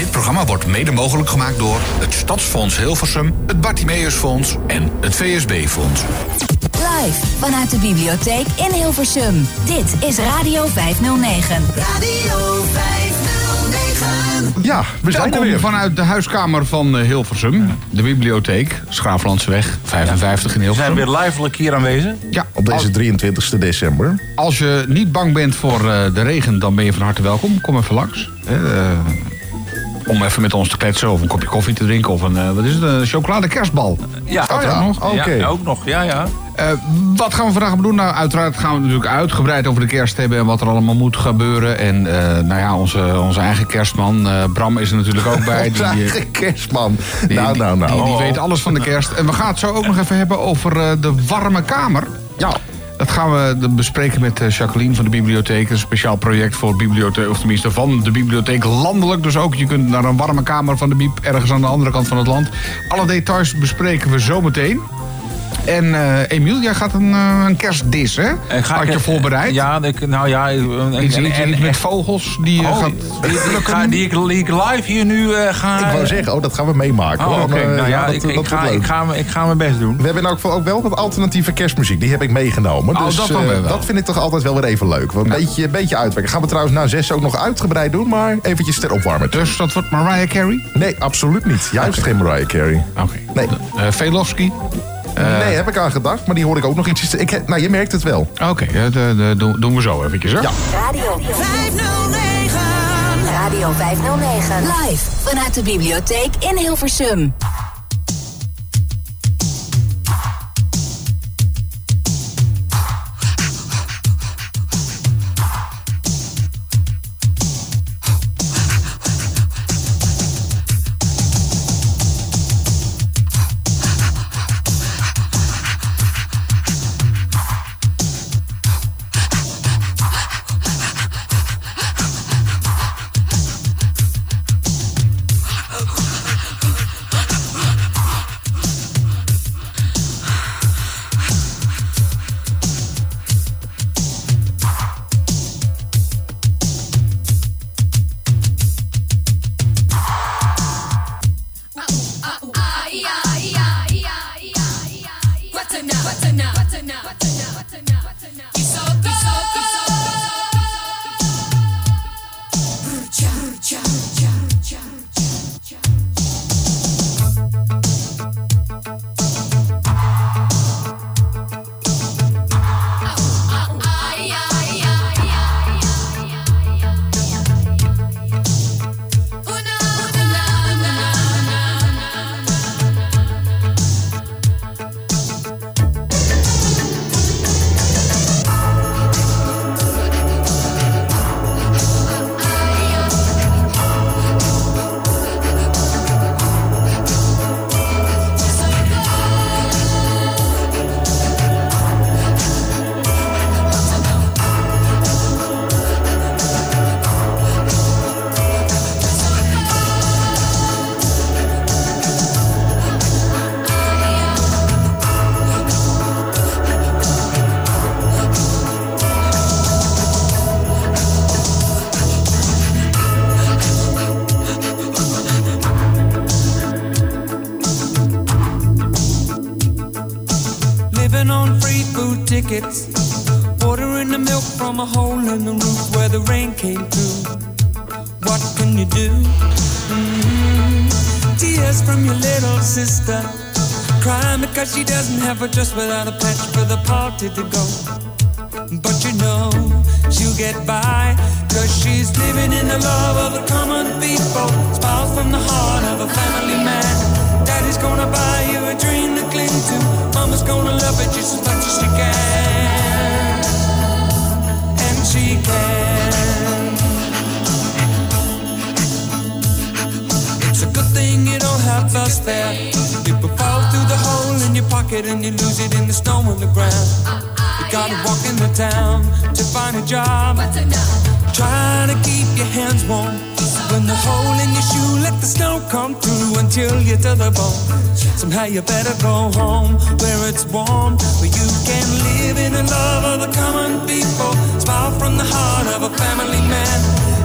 Dit programma wordt mede mogelijk gemaakt door het Stadsfonds Hilversum, het Bartimeusfonds en het VSB-fonds. Live vanuit de bibliotheek in Hilversum. Dit is Radio 509. Radio 509. Ja, we zijn er weer. vanuit de huiskamer van eh, Hilversum. De bibliotheek, Schaaflandseweg 55 in We Hilversum. zijn weer livelijk hier aanwezig. Ja, Op deze 23 december. Als je niet bang bent voor eh, de regen, dan ben je van harte welkom. Kom even langs. hè, eh, om even met ons te kletsen of een kopje koffie te drinken. Of een, eh, wat is het, een chocolade kerstbal. Ja, Staat er ja. nog? Oké. Ja, ook nog. Ja, ja. Eh, wat gaan we vandaag doen? Nou, uiteraard gaan we natuurlijk uitgebreid over de kerst hebben... en wat er allemaal moet gebeuren. En eh, nou ja, onze, onze eigen kerstman, Bram, is er natuurlijk ook bij. Onze Die, eigen kerstman. die, nou, nou, nou. Die, die weet alles van de kerst. En we gaan het zo ook nog even hebben over de warme kamer. Ja. Dat gaan we bespreken met eh, Jacqueline van de bibliotheek. Een speciaal project voor bibliotheek, of tenminste van de bibliotheek landelijk. Dus ook je kunt naar een warme kamer van de bieb ergens aan de andere kant van het land. Alle details bespreken we zo meteen. En eh Emiel, jij gaat een, eh, een kerstdis, hè? Ga Had ik- je voorbereid? Ja, ik, nou ja. en- Iets, iets, en- met vogels die Oh, gaat... die, ik ga, die, ik, die ik live hier nu ga... Ik wou zeggen, oh, dat gaan we meemaken. Oh, oké. Nou ja, dat- ik, dat ik, wordt ga, ik, ga, me- ik ga mijn best doen. We hebben geval ook wel wat alternatieve kerstmuziek. Die heb ik meegenomen. Oh, dus dat dat vind ik toch altijd wel weer even leuk. Een beetje, een beetje uitwerken. Gaan we trouwens na zes ook nog uitgebreid doen. Maar eventjes ter opwarmen. Dus dat wordt Mariah Carey? Nee, absoluut niet. Juist geen Mariah Carey. Oké. Nee. Eh, Velofsky? Nee, heb ik aan gedacht. Maar die hoor ik ook nog iets. Ik, heb- nou, je merkt het wel. Oké, ja, de- de- doen- doen we zo eventjes, hè? Ja. Radio 509. Radio 509. Live vanuit de bibliotheek in Hilversum. In the roof where the rain came through. What can you do? Mhm. Tears from your little sister. Crying because she doesn't have a dress without a patch for the party to go. But you know she'll get by. Cause she's living in the love of the common people. Smiles from the heart of a family man. Daddy's gonna buy you a dream to cling to. Mama's gonna love it just as much as she can. It's a good thing you don't have us there. People fall through the hole in your pocket and you lose it in the snow on the ground. You gotta walk in the town to find a job. Trying to keep your hands warm. When the hole in your shoe, let the snow come through until you're to the bone. Somehow you better go home where it's warm, where you can live in the love of the common people. Smile from the heart of a family man.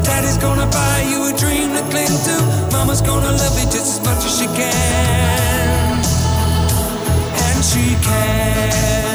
Daddy's gonna buy you a dream to cling to. Mama's gonna love you just as much as she can. And she can.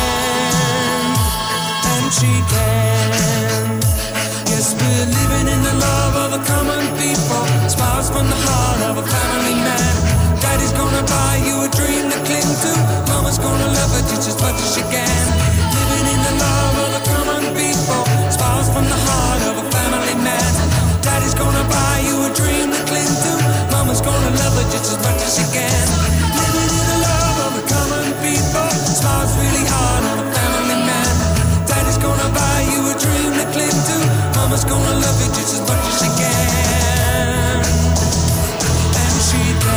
She can. Yes, we're living in the love of the common people. Smiles from the heart of a family man. Daddy's gonna buy you a dream to cling to. Mama's gonna love it just as much as she can. Living in the love of the common people. Smiles from the heart of a family man. Daddy's gonna buy you a dream to cling to. Mama's gonna love it just as much as she can. Living in the love of the common people. Smiles really gonna love you just as much as she can. And she can.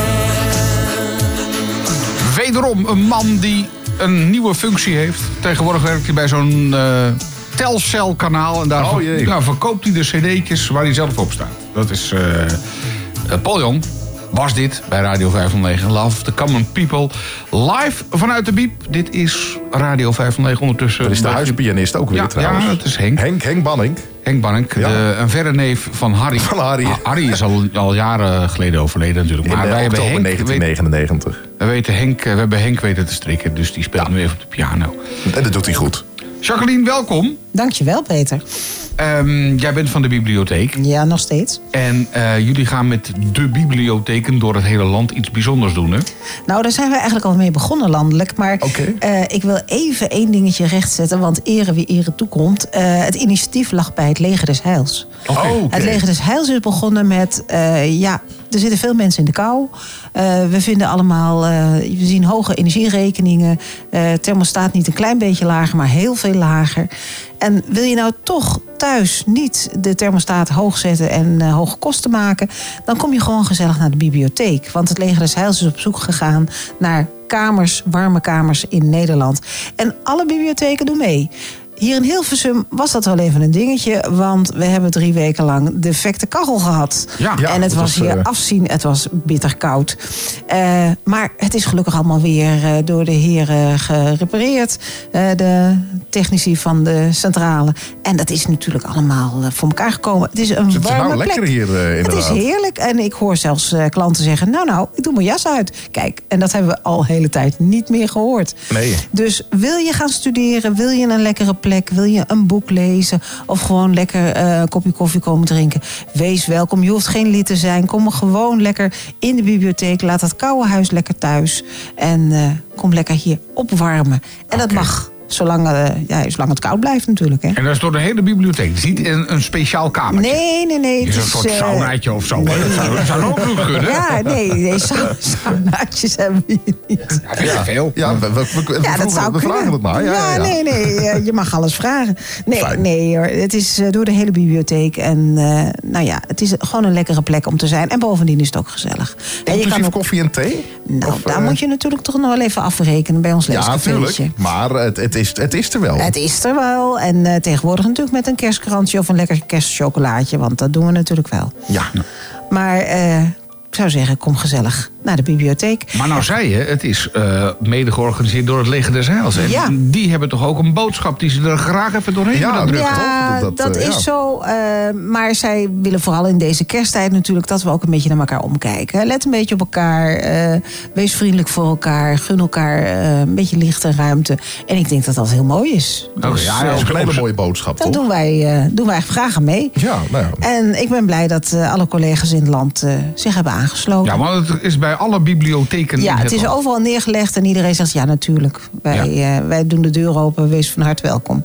Wederom een man die een nieuwe functie heeft. Tegenwoordig werkt hij bij zo'n eh Telcel-kanaal. En daar Oh, nou, verkoopt hij de cd'tjes waar hij zelf op staat. Dat is Paul Jong. Was dit bij Radio 509 Love the Common People. Live vanuit de Biep. Dit is Radio 509 ondertussen. Dat is de huispianist ook weer Ja, trouwens. ja, het is Henk. Henk, Henk Banning. Henk Bank, Ja. de, een verre neef van Harry. Van Harry. Ah, Harry is al, al jaren geleden overleden natuurlijk. Maar eh, wij hebben Henk, weet- 1999. we, weten Henk, eh, we hebben Henk weten te strikken, dus die speelt nu even op de piano. En dat doet hij goed. Jacqueline, welkom. Dankjewel, Peter. Ehm, jij bent van de bibliotheek. Ja, nog steeds. En eh, jullie gaan met de bibliotheken door het hele land iets bijzonders doen, hè? Nou, daar zijn we eigenlijk al mee begonnen landelijk. Maar Oké. eh, ik wil even één dingetje rechtzetten. Want ere wie ere toekomt. Eh, het initiatief lag bij het Leger des Heils. Oh, oké. Het Leger des Heils is begonnen met... ja, er zitten veel mensen in de kou. Eh, we vinden allemaal... eh, we zien hoge energierekeningen. Eh thermostaat niet een klein beetje lager, maar heel veel lager. En wil je nou toch thuis niet de thermostaat hoog zetten en hoge kosten maken... dan kom je gewoon gezellig naar de bibliotheek. Want het Leger des Heils is op zoek gegaan naar kamers, warme kamers in Nederland. En alle bibliotheken doen mee. Hier in Hilversum was dat wel even een dingetje, want we hebben drie weken lang de defecte kachel gehad. Ja. Ja, en het was was, hier eh, afzien, het was bitter koud. Eh, maar het is gelukkig allemaal weer eh, door de heren gerepareerd. eh, de technici van de centrale. En dat is natuurlijk allemaal voor elkaar gekomen. Het is een Het is warme nou lekker plek. hier eh, Het inderdaad. is heerlijk. En ik hoor zelfs eh, klanten zeggen... nou, nou, ik doe mijn jas uit. Kijk, en dat hebben we al de hele tijd niet meer gehoord. Nee. Dus wil je gaan studeren, wil je een lekkere plek... wil je een boek lezen of gewoon lekker eh, een kopje koffie komen drinken... wees welkom. Je hoeft geen lid te zijn. Kom gewoon lekker in de bibliotheek. Laat dat koude huis lekker thuis. En eh, kom lekker hier opwarmen. En dat mag... Zolang, eh, ja, zolang het koud blijft natuurlijk. Hè? En dat is door de hele bibliotheek. Het is niet een, een speciaal kamertje. Nee, nee, nee. Het is een soort eh, saunaatje of zo. hè? Dat zou, dat zou ook nog kunnen. Ja, nee, nee sau- saunaatjes hebben we hier niet. Ja, veel. Ja, we, we, we, we Ja, dat zou we vragen kunnen. het maar. Ja, ja, ja. nee, nee, eh, je mag alles vragen. Nee, Fijn. nee hoor, het is eh, door de hele bibliotheek. En eh, nou ja, het is gewoon een lekkere plek om te zijn. En bovendien is het ook gezellig. En je Inclusief kan ook, koffie en thee? nou, Of, daar moet je natuurlijk toch nog wel even afrekenen bij ons Ja, leescafeetje. natuurlijk. Maar het, het, is, het is er wel. Het is er wel. En eh, tegenwoordig natuurlijk met een kerstkrantje of een lekker kerstchocolaatje. Want dat doen we natuurlijk wel. Ja. Maar eh, ik zou zeggen, kom gezellig naar de bibliotheek. Maar nou zei je, het is eh, mede georganiseerd door het Leger des Heils. En Ja. die hebben toch ook een boodschap die ze er graag even doorheen Ja, willen drukken? Ja, toch? dat, Dat, eh, is ja. zo. eh, maar zij willen vooral in deze kersttijd natuurlijk dat we ook een beetje naar elkaar omkijken. Let een beetje op elkaar. eh, wees vriendelijk voor elkaar. Gun elkaar eh, een beetje licht en ruimte. En ik denk dat dat heel mooi is. Oké, Dus, ja, ja, dat is een hele mooie boodschap, Dat toch? doen wij, eh, doen wij graag aan mee. Ja, nou ja. En ik ben blij dat eh, alle collega's in het land eh, zich hebben aangesloten. Ja, want het is bij alle bibliotheken Ja, het is land. overal neergelegd en iedereen zegt ja, natuurlijk. Wij, eh, wij doen de deur open, wees van harte welkom.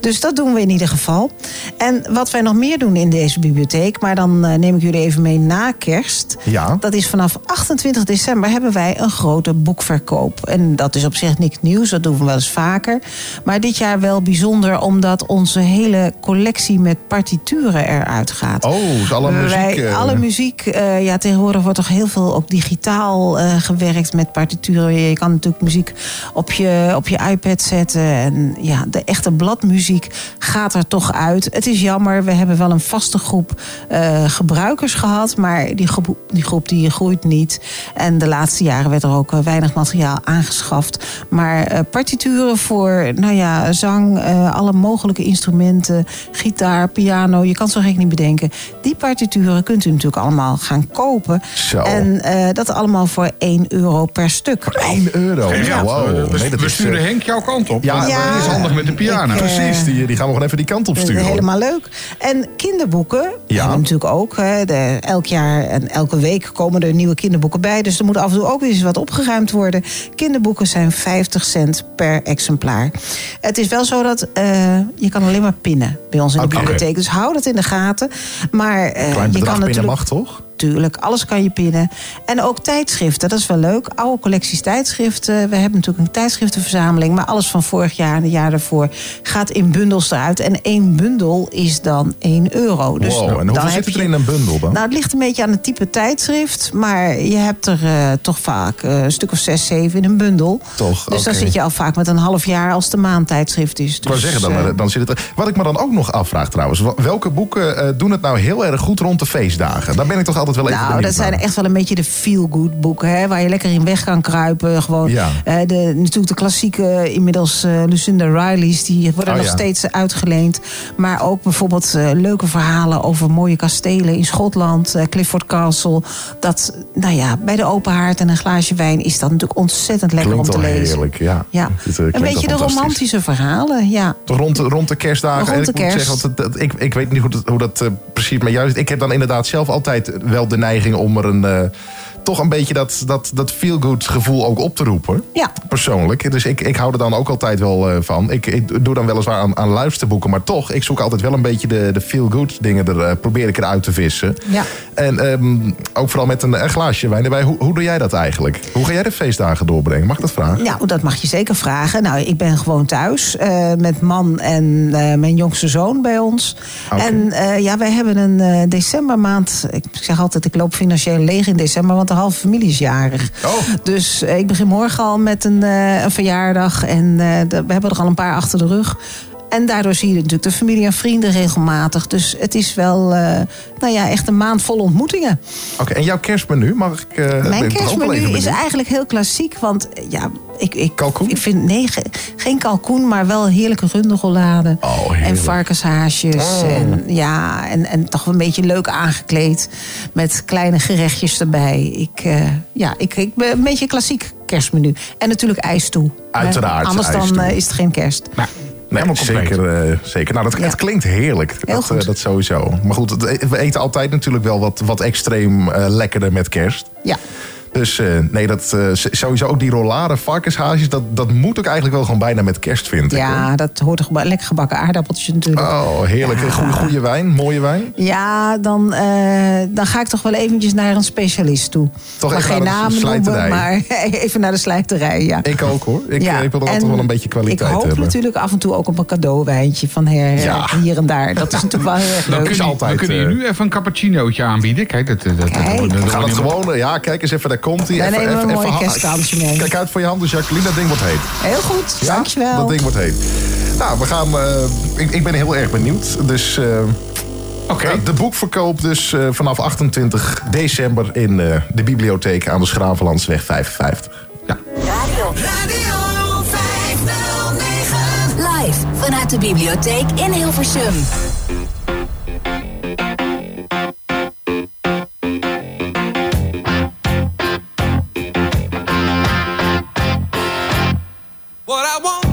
Dus dat doen we in ieder geval. En wat wij nog meer doen in deze bibliotheek, maar dan eh, neem ik jullie even mee na kerst. Ja. Dat is vanaf 28 december hebben wij een grote boekverkoop. En dat is op zich niks nieuws, dat doen we wel eens vaker. Maar dit jaar wel bijzonder omdat onze hele collectie met partituren eruit gaat. Oh, dus alle muziek... Wij, eh, alle muziek, eh, ja, tegenwoordig wordt toch heel veel ook digitaal eh, gewerkt met partituren. Je kan natuurlijk muziek op je, op je iPad zetten. En ja, de echte bladmuziek gaat er toch uit. Het is jammer, we hebben wel een vaste groep eh, gebruikers gehad. Maar die groep, die groeit niet. En de laatste jaren werd er ook eh, weinig materiaal aangeschaft. Maar partituren voor nou ja, zang, alle mogelijke instrumenten, gitaar, piano, je kan het zo gek niet bedenken. Die partituren kunt u natuurlijk allemaal gaan kopen. Zo. En eh, dat allemaal voor 1 euro per stuk. 1 euro. Ja, wow. we, Nee, dat we is, sturen eh, Henk jouw kant op. Ja, ja, die is handig met de piano. ik, eh, Precies, die, die gaan we gewoon even die kant op sturen. Helemaal leuk. En kinderboeken Ja. hebben we natuurlijk ook. Hè. De, elk jaar en elke week komen er nieuwe kinderboeken bij. Dus er moet af en toe ook weer eens wat opgeruimd worden. Kinderboeken zijn 50 cent per exemplaar. Het is wel zo dat eh, je kan alleen maar pinnen bij ons in de bibliotheek. Dus hou dat in de gaten. Maar eh, Klein je kan natuurlijk mag, toch? Tuurlijk, alles kan je pinnen. En ook tijdschriften, dat is wel leuk. Oude collecties tijdschriften. We hebben natuurlijk een tijdschriftenverzameling. Maar alles van vorig jaar en het jaar daarvoor gaat in bundels eruit. En één bundel is dan 1 euro. Dus wow, en dan hoeveel zit er je- in een bundel dan? Nou, het ligt een beetje aan het type tijdschrift. Maar je hebt er eh, toch vaak eh, een stuk of zes, zeven in een bundel. Toch, Dus dan zit je al vaak met een half jaar als de maandtijdschrift is. Ik wou Dus, zeggen, dan, eh, dan zit het er. Wat ik me dan ook nog afvraag trouwens. Welke boeken doen het nou heel erg goed rond de feestdagen? Daar ben ik toch altijd wel even Nou, dat zijn naar. echt wel een beetje de feel-good boeken. Hè, waar je lekker in weg kan kruipen. Gewoon, Ja. eh, de, natuurlijk de klassieke, inmiddels eh, Lucinda Riley's. Die worden Oh, nog ja. steeds uitgeleend. Maar ook bijvoorbeeld eh, leuke verhalen over mooie kastelen in Schotland. eh, Clifford Castle. Dat, nou ja, bij de open haard en een glaasje wijn is dat natuurlijk ontzettend lekker Klinkt om te lezen. heerlijk, ja. Ja. Eh, Een beetje de romantische verhalen, ja. Toch rond de, rond de kerstdagen. Rond de ik moet kerst. zeggen, want het- dat- ik, ik weet niet hoe dat, hoe dat eh, precies met jou is. Ik heb dan inderdaad zelf altijd wel de neiging om er een... eh, toch een beetje dat, dat, dat feel-good gevoel ook op te roepen. Ja. Persoonlijk. Dus ik, ik hou er dan ook altijd wel eh, van. Ik, ik doe dan weliswaar aan, aan luisterboeken. Maar toch, ik zoek altijd wel een beetje de, de feel-good dingen. Er, eh, probeer ik eruit te vissen. Ja. En ehm, ook vooral met een, een glaasje wijn erbij. Hoe, hoe doe jij dat eigenlijk? Hoe ga jij de feestdagen doorbrengen? Mag ik dat vragen? Nou, dat mag je zeker vragen. Nou, ik ben gewoon thuis eh, met man en eh, mijn jongste zoon bij ons. Oké. En eh, ja, wij hebben een eh, decembermaand. Ik zeg altijd, ik loop financieel leeg in december, want de halve familie is jarig. Oh. Dus eh, ik begin morgen al met een, eh, een verjaardag. En eh, we hebben er al een paar achter de rug. En daardoor zie je natuurlijk de familie en vrienden regelmatig. Dus het is wel, eh, nou ja, echt een maand vol ontmoetingen. Oké, en jouw kerstmenu? Mag ik... eh, ben Mijn kerstmenu is eigenlijk heel klassiek. Want ja, ik, ik, Kalkoen? ik vind nee, ge- geen kalkoen, maar wel heerlijke runderrollade. Oh, en varkenshaasjes. Oh. En, ja, en, en toch een beetje leuk aangekleed. Met kleine gerechtjes erbij. Ik, eh, ja, ik, ik ben een beetje een klassiek kerstmenu. En natuurlijk ijs toe. Uiteraard, Anders dan is het geen kerst. Nou, Nee, helemaal zeker, eh, zeker. Nou, dat, Ja. het klinkt heerlijk. Heel dat, eh, dat sowieso. Maar goed, we eten altijd natuurlijk wel wat, wat extreem eh, lekkerder met kerst. Ja. Dus eh, nee, dat, eh, sowieso ook die rollade varkenshaasjes... Dat, dat moet ook eigenlijk wel gewoon bijna met kerst, vind ik. hoor. Ja, dat hoort er geba- lekker gebakken aardappeltjes natuurlijk. Oh, heerlijk. Ja. Goeie, goede wijn, mooie wijn. Ja, dan, eh, dan ga ik toch wel eventjes naar een specialist toe. Toch maar even geen naar de namen noemen, maar even naar de slijterij, ja. Ik ook hoor. Ik, ja. ik wil er altijd en wel een beetje kwaliteit Ik hoop hebben. natuurlijk af en toe ook op een cadeauwijntje van her, Ja. hier en daar. Dat is natuurlijk wel heel erg Dan leuk. kun je, altijd, we kunnen je nu even een cappuccinootje aanbieden. Kijk, dat, dat, dat, Kijk. dat- dat- We dat- gaan het dat- gewoon... Ja, kijk eens even, daar komt hij. Wij nemen een mooi mee. Kijk uit voor je handen, Jacqueline. Dat ding wordt heet. Heel goed, Ja, dankjewel. Dat ding wordt heet. Nou, we gaan... eh, ik, ik ben heel erg benieuwd. Dus... eh, Oké. ja, de boekverkoop dus eh, vanaf 28 december in eh, de bibliotheek aan de Schravenlandsweg 55. Ja. Radio Radio 509. live vanuit de bibliotheek in Hilversum. I want,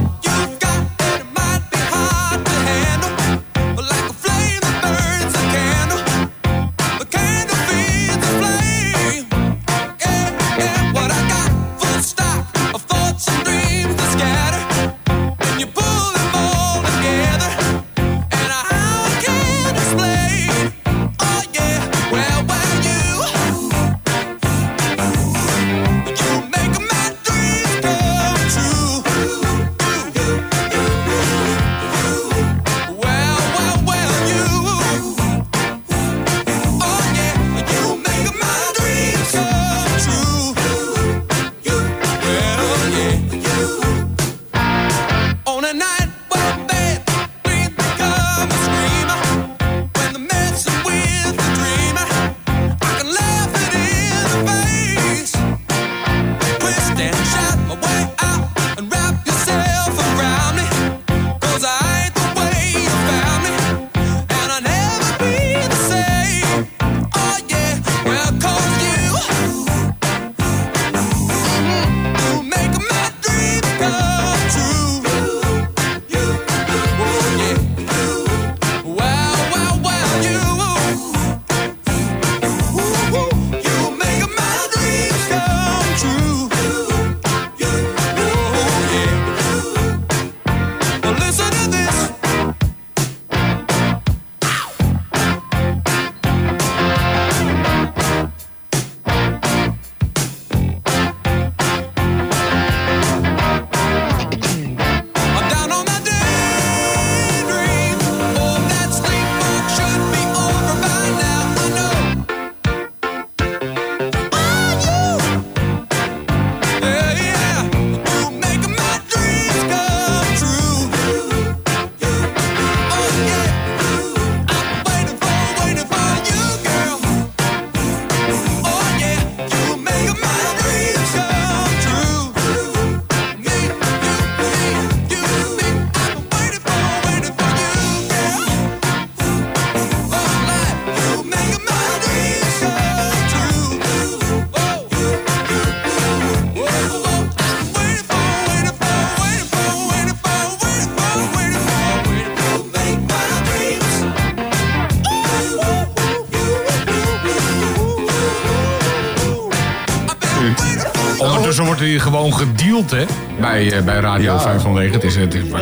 wordt hier gewoon gedeeld, hè? Bij, eh, bij Radio Ja. 509. Het is, het is eh,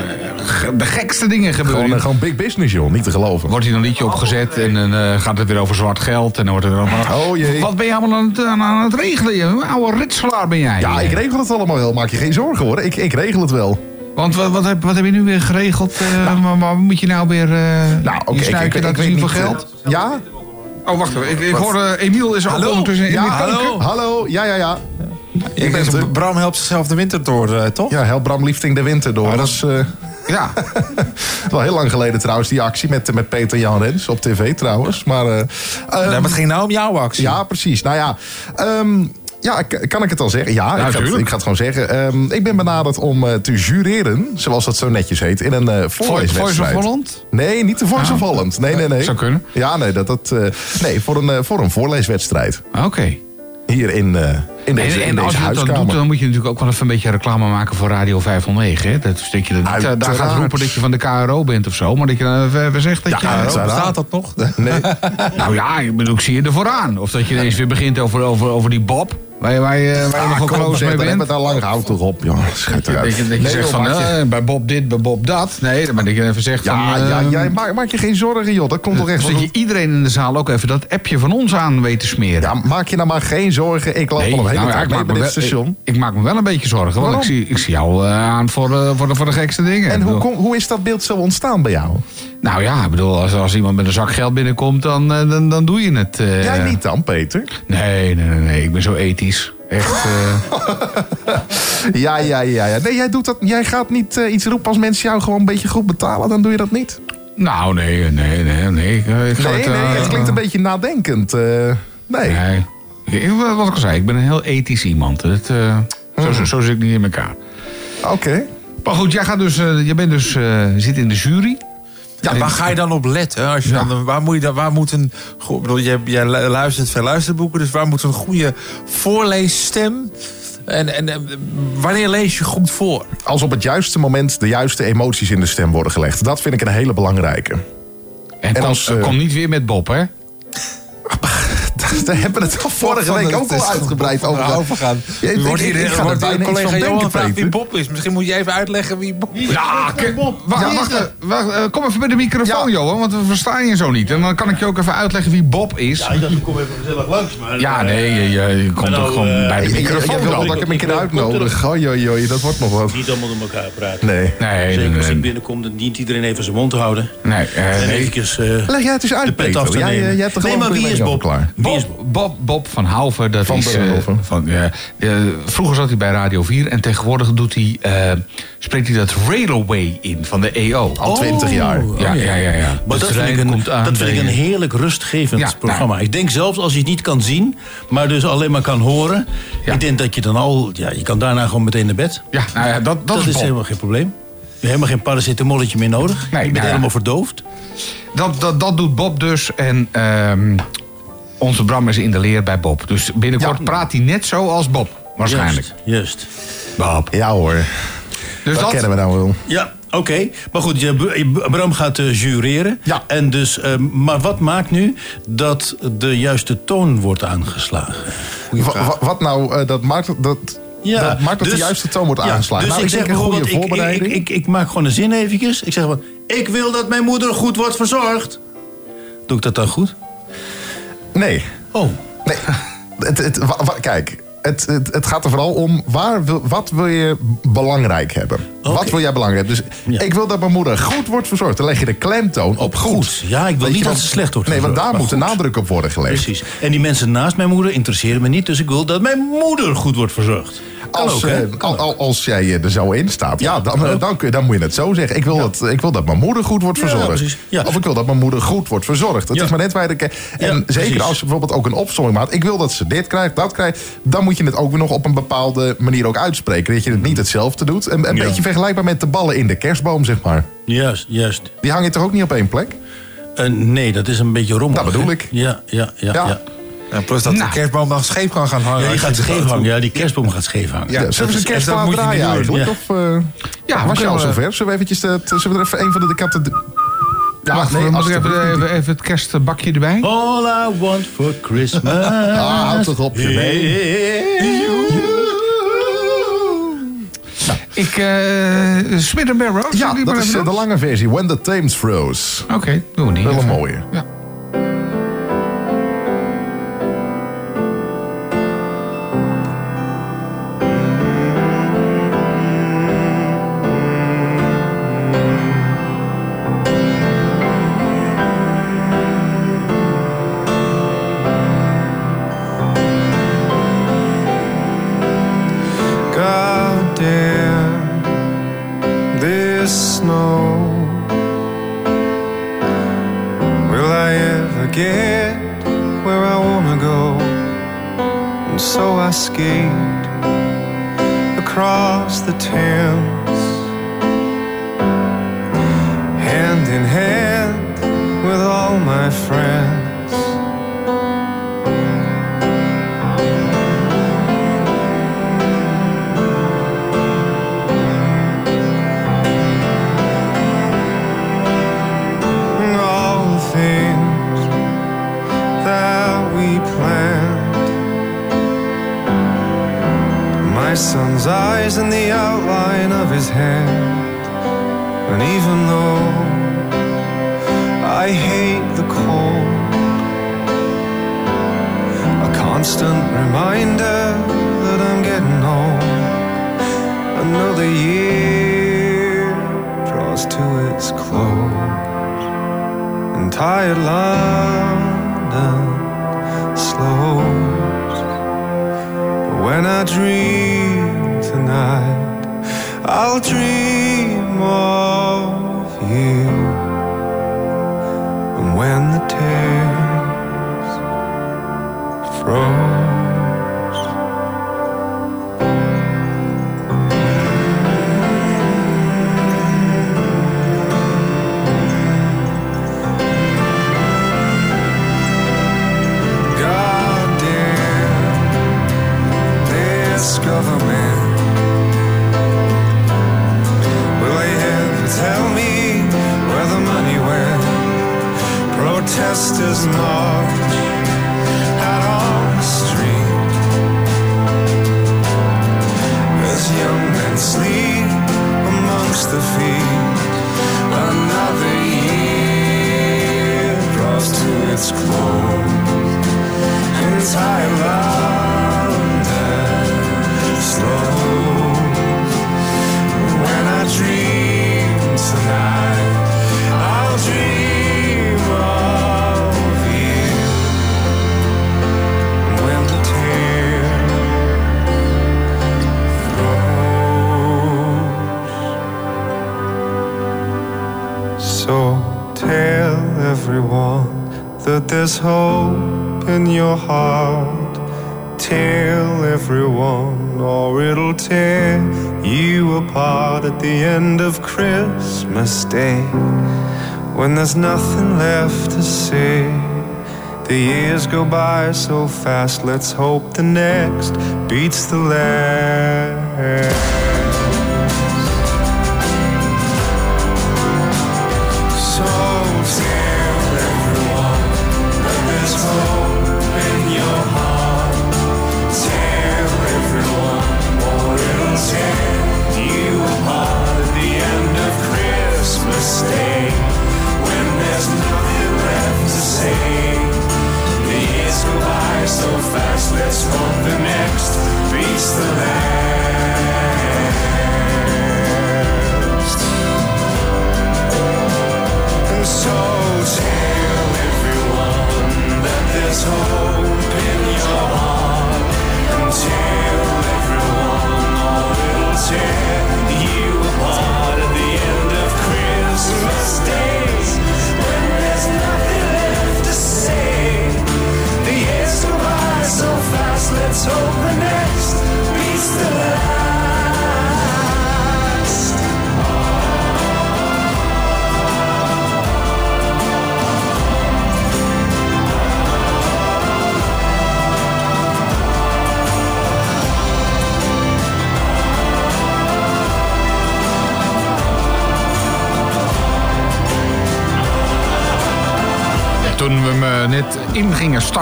de gekste dingen gebeuren. eh, gewoon big business, joh. Niet te geloven. Wordt hier een liedje opgezet en dan eh, gaat het weer over zwart geld. En dan wordt er allemaal... Oh, jee. Wat ben je allemaal aan het, aan, het regelen? Oude ritselaar ben jij. Ja, ik regel het allemaal wel. Maak je geen zorgen, hoor. Ik, ik regel het wel. Want wat, wat, heb, wat heb je nu weer geregeld? eh, maar, maar moet je nou weer... eh Nou, oké. je ik- snuitje eh, geld? Ja? Oh, wacht even. Ik, ik hoor... eh, Emiel is Hallo? ondertussen in Ja, de hallo? Hallo? Ja, ja, ja. Ik ben het. Bram helpt zichzelf de winter door, eh, toch? Ja, help Bram Liefding de winter door. dat is eh, Ja. wel heel lang geleden trouwens, die actie met, met Peter Jan Rens op tv trouwens. Maar, Nee, ehm, maar het ging nou om jouw actie. ja, precies. Nou ja, ehm, ja, kan ik het al zeggen? Ja, ik, ga het, ik ga het gewoon zeggen. Ehm, ik ben benaderd om te jureren, zoals dat zo netjes heet, in een eh Voice of voorleeswedstrijd. Holland? Nee, niet de Voice Ah. of Holland. Nee, nee, nee. Zou kunnen. Ja, nee, dat, dat, nee voor, een, voor een voorleeswedstrijd. Oké. Hier in, eh, in deze, En, in en als deze je dat doet, dan moet je natuurlijk ook wel even een beetje reclame maken voor Radio 509. Hè? Dat, dat je niet, eh, daar gaat roepen dat je van de KRO bent of zo. Maar dat je dan even, zegt dat Ja, je... Bestaat dat nog? Nee, Nou ja, ik bedoel, ik zie je er vooraan. Of dat je ineens weer begint over, over, over die Bob. Waar je, waar je, waar je nogal kom, close mee bent. het al lang gehouden toch op. joh. schijt eruit. Dat je, dat je Nee, zegt van, eh, bij Bob dit, bij Bob dat. Nee, maar dat je even zegt Ja, van... ja, eh, jij, maak, maak je geen zorgen, joh. Dat komt toch echt dat je iedereen in de zaal ook even dat appje van ons aan weet te smeren. Ja, maak je nou maar geen zorgen. Ik loop al een hele nou ja, tijd mee bij dit station. ik, ik maak me wel een beetje zorgen. Want ik zie, ik zie jou eh, aan voor de, voor, de, voor de gekste dingen. En hoe, hoe is dat beeld zo ontstaan bij jou? Nou ja, ik bedoel, als, als iemand met een zak geld binnenkomt, dan, eh, dan, dan doe je het. eh. Jij niet dan, Peter? Nee, nee, nee, nee. Ik ben zo ethisch. Echt. eh, Ja, ja, ja. ja. Nee, jij, doet dat, jij gaat niet iets roepen als mensen jou gewoon een beetje goed betalen. Dan doe je dat niet. nou, nee, nee, nee. nee. Ik, Nee, het, nee, het klinkt een beetje nadenkend. nee. Nee. Ik- Wat ik al zei, ik ben een heel ethisch iemand. Het, eh, zo, zo, zo zit ik niet in elkaar. Oké. Maar goed, jij gaat dus, je bent dus, zit in de jury. Ja, waar ga je dan op letten? Als je Ja. dan, waar, moet je dan, waar moet een... goh, ik bedoel, jij, jij luistert veel luisterboeken, dus waar moet een goede voorleesstem... En, en, en wanneer lees je goed voor? Als op het juiste moment de juiste emoties in de stem worden gelegd. Dat vind ik een hele belangrijke. En, kom, als, eh, kom niet weer met Bob, hè? Daar hebben we het al vorige week ook al uitgebreid over overgaan. Ik- wordt hier, ik ga er wordt iets collega van Johan vraagt wie. Bob is. Misschien moet je even uitleggen wie Bob is. Ja, ke- wacht, Ja, wacht, eerst- eh, wacht, eh, kom even bij de microfoon, Ja. Johan, want we verstaan je zo niet. En dan kan ik je ook even uitleggen wie Bob is. Ja, ik dacht, ik kom even gezellig langs. Maar, Ja, eh, nee, je, je, je komt nou, ook gewoon eh, bij de microfoon. Jij wil dat ik hem een keer uitnodig. Oei, dat wordt nog wat. Niet allemaal door elkaar praten. Nee. Nee, Zeker nee, als ik nee. binnenkom, dan dient iedereen even zijn mond te houden. Nee, eh, En nee. eventjes eh, Leg jij het eens uit, de pet Peter. af te Jij, nemen. eh, jij hebt er nee, maar een wie is Bob? over klaar. Wie is Bob, Bob, van Houven, dat Van is... eh, van, eh, eh, vroeger zat hij bij Radio 4 en tegenwoordig doet hij, eh, spreekt hij dat Railway in van de EO. Al 20 jaar. Oh, Ja, ja, ja. ja. Maar De dat vind, ik een, komt aan dat vind ik bij- een heerlijk rustgevend Ja, nou. programma. Ik denk zelfs als je het niet kan zien, maar dus alleen maar kan horen. Ja. Ik denk dat je dan al, ja, je kan daarna gewoon meteen naar bed. Ja, nou ja, dat, dat, Dat, is Bob. helemaal geen probleem. Je hebt helemaal geen paracetamolletje meer nodig. Nee, je bent nou ja. helemaal verdoofd. Dat, dat, dat doet Bob dus. En ehm, onze Bram is in de leer bij Bob. Dus binnenkort Ja. praat hij net zo als Bob. Waarschijnlijk. Juist, juist. Bob. Ja hoor, Dus dat dat, kennen we nou wel. Ja, oké. Maar goed, je, Bram gaat eh, jureren. Ja. En dus, eh, maar wat maakt nu dat de juiste toon wordt aangeslagen? Wa- wa- wat nou, eh, dat maakt dat, dat maakt dat de juiste toon wordt ja, aangeslagen. Dus nou, ik ik zeg denk een goede bijvoorbeeld, ik, ik, voorbereiding. ik, ik, maak gewoon een zin eventjes. Ik zeg van, ik wil dat mijn moeder goed wordt verzorgd. Doe ik dat dan goed? Nee, Oh, nee. het, het, kijk, het, het, het gaat er vooral om waar wil, wat wil je belangrijk hebben. Wat wil jij belangrijk hebben? Dus Ja. ik wil dat mijn moeder goed wordt verzorgd. Dan leg je de klemtoon op goed. goed. Ja, ik wil niet dat ze slecht wordt Nee, want daar moet de nadruk op worden gelegd. precies. En die mensen naast mijn moeder interesseren me niet. Dus ik wil dat mijn moeder goed wordt verzorgd. Als, ook, eh, al- al- als jij er zo in staat, ja, dan, eh, dan, je, dan moet je het zo zeggen. Ik wil, dat, ik wil dat mijn moeder goed wordt verzorgd. Of ik wil dat mijn moeder goed wordt verzorgd. Ja. is maar net waar je... En zeker als je bijvoorbeeld ook een opzomming maakt. Ik wil dat ze dit krijgt, dat krijgt. Dan moet je het ook weer nog op een bepaalde manier ook uitspreken. Dat je het niet hetzelfde doet. Een, een beetje vergelijkbaar met de ballen in de kerstboom, zeg maar. Juist, juist. Die hangen toch ook niet op één plek? Eh, nee, dat is een beetje rommelig. Dat bedoel ik. Ja, ja, ja. Ja. ja. En plus dat de nou. kerstboom dan scheef kan gaan hangen. Ja, die gaat scheef hangen. Ja, die kerstboom gaat scheef hangen. Ja, zullen we eens een kerstboom draaien eigenlijk? Eh, of, uh, ja, was je al zover? Zullen we, eventjes dat, zullen we er even een van de dekapte... Ja, Wacht, nee, als ik even, even, het kerstbakje erbij. All I want for Christmas. ah, houd toch op. Ik, uh, Smith Barrows. Ja, dat is de lange versie. When the Thames Froze. Oké, okay, doen we niet. Hele mooie. Ja. tired love. there's nothing left to see. The years go by so fast, let's hope the next beats the last.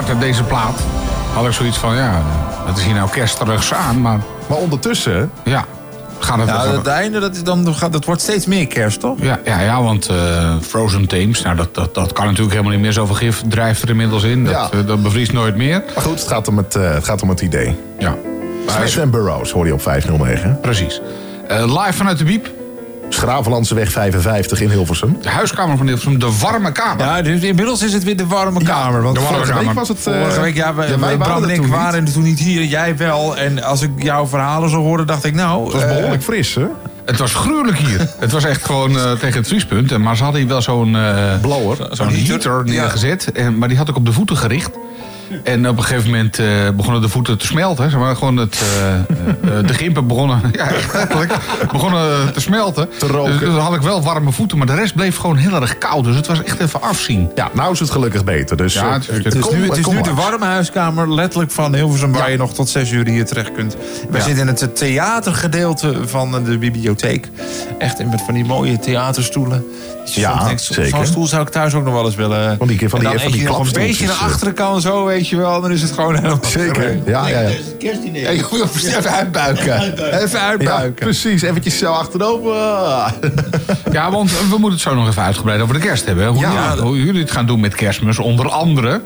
startte, deze plaat, had ik zoiets van, ja, dat is hier nou terug aan, maar... Maar ondertussen... Ja. Gaat het, ja, het einde, dat, is dan, dat wordt steeds meer kerst, toch? Ja, ja, ja want eh, Frozen Thames, nou, dat, dat, dat kan natuurlijk helemaal niet meer. Zoveel gif drijft er inmiddels in. Dat, eh, dat bevriest nooit meer. Maar goed, het gaat om het, eh, het, gaat om het idee. Ja. Smith hoor je op 509. Precies. Live vanuit de Biep. Schravenlandseweg 55 in Hilversum. De huiskamer van Hilversum, de warme kamer. Ja, dus inmiddels is het weer de warme kamer. Want de warme vorige kamer. week was het, eh, Vorige week, ja, we, ja, wij waren Bram en ik toen waren toen niet hier, jij wel. En als ik jouw verhalen zo hoorde, dacht ik, nou... Het was eh, behoorlijk fris, hè? Het was gruwelijk hier. het was echt gewoon eh, tegen het vriespunt. En Maar ze hadden hier wel zo'n eh, Blower. zo'n heater neergezet. En, maar die had ik op de voeten gericht. En op een gegeven moment eh, begonnen de voeten te smelten. Zeg maar gewoon het, eh, eh, de gimpen begonnen, ja, eigenlijk, begonnen te smelten. Te roken. Dus, dus dan had ik wel warme voeten. Maar de rest bleef gewoon heel erg koud. Dus het was echt even afzien. Ja, nou is het gelukkig beter. Dus, Ja, het is- het Het is kom- nu, het is nu de warme huiskamer, letterlijk van Hilversum, waar je nog tot zes uur hier terecht kunt. We Ja. zitten in het theatergedeelte van de bibliotheek. Echt in met van die mooie theaterstoelen. Ja, Zo'n- Zo'n zeker. stoel zou ik thuis ook nog wel eens willen. Van die- van dan van die nog een beetje naar eh. achteren kan, zo weet je wel. Dan is het gewoon helemaal... Zeker. Ja, ja, ja. Kerstdiner. Je moet even uitbuiken. Even Ja, uitbuiken. precies. Eventjes zo achterover. Ja, want we moeten het zo nog even uitgebreid over de kerst hebben. Hoe, Ja. jullie, hoe jullie het gaan doen met kerstmis, onder andere.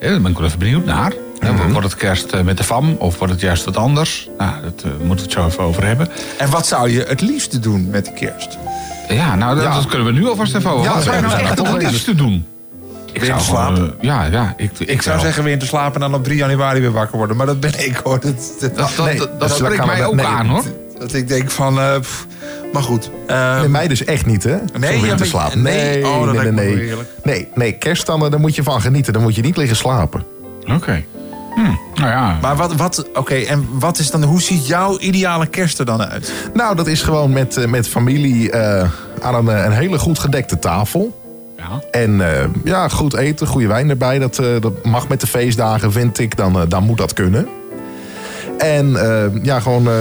Ja, daar ben ik wel even benieuwd naar. Mhm. Wordt het kerst eh, met de fam of wordt het juist wat anders? Nou, daar moeten we het zo even over hebben. En wat zou je het liefste doen met de kerst? Ja, nou, dat, Ja. dat kunnen we nu alvast even over. Ja, wat zou je we nou echt het toch liefste doen? Ik Weer te gewoon, slapen? eh, ja, ja. Ik, ik, Ik zou wel. zeggen weer te slapen en dan op 3 januari weer wakker worden. Maar dat ben ik hoor. Dat, dat, Dat, dat, Nee, dat, dat spreekt kan mij wel- ook nee. aan, hoor. dat ik denk van... eh, pff, maar goed. eh, Nee, mij dus echt niet, hè? Nee, Zo weer ja, te maar- slapen. nee. Nee, Oh, dat nee, lijkt me nee, nee. heerlijk. Nee, nee, kerst dan, eh, daar moet je van genieten. Dan moet je niet liggen slapen. Oké. Hm, nou ja. Maar wat, wat, oké, en wat is dan, hoe ziet jouw ideale kerst er dan uit? Nou, dat is gewoon met, eh, met familie eh, aan een, eh, een hele goed gedekte tafel. ja. En eh, ja, goed eten, goede wijn erbij. Dat, eh, dat mag met de feestdagen, vind ik. Dan, dan moet dat kunnen. En eh, ja, gewoon, eh,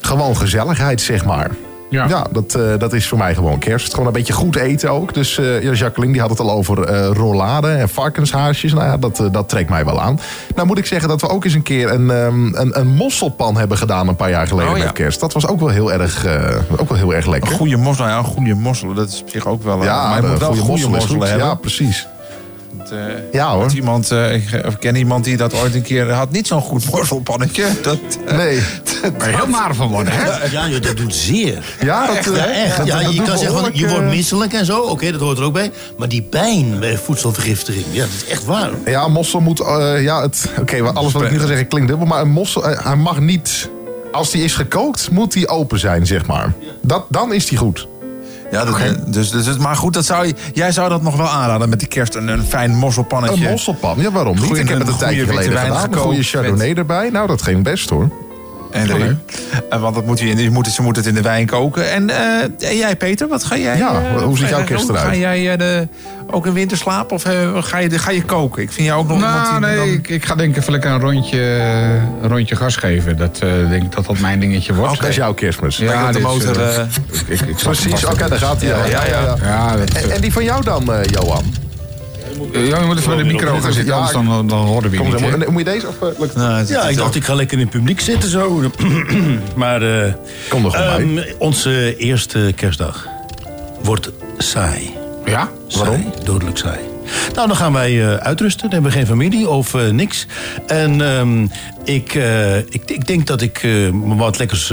gewoon gezelligheid, zeg maar. Ja. Ja, dat, eh, dat is voor mij gewoon kerst. Gewoon een beetje goed eten ook. Dus eh, ja, Jacqueline die had het al over rollade en varkenshaasjes. Nou ja, dat, dat trekt mij wel aan. Nou moet ik zeggen dat we ook eens een keer een, ehm, een, een mosselpan hebben gedaan een paar jaar geleden Oh, ja. met kerst. Dat was ook wel heel erg, ook wel heel erg Een lekker. goede mossel, ja, een goede mossel, dat is op zich ook wel... Ja, maar je moet wel goede mosselen goed. hebben. Ja, precies. Eh, Ja hoor. iemand, eh, ik of ik ken iemand die dat ooit een keer had. Niet zo'n goed mosselpannetje. Dat, eh, Nee. Waar je heel naar van worden, hè? Ja, joh, dat doet zeer. Ja, dat, Ja, eh, echt. dat- Ja, dat je kan zeggen, van, je wordt eh, misselijk en zo. Oké, dat hoort er ook bij. Maar die pijn bij voedselvergiftiging, ja, dat is echt waar. Ja, een mossel moet. eh, ja, het. Oké, maar alles wat ik nu ga zeggen klinkt dubbel. Maar een mossel, eh, hij mag niet. Als die is gekookt, moet die open zijn, zeg maar. Dat, dan is die goed. Ja, dat, dus, dus, dus- maar goed, dat zou jij zou dat nog wel aanraden met de kerst. Een, een fijn mosselpannetje. Een mosselpan, ja, waarom niet? Goeie- ik heb het een een tijdje geleden gedaan. Een goede Chardonnay erbij. Nou, dat ging best hoor. En erin. Eh, want dat moet je, in- je moet, ze moeten het in de wijn koken. En, eh, en jij, Peter, wat ga jij... Ja, eh, hoe ziet ga- jouw kerst eruit? Ga jij eh, de, ook in winterslaap of eh, ga, je, ga je koken? Ik vind jou ook nog iemand Nou, die nee, dan- ik, ik ga denk ik even lekker een rondje, een rondje gas geven. Dat eh, denk ik dat dat mijn dingetje wordt. Dat is jouw kerstmis. Ja, de dit motor, eh, eh, ik, ik, Precies, oké, daar gaat hij. Ja, ja, ja. Ja, dat, En, en die van jou dan, eh, Johan? Ja, je moet even bij de micro gaan zitten, anders dan, dan horen we je Kom, niet. hè? moet, moet je deze? Of, eh, lukt- Nou, het- Ja, ik dacht, ik ga lekker in het publiek zitten zo. maar eh, Kom er gewoon bij. ehm, onze eerste kerstdag wordt saai. Ja? Waarom? Dodelijk saai. Nou, dan gaan wij eh, uitrusten. Dan hebben we geen familie of eh, niks. En ehm, ik, eh, ik, ik denk dat ik eh, wat lekkers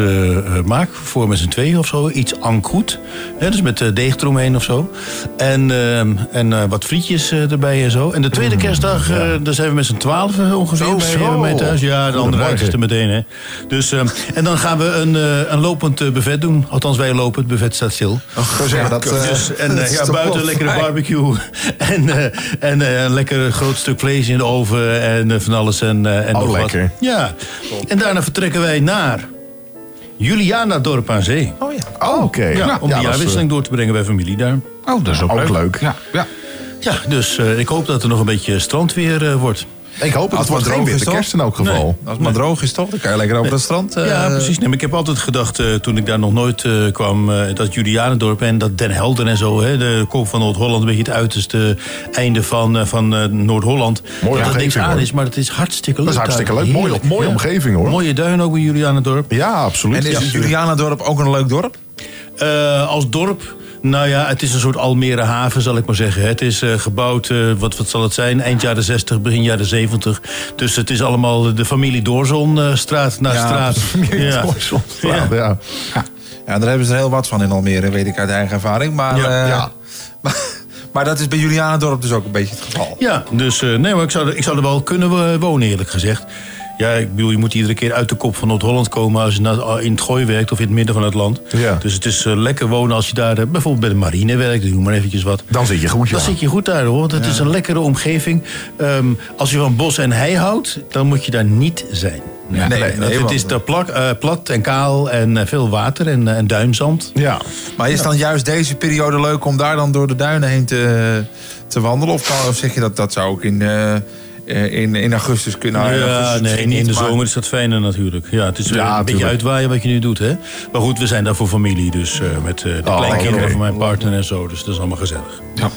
maak voor met z'n tweeën of zo. Iets en croûte. Hè, dus met deeg eromheen of zo. En, ehm, en eh, wat frietjes eh, erbij en zo. En de tweede kerstdag, eh, daar zijn we met z'n twaalf ongeveer Zo, bij, zo. bij thuis. Ja, de andere Goedemorgen. uit is er meteen. Hè. Dus, ehm, en dan gaan we een, eh, een lopend buffet doen. Althans, wij lopen. Het buffet staat stil. Zo zeggen dat. eh, Dus, en ja, buiten lekkere barbecue. En, en eh, een lekker groot stuk vlees in de oven. En eh, van alles en, eh, en Oh, nog lekker. wat. Ja. En daarna vertrekken wij naar Juliana Dorp aan Zee. Oh ja. Oh, oké. Ja, om ja, de jaarwisseling door te brengen bij familie daar. Oh, dat is ook, Ook leuk. leuk. Ja, ja. Ja, dus eh, ik hoop dat er nog een beetje strandweer eh, wordt. Ik hoop het. Als Het wordt geen droog is, witte toch? kerst in elk geval. Nee, als het maar droog is toch, dan kan je lekker over het strand. eh, Ja, precies. Nee, maar ik heb altijd gedacht, eh, toen ik daar nog nooit eh, kwam, eh, dat Julianendorp en dat Den Helder en zo, hè, de kop van Noord-Holland, een beetje het uiterste einde van, eh, van eh, Noord-Holland. Mooie dat er niks aan hoor. is, maar het is hartstikke leuk. Dat is hartstikke leuk. Mooie, mooie Ja. omgeving hoor. Mooie duin ook bij Julianendorp. Ja, absoluut. En is Ja. Julianendorp ook een leuk dorp? Eh, als dorp, nou ja, het is een soort Almere haven, zal ik maar zeggen. Het is eh, gebouwd, eh, wat, wat zal het zijn, eind jaren 60, begin jaren 70. Dus het is allemaal de familie Doorzon, eh, straat na Ja, straat. Ja. Ja. Ja. Ja, daar hebben ze er heel wat van in Almere, weet ik uit eigen ervaring. Maar, Ja. eh, Ja. maar, maar dat is bij Julianendorp dus ook een beetje het geval. Ja, dus eh, nee, maar ik zou, er- ik zou er wel kunnen wonen, eerlijk gezegd. Ja, ik bedoel, je moet iedere keer uit de kop van Noord-Holland komen als je na- in het gooi werkt of in het midden van het land. Ja. Dus het is eh, lekker wonen als je daar eh, bijvoorbeeld bij de marine werkt, ik noem maar eventjes wat. Dan zit je goed, ja. Dan zit je goed daar hoor, want het is een lekkere omgeving. Ehm, als je van bos en hei houdt, dan moet je daar niet zijn. Nee, nee, want nee, het is plak, eh, plat en kaal en eh, veel water en, eh, en duimzand. Ja. Maar is dan juist deze periode leuk om daar dan door de duinen heen te, te wandelen? Of, kan, of zeg je dat dat zou ook in, eh, eh, in, in augustus kunnen? Nou, in ja, augustus nee, in de maar- zomer is dat fijner natuurlijk. Ja, het is Ja, ja, een beetje uitwaaien wat je nu doet, hè. Maar goed, we zijn daar voor familie, dus eh, met eh, de Oh, kleinkinderen van mijn partner en zo. Dus dat is allemaal gezellig. Nou,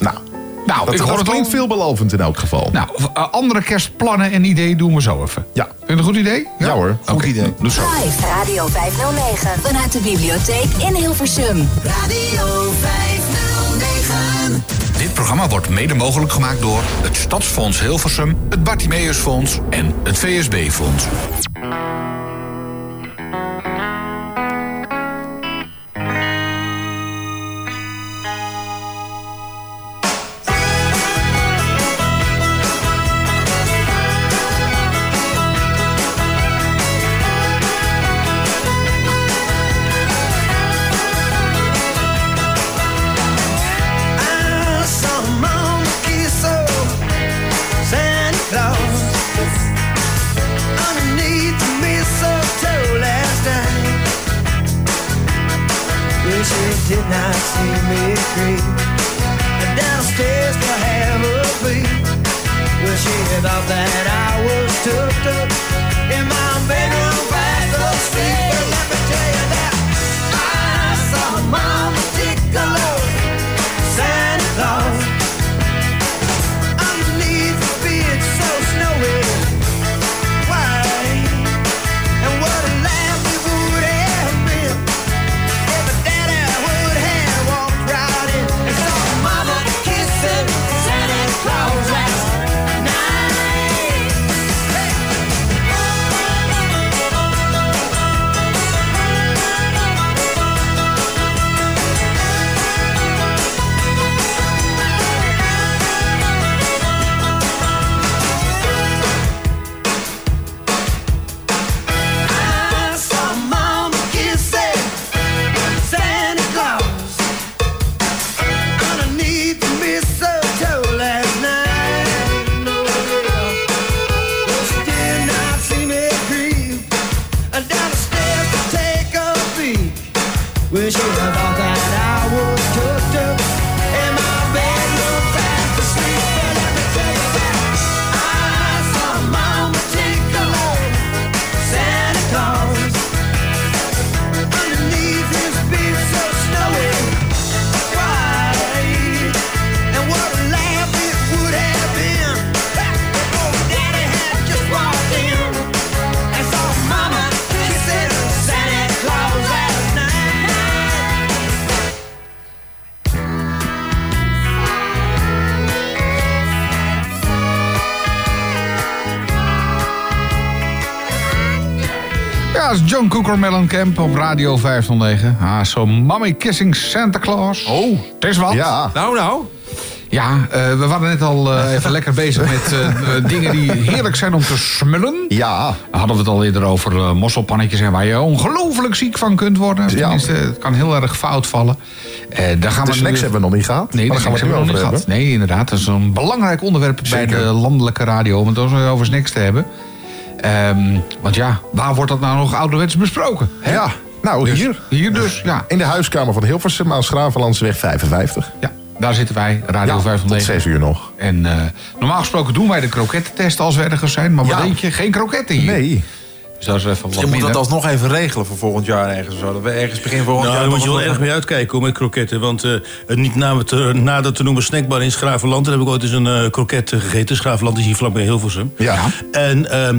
Nou, dat, ik hoor dat het klinkt al. veelbelovend in elk geval. Nou, eh, andere kerstplannen en ideeën doen we zo even. Ja. Vind je een goed idee? Ja, hoor. Goed idee. Dus zo. Live Radio 509 vanuit de bibliotheek in Hilversum. Radio 509. Programma wordt mede mogelijk gemaakt door het Stadsfonds Hilversum, het Bartimeusfonds en het VSB-fonds. Not see me creep downstairs to have a peek. Well, she thought that I was tucked up in my bedroom Cooker Mellencamp op Radio 509. Ah, zo Mommy Kissing Santa Claus. Oh, het is wat. Ja. Nou, nou. Ja, eh, we waren net al eh, even lekker bezig met eh, dingen die heerlijk zijn om te smullen. Ja. Hadden we het al eerder over mosselpannetjes en waar je ongelooflijk ziek van kunt worden. Ja. Tenminste, het kan heel erg fout vallen. Daar gaan De we snacks nu... hebben we nog niet gehad. Nee, daar gaan we het nu over hebben. Nee, inderdaad. Dat is een belangrijk onderwerp bij de landelijke radio. Om het over snacks te hebben. Ehm, want ja, waar wordt dat nou nog ouderwets besproken? hè? Ja, nou Dus hier. Hier dus, ja. In de huiskamer van Hilversum aan Schravenlandseweg 55. ja. Daar zitten wij, Radio Ja, 509. tot uur nog. En eh, normaal gesproken doen wij de krokettentest als we ergens zijn. Maar wat Ja. denk je? Geen kroketten hier. Nee. Dus dat is even wat Je moet dat alsnog even regelen voor volgend jaar ergens. of Zo. Dat we ergens begin volgend Nou, jaar... daar moet je wel erg mee uitkijken hoor, met kroketten. Want eh, het niet na, te, nader te noemen snackbar in Schravenland... daar heb ik ooit eens een eh, kroket gegeten. Schravenland is hier vlakbij Hilversum. Ja. En ehm,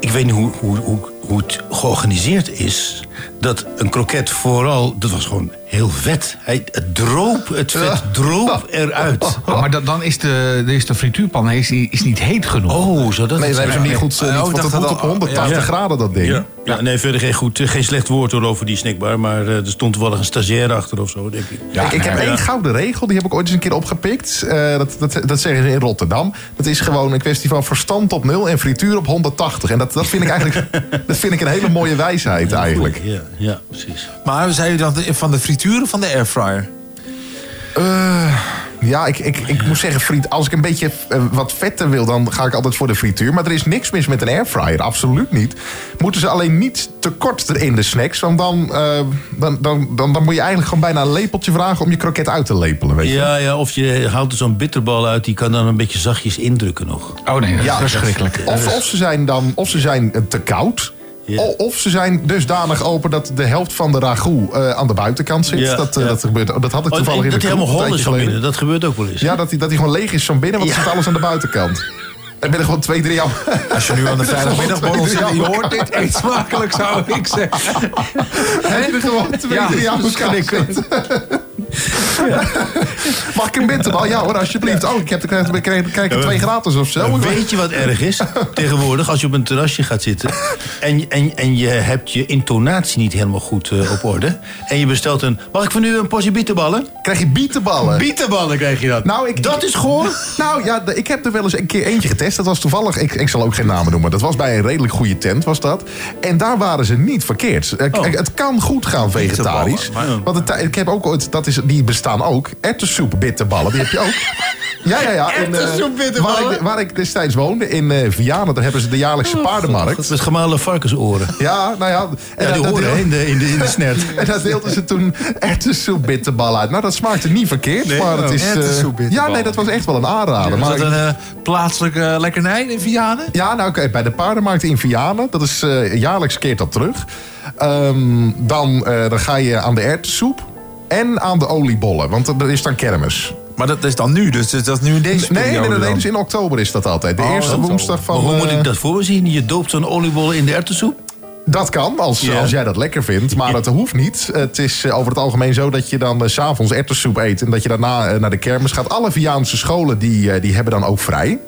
ik weet niet hoe, hoe, hoe, hoe het georganiseerd is... dat een kroket vooral... dat was gewoon heel vet. Hij, het droop, het vet droop eruit. Oh, maar dan, dan is de, is de frituurpan is, is niet heet genoeg. Oh, zo dat Nee, ze hebben ze zijn. niet goed. eh, Oh, niet, want op al- 180 ja. graden, dat ding. Ja. Ja, nee, verder geen, goed, geen slecht woord hoor over die snackbar. Maar eh, er stond toevallig een stagiair achter of zo, denk ik. ik, ik heb één gouden regel, die heb ik ooit eens een keer opgepikt. Eh, dat, dat, dat zeggen ze in Rotterdam. Dat is gewoon een kwestie van verstand op 0 en frituur op 180. En dat, dat, vind ik eigenlijk dat vind ik een hele mooie wijsheid eigenlijk. Ja, ja, precies. Maar zei u dan van de frituur of van de airfryer? Eh, ja, ik, ik, ik moet zeggen, friet, als ik een beetje eh, wat vetter wil, dan ga ik altijd voor de frituur. Maar er is niks mis met een airfryer, absoluut niet. Moeten ze alleen niet te kort erin de snacks, want dan, eh, dan, dan, dan, dan moet je eigenlijk gewoon bijna een lepeltje vragen om je kroket uit te lepelen. Weet je? Ja, ja, of je haalt er zo'n bitterbal uit, die kan dan een beetje zachtjes indrukken nog. Oh nee, dat Ja, is verschrikkelijk. Of, of ze zijn dan of ze zijn te koud. Ja. Of ze zijn dusdanig open dat de helft van de ragout eh, aan de buitenkant zit. Ja, dat, eh, ja. dat, gebeurt, dat had ik Oh, toevallig en in de dat hij helemaal hol is tijdje van geleden. binnen, dat gebeurt ook wel eens. Ja, dat hij, dat hij gewoon leeg is van binnen, want er zit alles aan de buitenkant. En ben er gewoon twee, drie aan. Als je nu aan de vrijdagmiddagborrel zit je hoort dit, eet smakelijk zou ik zeggen. Heb je gewoon twee, Ja, drie aan elkaar Mag ik een bitterbal? Ja hoor, alsjeblieft. Oh, ik heb er krijg, krijg, krijg twee gratis of zo. Weet je wat erg is? Tegenwoordig, als je op een terrasje gaat zitten... en, en, en je hebt je intonatie niet helemaal goed eh, op orde... en je bestelt een... Mag ik van u een portie bitterballen? Krijg je bietenballen? Bitterballen krijg je dat. Nou, ik, dat is gewoon... Nou ja, de- ik heb er wel eens een keer eentje getest. Dat was toevallig, ik, ik zal ook geen namen noemen. Dat was bij een redelijk goede tent, was dat. En daar waren ze niet verkeerd. Eh, Oh. Het kan goed gaan vegetarisch. Want het, ik heb ook ooit, dat is, die bestaan ook. Erwtensoep bitterballen, die heb je ook. Ja, ja, ja. Eh, Erwtensoep bitterballen? waar, ik, waar ik destijds woonde, in eh Vianen, daar hebben ze de jaarlijkse paardenmarkt. Met gemalen varkensoren. Ja, nou ja. En Ja, die dat- dat horen in de, in de, in de snert. En daar deelden ze toen erwtensoep bitterbal uit. Nou, dat smaakte niet verkeerd. Nee, maar het oh. is, eh, bitterballen. Ja, nee, dat was echt wel een aanrader. Was maar dat een eh, plaatselijke lekkernij in Vianen? Ja, nou oké, bij de paardenmarkt in Vianen. Dat is eh, jaarlijks keert dat terug. Ehm, dan, eh, dan ga je aan de erwtensoep en aan de oliebollen. Want er is dan kermis. Maar dat is dan nu, dus dat is nu in deze Nee, periode nee, nee, nee, dan? dus in oktober is dat altijd. De Oh, eerste woensdag van... Maar hoe moet eh, ik dat voor me zien? Je doopt zo'n oliebol in de erwtensoep? Dat kan, als, als jij dat lekker vindt. Maar dat hoeft niet. Het is eh, over het algemeen zo dat je dan eh, s s'avonds erwtensoep eet... en dat je daarna eh, naar de kermis gaat. Alle Viaanse scholen die, eh, die hebben dan ook vrij.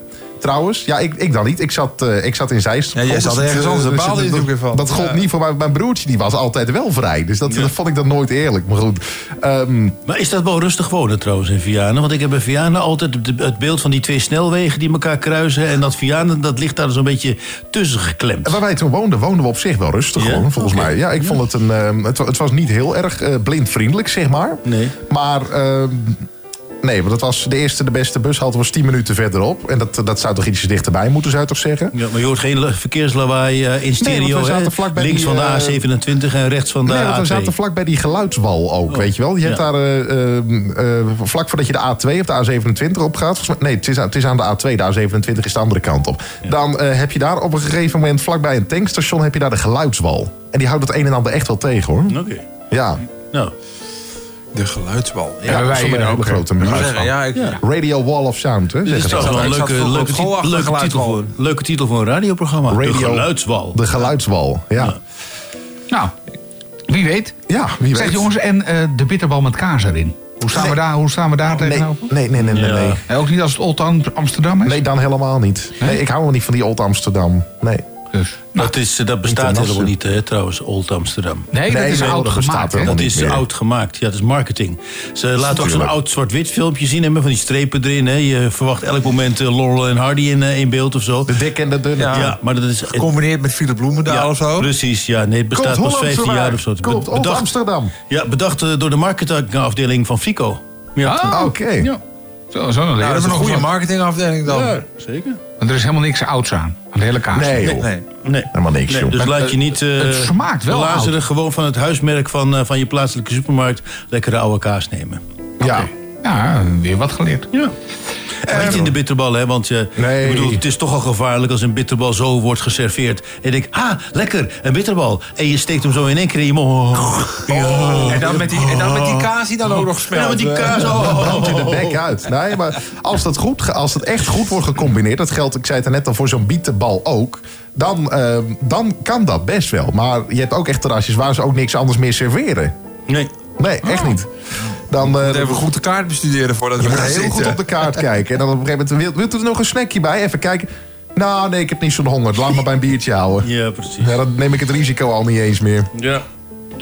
Trouwens, ja, ik, ik dan niet. Ik zat, eh, ik zat in Zeist. Ja, jij zat ergens eh, anders, dus dat- van. Dat gold Ja. niet voor mijn, mijn broertje, die was altijd wel vrij. Dus dat, dat vond ik dan nooit eerlijk. Maar goed, ehm, Maar is dat wel rustig wonen trouwens in Vianen? Want ik heb in Vianen altijd het- beeld van die twee snelwegen die elkaar kruisen. En dat Vianen, dat ligt daar zo'n beetje tussen geklemd. waar wij toen woonden, woonden we op zich wel rustig Ja? hoor, volgens mij. Ja, ik vond het een... ehm, het was niet heel erg eh, blindvriendelijk, zeg maar. Nee. Maar ehm, nee, want dat was de eerste, de beste bushalte was 10 minuten verderop. En dat, dat zou toch ietsje dichterbij moeten, zou je toch zeggen? Ja, maar je hoort geen verkeerslawaai eh, in stereo, want we zaten hè? vlak bij Links die, van de eh, A27 en rechts van de Nee, want we A2. zaten vlak bij die geluidswal ook, weet je wel. Je hebt daar, eh, vlak voordat je de A2 of de A27 op gaat... volgens mij- nee, het is, aan- het is aan de A2, de A27 is de andere kant op. Dan heb je daar op een gegeven moment, vlakbij een tankstation... heb je daar de geluidswal. En die houdt het een en ander echt wel tegen, hoor. Oké. Ja, Nou, De geluidsbal. Ja, ja wij dat is hier een grote ik zeggen, ja, ik, Radio Wall of Sound, hè? dit is zeggen toch ze. wel een leuke, leuke, leuke, titel geluidswal. voor, leuke titel voor een radioprogramma. de Radio- geluidswal. De geluidswal, ja. Nou, wie weet. Ja, wie Zeg weet. jongens, en eh, de bitterbal met kaas erin. Hoe staan, we, daar, hoe staan we daar Nee, tegenover? nee, nee, nee, nee. Ja. Nee, Eh, ook niet als het Old Amsterdam is? nee dan helemaal niet. Nee, ik hou wel niet van die Old Amsterdam. Nee. Dus, dat, is, eh, dat bestaat helemaal niet, hè, trouwens, Old Amsterdam. nee, dat Nee, is nee, oud gemaakt. hè? Dat is meer. oud gemaakt. Ja, dat is marketing. Ze laten ook zo'n oud zwart-wit filmpje zien. Hè, met van die strepen erin. Hè. Je verwacht elk moment eh, Laurel en Hardy in, eh, in beeld of zo. De dik en de dunne. Ja. Ja, maar dat is... Gecombineerd met Philip Bloemendaal ja, of zo. Precies, ja. Nee, het bestaat Komt pas 15 Holland jaar of zo. Komt Be- bedacht, Amsterdam. ja, bedacht door de marketingafdeling van Fico. Ja, Ah, Oké. Ja. Zo, zo dan Nou, dat is we een nog goede marketingafdeling dan. Ja, zeker. Want er is helemaal niks ouds aan. Aan de hele kaas. Nee, joh. Nee. Nee. Helemaal niks, joh. dus laat je niet eh het smaakt wel belazeren. Gewoon van het huismerk van, eh, van je plaatselijke supermarkt lekkere oude kaas nemen. Ja. Ja, weer wat geleerd. Ja. Maar niet in de bitterbal, hè? Want je, Nee. ik bedoel, het is toch al gevaarlijk als een bitterbal zo wordt geserveerd. En je denkt, ah, lekker, een bitterbal. En je steekt hem zo in één keer in je mond. Oh. En dan met die, en dan met die kaas die dan ook nog smelt. Ja, met die kaas. Oh, brandt in de bek uit. Nee, maar als dat, goed, als dat echt goed wordt gecombineerd... dat geldt, ik zei het er net al, voor zo'n bietenbal ook... Dan, eh, dan kan dat best wel. Maar je hebt ook echt terrasjes waar ze ook niks anders meer serveren. Nee. Nee, echt niet. Dan, eh, Even goed de kaart bestuderen voordat we gaan heel zitten. goed op de kaart kijken. En dan op een gegeven moment, wilt, wilt u er nog een snackje bij? Even kijken. Nou, nee, ik heb niet zo'n honger. Laat me bij een biertje houden. Ja, precies. Ja, dan neem ik het risico al niet eens meer. Ja.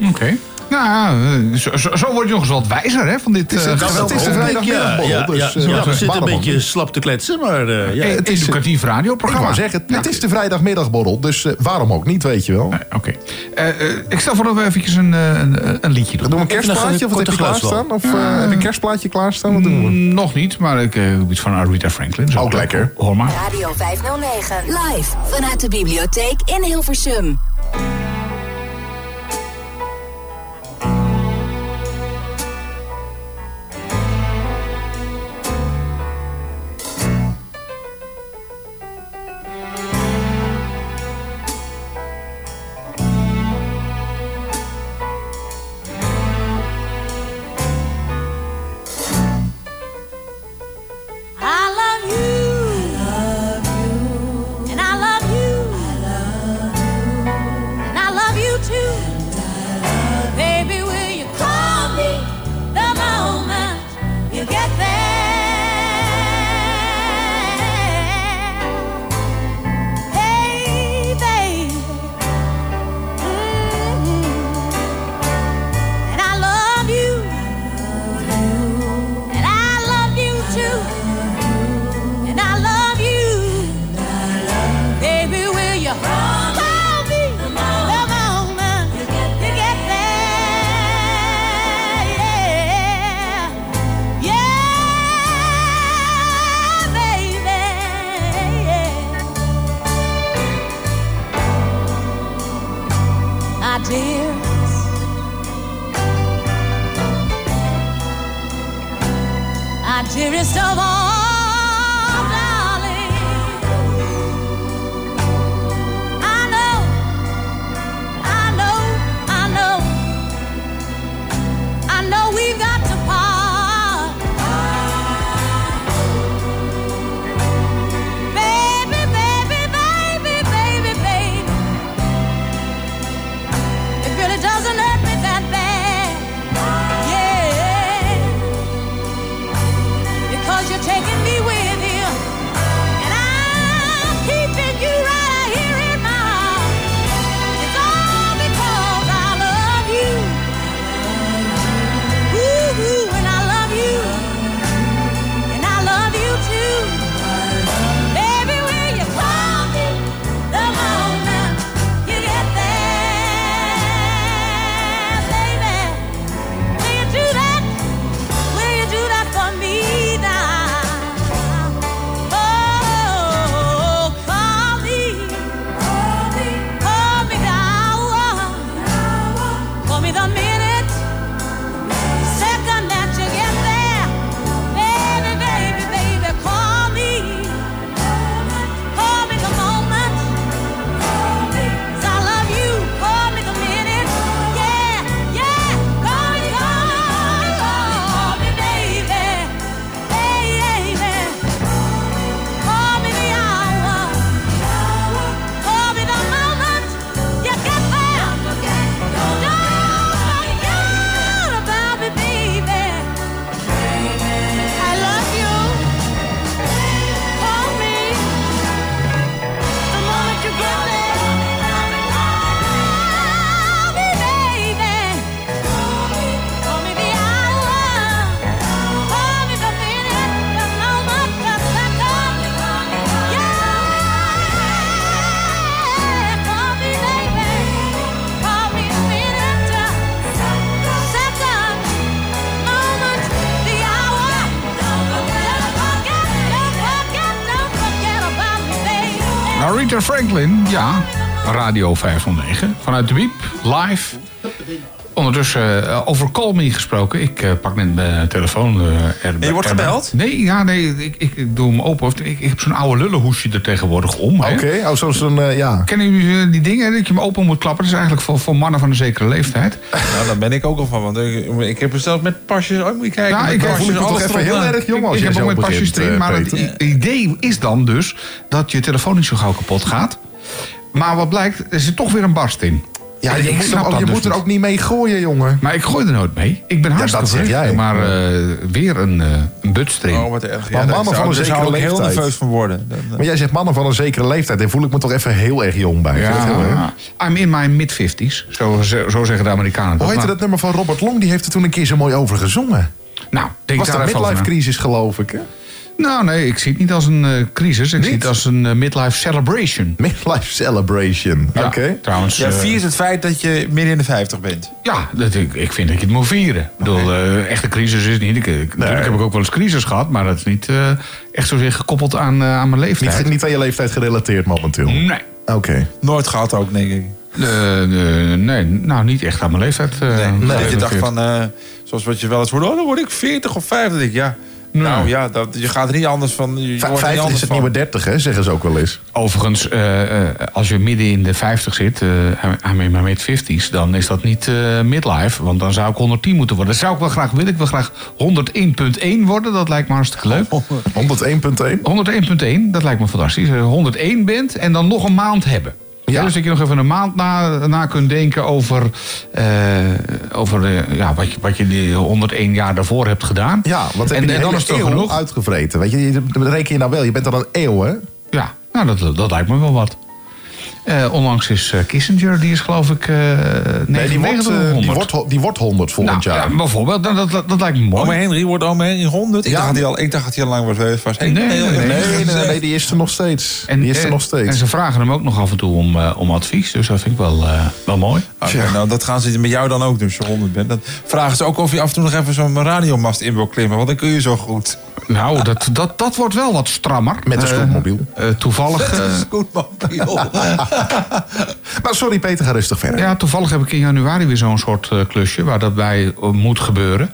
Oké. Nou, ja, zo, zo, zo word je nog eens wat wijzer hè, van dit Het is, eh, het, het is de vrijdagmiddagborrel. ja, dus, ja, eh, ja, we zitten een beetje slap te kletsen, maar eh, ja. Het is- educatief Ik radioprogramma. wou zeggen, het is de vrijdagmiddagborrel. Dus eh, waarom ook niet, weet je wel. Oké. Eh, eh, ik stel voor dat we eventjes een, een, een liedje doen. Doen we een kerstplaatje of wat heb je klaarstaan? Of eh, heb een kerstplaatje klaarstaan? Wat doen we? Mm, Nog niet, maar ik iets van Aretha Franklin. Ook lekker. Hoor maar. Radio 509. Live vanuit de bibliotheek in Hilversum. Ja. Radio 509. Vanuit de Wiep, live. Ondertussen, eh, over Call Me gesproken. Ik eh, pak net mijn telefoon eh, erbij. je wordt gebeld? Nee, ja, nee ik, ik, ik doe hem open. Ik, ik heb zo'n oude lullenhoesje er tegenwoordig om. hè. Oké, oh, zo'n, eh, ja. Kennen jullie die dingen dat je hem open moet klappen? Dat is eigenlijk voor, voor mannen van een zekere leeftijd. Nou, daar ben ik ook al van. Want ik, ik heb er zelfs met pasjes... Oh, moet je kijken. Ik voel ik me toch even heel erg jong als ik jij heb ook met pasjes erin, maar het Peter. idee is dan dus dat je telefoon niet zo gauw kapot gaat. Maar wat blijkt, er zit toch weer een barst in. Ja, ik moet, snap er ook- je dus moet er niet. ook niet mee gooien, jongen. Maar ik gooi er nooit mee. Ik ben hartstikke dat zeg jij. Maar eh, weer een, eh een. Oh, wat erg. Maar Ja, daar mannen van een zekere ik heel leeftijd. nerveus van worden. Maar jij zegt mannen van een zekere leeftijd. Daar voel ik me toch even heel erg jong bij. Heel ja, I'm in my mid-50s. Zo, zo zo zeggen de Amerikanen. Hoe heette dat nummer van Robert Long? Die heeft er toen een keer zo mooi over gezongen. Nou, denk Was daar de even over midlife crisis, geloof ik. Hè? Nou, nee, ik zie het niet als een eh, crisis. Ik zie het als een eh, midlife celebration. Midlife celebration. Ja, Oké. Trouwens, ja, eh, viert het feit dat je midden in de 50 bent. Ja, dat, ik, ik vind dat je het moet vieren. Ik bedoel, eh, echte crisis is niet. Ik, ik- Natuurlijk heb ik ook wel eens crisis gehad, maar dat is niet eh, echt zozeer gekoppeld aan, aan mijn leeftijd. Niet, niet aan je leeftijd gerelateerd momenteel. Nee. Oké. Nooit gehad ook, denk ik. Nee, nou niet echt aan mijn leeftijd. Nee, dat je dacht van, eh, zoals wat je wel eens hoort, oh, dan word ik 40 of 50. Dan denk ik, ja. Nou ja, dat, je gaat er niet anders van. Je, wordt niet 50 anders is het van. nieuwe 30, hè? Zeggen ze ook wel eens. Overigens, eh, eh, als je midden in de 50 zit, eh aan mijn mid-50s, dan is dat niet eh, midlife. Want dan zou ik 110 moeten worden. Dat zou ik wel graag willen. Ik wil graag 101.1 worden. Dat lijkt me hartstikke leuk. 101.1? 101.1, dat lijkt me fantastisch. Als je 101 bent en dan nog een maand hebben. Ja. dus dat je nog even een maand na, na kunt denken over, eh, over eh, ja, wat, je, wat je die 101 jaar daarvoor hebt gedaan. Ja, wat en, en dan hele is het genoeg. uitgevreten? Weet je, je- dat reken je nou wel. Je bent al een eeuw, hè? Ja, nou, dat, dat lijkt me wel wat. Eh, onlangs is eh, Kissinger, die is geloof ik eh Nee, die 99 wordt, of eh, die 100. wordt, ho- die wordt 100 volgend Nou, jaar. ja, bijvoorbeeld, dat, dat, dat, dat lijkt me mooi. Ome Henry wordt ome Henry 100. Ik, Ja. dacht dat hij al, ik dacht dat hij al lang was vast. Nee, nee, nee, Nee, nee, nee, nee, nee, die is er nog steeds. En, die is er nog steeds. En ze vragen hem ook nog af en toe om, eh, om advies. Dus dat vind ik wel, eh, wel mooi. Oké, nou, dat gaan ze met jou dan ook doen, als je 100 bent. Dan vragen ze ook of je af en toe nog even zo'n radiomast in wil klimmen. Want dan kun je zo goed. Nou, dat, dat, dat wordt wel wat strammer. Met de Eh, scootmobiel. eh, toevallig... eh, goed, man. Maar sorry, Peter, ga rustig verder. Ja, toevallig heb ik in januari weer zo'n soort eh, klusje waar dat bij eh, moet gebeuren.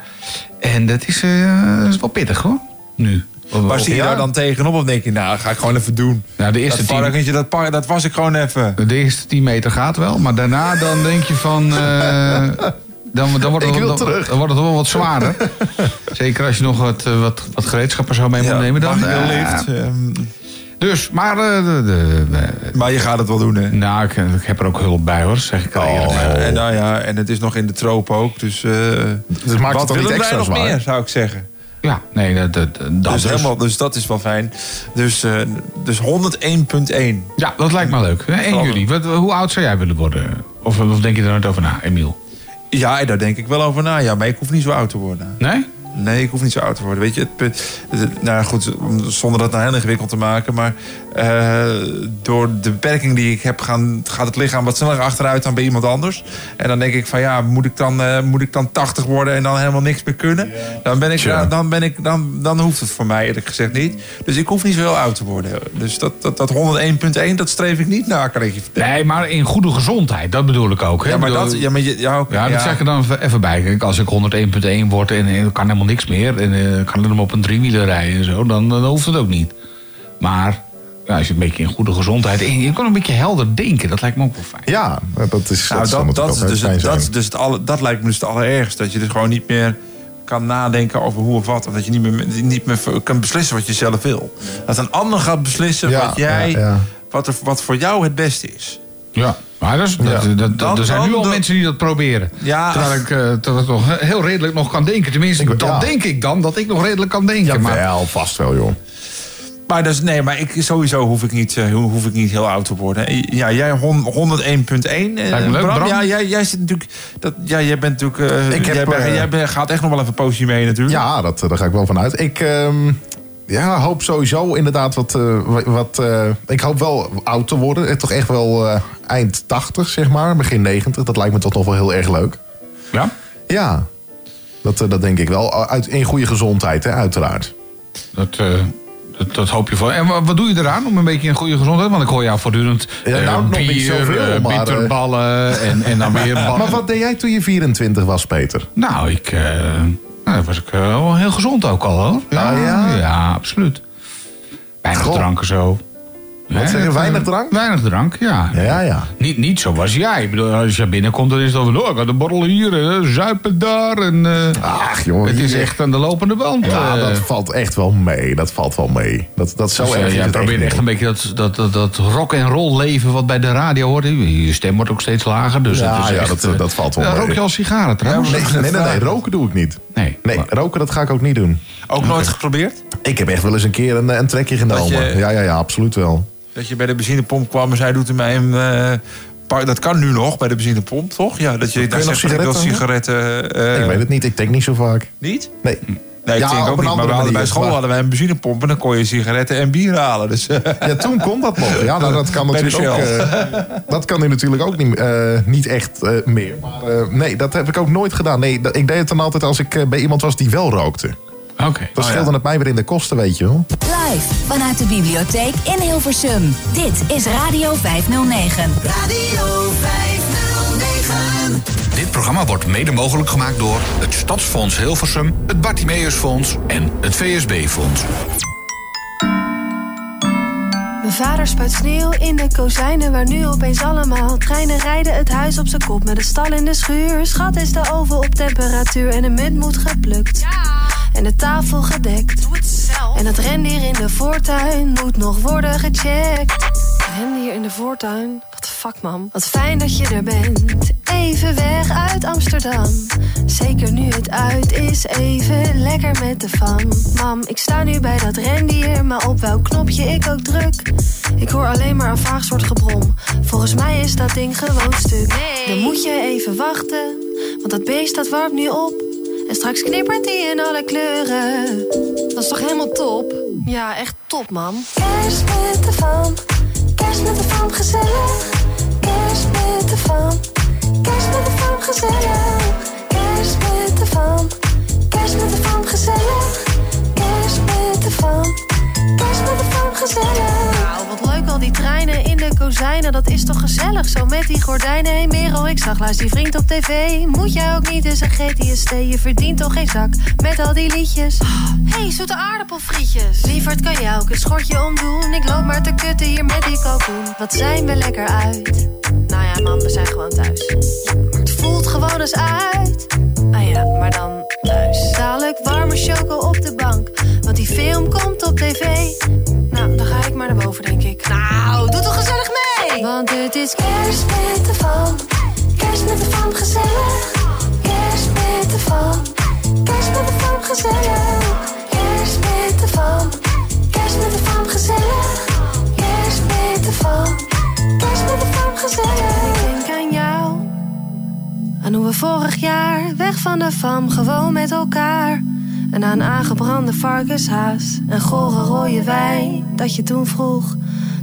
En dat is, eh, dat is wel pittig hoor. Nu. Waar zie je Ja. daar dan tegenop? Of denk je, nou, ga ik gewoon even doen. Nou, de eerste dat varkentje, dat, par- dat was ik gewoon even. De eerste 10 meter gaat wel, maar daarna dan denk je van. eh, dan, dan, wordt het, dan, terug. dan wordt het wel wat zwaarder. Zeker als je nog wat, wat, wat gereedschappen zou mee moet nemen. Dan, mag dus, maar. eh, de, de, de- maar je gaat het wel doen, hè? nou, ik, ik heb er ook hulp bij hoor, zeg ik al. Ja, en, nou ja, en het is nog in de tropen ook. Dus, Dus maakt het wat niet willen wij nog meer, zou ik zeggen. Ja, nee, dat, dat, dat Dus, dus. helemaal, dus dat is wel fijn. Dus, eh dus 101.1. Ja, dat lijkt me leuk. En Vooral- jullie, wat, hoe oud zou jij willen worden? Of, of denk je er nooit over na, Emiel? Ja, daar denk ik wel over na. Ja, maar ik hoef niet zo oud te worden. Nee? Nee, ik hoef niet zo oud te worden. Weet je, het, nou goed, zonder dat nou heel ingewikkeld te maken. Maar eh, door de beperking die ik heb, gaan, gaat het lichaam wat sneller achteruit dan bij iemand anders. En dan denk ik van ja, moet ik dan, eh, moet ik dan 80 worden en dan helemaal niks meer kunnen? Dan, ben ik, dan, ben ik, dan, dan hoeft het voor mij eerlijk gezegd niet. Dus ik hoef niet zo heel oud te worden. Dus dat, dat, dat 101.1, dat streef ik niet na, kan ik je vertellen. Nee, maar in goede gezondheid, dat bedoel ik ook. Hè? Ja, maar dat, ja, maar je, ja, dat zeg ik er dan even bij. Als ik 101.1 word en ik kan helemaal niks meer... en eh, ik kan maar op een driewieler rijden en zo... dan, dan hoeft het ook niet. Maar ja, als je een beetje in goede gezondheid... en je kan een beetje helder denken, dat lijkt me ook wel fijn. Ja, dat is, Nou, dat, is dus het, dat, is dus het alle, dat lijkt me dus het allerergste. Dat je dus gewoon niet meer kan nadenken over hoe of wat. Of dat je niet meer, niet meer kan beslissen wat je zelf wil. Dat een ander gaat beslissen Ja, wat jij... ja, ja. Wat, er, wat voor jou het beste is. Ja, maar dat is, dat, Ja. dat- er zijn nu al mensen die dat proberen. Ja. Terwijl ik, eh, ik nog heel redelijk nog kan denken. Tenminste, Ik- dat ja. denk ik dan, dat ik nog redelijk kan denken. maar, Jawel, vast wel, joh. Maar dus, nee, maar ik, sowieso hoef ik, niet, eh, hoef ik niet heel oud te worden. Ja, jij hon- 101.1. eh, Lijkt me leuk, Bram. Ja, jij, jij zit natuurlijk... Dat, ja, jij bent natuurlijk... eh, Ik heb, jij, bent- eh, jij gaat echt nog wel even een poosje mee natuurlijk. Ja, dat, eh, daar ga ik wel van uit. Ik ehm, ja, hoop sowieso inderdaad wat... eh, wat- eh, ik hoop wel oud te worden. Eh, Toch echt wel eind 80, zeg maar. Begin 90. Dat lijkt me toch nog wel heel erg leuk. ja? Ja, dat, dat denk ik wel. Uit, in goede gezondheid, hè, uiteraard. Dat, dat hoop je voor. En wa- wat doe je eraan om een beetje een goede gezondheid? Want ik hoor jou Ja, eh, nou, bier, bitterballen en, en dan weer ballen. Maar wat deed jij toen je 24 was, Peter? Nou, ik, nou, dan was ik eh, wel heel gezond ook al hoor. Ah, ja? Ja, absoluut. Weinig Goh. drank en zo. Wat zeg je, eh, weinig drank? Weinig drank, ja. Ja, ja. Niet, niet zoals jij. Ik bedoel, als je binnenkomt, dan is het van... Oh, ik had een borrel hier, hè, zuipen daar. En, eh, Ach, jongen. het is echt aan de lopende band. Ja, eh. dat valt echt wel mee. Dat valt wel mee. Dat, dat zo Dus, eh, erg probeert niet. echt een beetje dat, dat, dat, dat rock en roll leven wat bij de radio hoort. Je stem wordt ook steeds lager. Dus Ja, het is ja, echt, dat- eh, dat valt wel ja, mee. Rook je al sigaren trouwens? Nee, nee, nee, nee, roken doe ik niet. Nee. Nee, roken dat ga ik ook niet doen. Ook nooit geprobeerd? Ik heb echt wel eens een keer een, een trekje genomen. je- Ja, ja, ja, absoluut wel. Dat je bij de benzinepomp kwam en zij doet er mij een... eh, paar- dat kan nu nog bij de benzinepomp, toch? Ja, dat je, daar je nog zegt van, ik wil sigaretten? sigaretten... eh, ik weet het niet, ik denk niet zo vaak. Niet? Nee. Nee, ik Ja, denk ook niet. Maar we hadden bij school maar- hadden wij een benzinepomp... en dan kon je sigaretten en bier halen. Dus, eh, Ja, toen kon dat nog. Ja, nou, dat kan natuurlijk ook. Eh, dat kan nu natuurlijk ook niet, eh, niet echt eh, meer. Maar eh, nee, dat heb ik ook nooit gedaan. Nee, dat- ik deed het dan altijd als ik bij iemand was die wel rookte. Oké. Dat scheelde het mij weer in de kosten, weet je wel. Live vanuit de bibliotheek in Hilversum. Dit is Radio 509. Radio 509. Programma wordt mede mogelijk gemaakt door het Stadsfonds Hilversum, het Bartimeusfonds en het VSB-fonds. Mijn vader spuit sneeuw in de kozijnen waar nu opeens allemaal treinen rijden. Het huis op zijn kop met een stal in de schuur. Schat is de oven op temperatuur en de munt moet geplukt. En de tafel gedekt. En het rendier in de voortuin moet nog worden gecheckt. Rendier in de voortuin? Wat de fuck, man. Wat fijn dat je er bent. Even weg uit Amsterdam. Zeker nu het uit is, even lekker met de fam. Mam, ik sta nu bij dat rendier, maar op welk knopje ik ook druk. Ik hoor alleen maar een vaag soort gebrom. Volgens mij is dat ding gewoon stuk. Dan moet je even wachten, want dat beest dat warmt nu op. En straks knippert die in alle kleuren. Dat is toch helemaal top? Ja, echt top, man. Kerst met de fam, kerst met de fam, gezellig. Kerst met de fam, kerst met de fam, gezellig. Kerst met de fam, kerst met de fam, gezellig. Kerst met de fam, kerst met de gezellig. Nou, wat leuk al die treinen in de kozijnen. Dat is toch gezellig zo met die gordijnen. Hey Merel, ik zag laatst die vriend op tv. Moet jij ook niet eens een GTST? Je verdient toch geen zak met al die liedjes. hey, zoete aardappelfrietjes. Lieverd, kan jij ook een schortje omdoen? Ik loop maar te kutten hier met die kalkoen. Wat zijn we lekker uit? Nou ja, man, we zijn gewoon thuis. Maar het voelt gewoon eens uit. Ah ja, maar dan thuis. Dadelijk warme choco op de bank. Want die film komt op tv. Nou, dan ga ik maar naar boven, denk ik. Nou, doe toch gezellig mee! Want het is kerst met de fam. Kerst met de fam, gezellig. Kerst met de fam. Kerst met de fam, gezellig. Kerst met de fam. Kerst met de fam, gezellig. Vorig jaar weg van de fam gewoon met elkaar. En aan aangebrande varkenshaas en gore rode wijn. Dat je toen vroeg,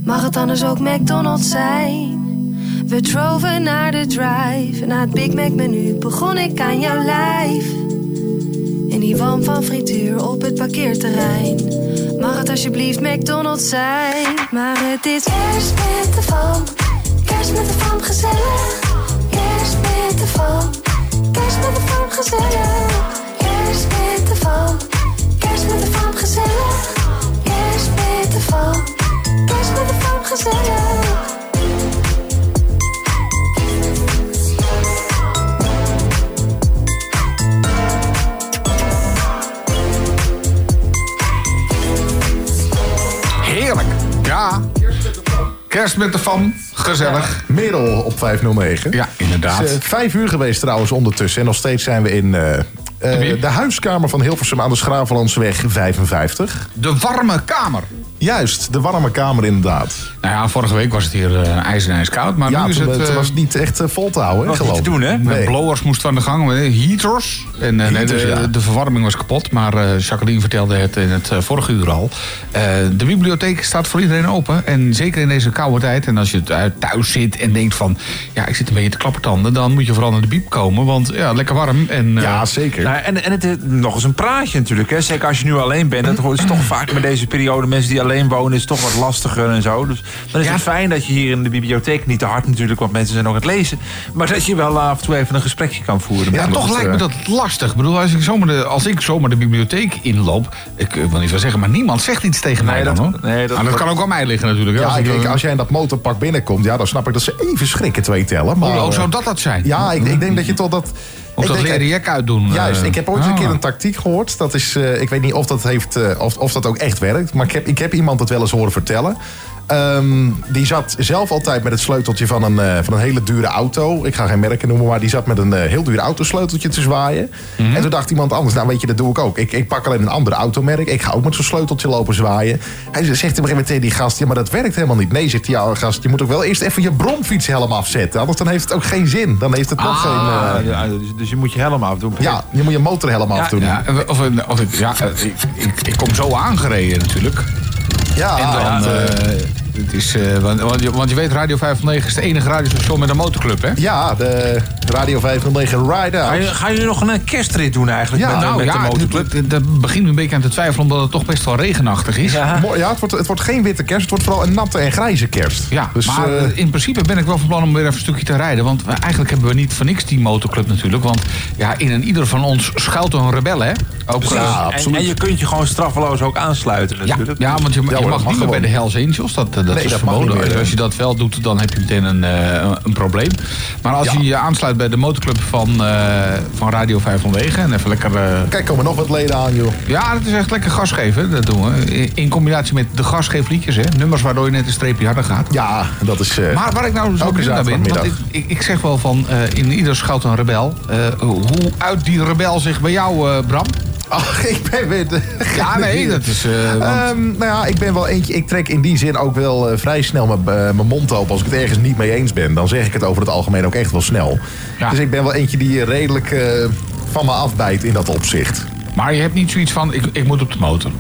mag het anders ook McDonald's zijn? We droven naar de drive en na het Big Mac menu begon ik aan jouw lijf. In die walm van frituur op het parkeerterrein. Mag het alsjeblieft McDonald's zijn? Maar het is kerst met de fam, kerst met de fam gezellig. Kerst met de fam, kerst met de fam gezellig. Kerst met de fam, kerst met de fam gezellig. Kerst met de fam, kerst met de fam gezellig. Heerlijk. Ja. Kerst met de fam. Gezellig. Merel op 509. Ja, inderdaad. Het is eh, vijf uur geweest trouwens ondertussen. En nog steeds zijn we in eh, eh, de huiskamer van Hilversum aan de Schravenlandsweg 55. De warme kamer. Juist, de warme kamer inderdaad. Nou ja, vorige week was het hier uh, ijs en ijskoud. Maar ja, nu is toen, het... het eh, was niet echt vol te houden, hè, was te ik. doen, hè? Nee. blowers moest aan de gang, met heaters. En eh, Heaters, de, ja. de verwarming was kapot. Maar eh, Jacqueline vertelde het in het vorige uur al. Eh, de bibliotheek staat voor iedereen open. En zeker in deze koude tijd. En als je thuis zit en denkt van... Ja, ik zit een beetje te klappertanden. Dan moet je vooral naar de biep komen. Want ja, lekker warm. En, Ja, zeker. Nou, en, en het is nog eens een praatje natuurlijk. Hè. Zeker als je nu alleen bent. Dat is toch vaak met deze periode. Mensen die alleen wonen is toch wat lastiger en zo. Dus dan is het fijn dat je hier in de bibliotheek... niet te hard natuurlijk, want mensen zijn nog aan het lezen. Maar dat je wel af en toe even een gesprekje kan voeren. Ja, toch lijkt me eh. dat lastig. Ik bedoel, als ik zomaar de, als ik zomaar de bibliotheek inloop... Ik wil niet wel zeggen, maar niemand zegt iets tegen mij dan, hoor. nee, dat Maar dat kan ook aan mij liggen natuurlijk. hè, Ja, als ik, eh, als jij in dat motorpak binnenkomt, ja, dan snap ik dat ze even schrikken twee tellen. Maar, oh, eh, zou dat dat zijn? Ja, ik, ik denk dat je tot dat... Of ik dat leren jek uitdoen. Juist, eh. ik heb ooit een Ah. keer een tactiek gehoord. Dat is, eh, ik weet niet of dat, heeft, eh, of, of dat ook echt werkt. Maar ik heb, ik heb iemand het wel eens horen vertellen. Ehm, die zat zelf altijd met het sleuteltje van een, eh, van een hele dure auto. Ik ga geen merken noemen, maar die zat met een eh, heel duur autosleuteltje te zwaaien. Mhm. En toen dacht iemand anders, nou weet je, dat doe ik ook. Ik, ik pak alleen een ander automerk. Ik ga ook met zo'n sleuteltje lopen zwaaien. Hij zegt op een gegeven moment tegen die gast, ja, maar dat werkt helemaal niet. Nee, zegt die oude gast, je moet ook wel eerst even je bromfietshelm afzetten. Anders dan heeft het ook geen zin. Dan heeft het nog geen... Ah, eh, ja, dus, dus je moet je helm afdoen. ja, je moet je motorhelm afdoen. Ja, of, of ik, ja, eh, ik, ik, ik kom zo aangereden natuurlijk. Ja, en dan, eh, het is, eh, want, want, je, want je weet, Radio 509 is de enige radiostation met een motorclub, hè? Ja, de Radio 509 Ride Ga, je, Out. gaan jullie nog een kerstrit doen eigenlijk Ja, met, nou met ja, de motorclub? dat begint een beetje aan te twijfelen omdat het toch best wel regenachtig is. Ja. Het wordt, het wordt geen witte kerst, het wordt vooral een natte en grijze kerst. Ja, dus, maar eh, eh, in principe ben ik wel van plan om weer even een stukje te rijden. Want eigenlijk hebben we niet voor niks die motorclub natuurlijk. Want ja, in een ieder van ons schuilt een rebel, hè? Ook, Precies. eh, en, en je kunt je gewoon straffeloos ook aansluiten ja, natuurlijk. ja, want je, je hoor, mag niet meer bij de Hells Angels. Dat, eh, dat Nee, is dat verboden. als je dat wel doet, dan heb je meteen een, eh, een probleem. Maar als Ja. je je aansluit bij de motorclub van, eh, van Radio 509... en even lekker... eh, Kijk, komen nog wat leden aan, joh. ja, dat is echt lekker gas geven. Dat doen we. In- In combinatie met de gasgeefliedjes, hè. Nummers waardoor je net een streepje harder gaat. Ja, dat is... Maar waar ik nou zo Elke benieuwd naar ben, want ik, ik, ik zeg wel van in ieder schuilt een rebel. Hoe uit die rebel zich bij jou, Bram? Ach, ik ben weer... De, Ja, nee, dat is... eh, want- Ehm, nou ja, ik ben wel eentje. Ik trek in die zin ook wel eh, vrij snel mijn eh, mijn mond open. Als ik het ergens niet mee eens ben, dan zeg ik het over het algemeen ook echt wel snel. Ja. Dus ik ben wel eentje die redelijk van me afbijt in dat opzicht. maar je hebt niet zoiets van, ik, ik moet op de motor.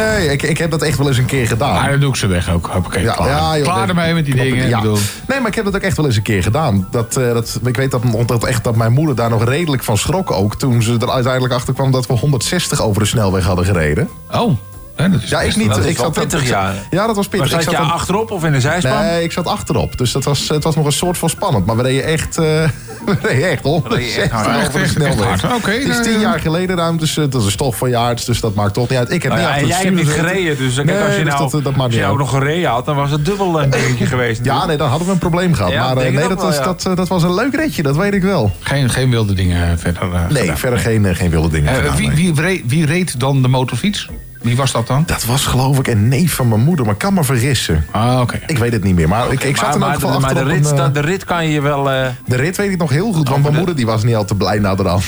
Nee, ik, ik heb dat echt wel eens een keer gedaan. Maar dan doe ik ze weg ook. Hoppakee, Ja, klaar. ja, joh, klaar ermee met die dingen. ja. Nee, maar ik heb dat ook echt wel eens een keer gedaan. Dat, eh, dat, ik weet dat, dat, echt, dat mijn moeder daar nog redelijk van schrok ook. Toen ze er uiteindelijk achter kwam dat we 160 over de snelweg hadden gereden. oh, hè, dat is Ja, ik niet. dat ik zat pittig, ik zat- ja. Dat was Maar pittig. zat ik je dan- achterop of in de zijspan? Nee, ik zat achterop. Dus dat was, het was nog een soort van spannend. Maar we reden echt, eh we reden echt 160 hard. over de snelweg. het is nou, tien ja. jaar geleden ruim, dus eh, dat is toch verjaard. Dus dat maakt toch niet uit. Ik heb Nou niet ja, en jij hebt niet gereden, dus Nee, als je dus nou, dat, eh, dat als je niet nou ook uit. nog gereden had, dan was het dubbel een dingetje geweest. Ja, nee, dan hadden we een probleem gehad. Ja, maar nee, dat was, ja. dat, dat was een leuk ritje, dat weet ik wel. geen, geen wilde dingen verder Nee, verder geen, geen wilde dingen gedaan, wie, nee. wie, reed, wie reed dan de motorfiets? Wie was dat dan? Dat was geloof ik een neef van mijn moeder, maar ik kan me vergissen. Ah, oké. Ik weet het niet meer, maar ik, ik zat maar, er in maar, de, de, rit, een, eh, dat- de rit kan je wel... eh, De rit weet ik nog heel goed, want mijn moeder die was niet al te blij naar de rand.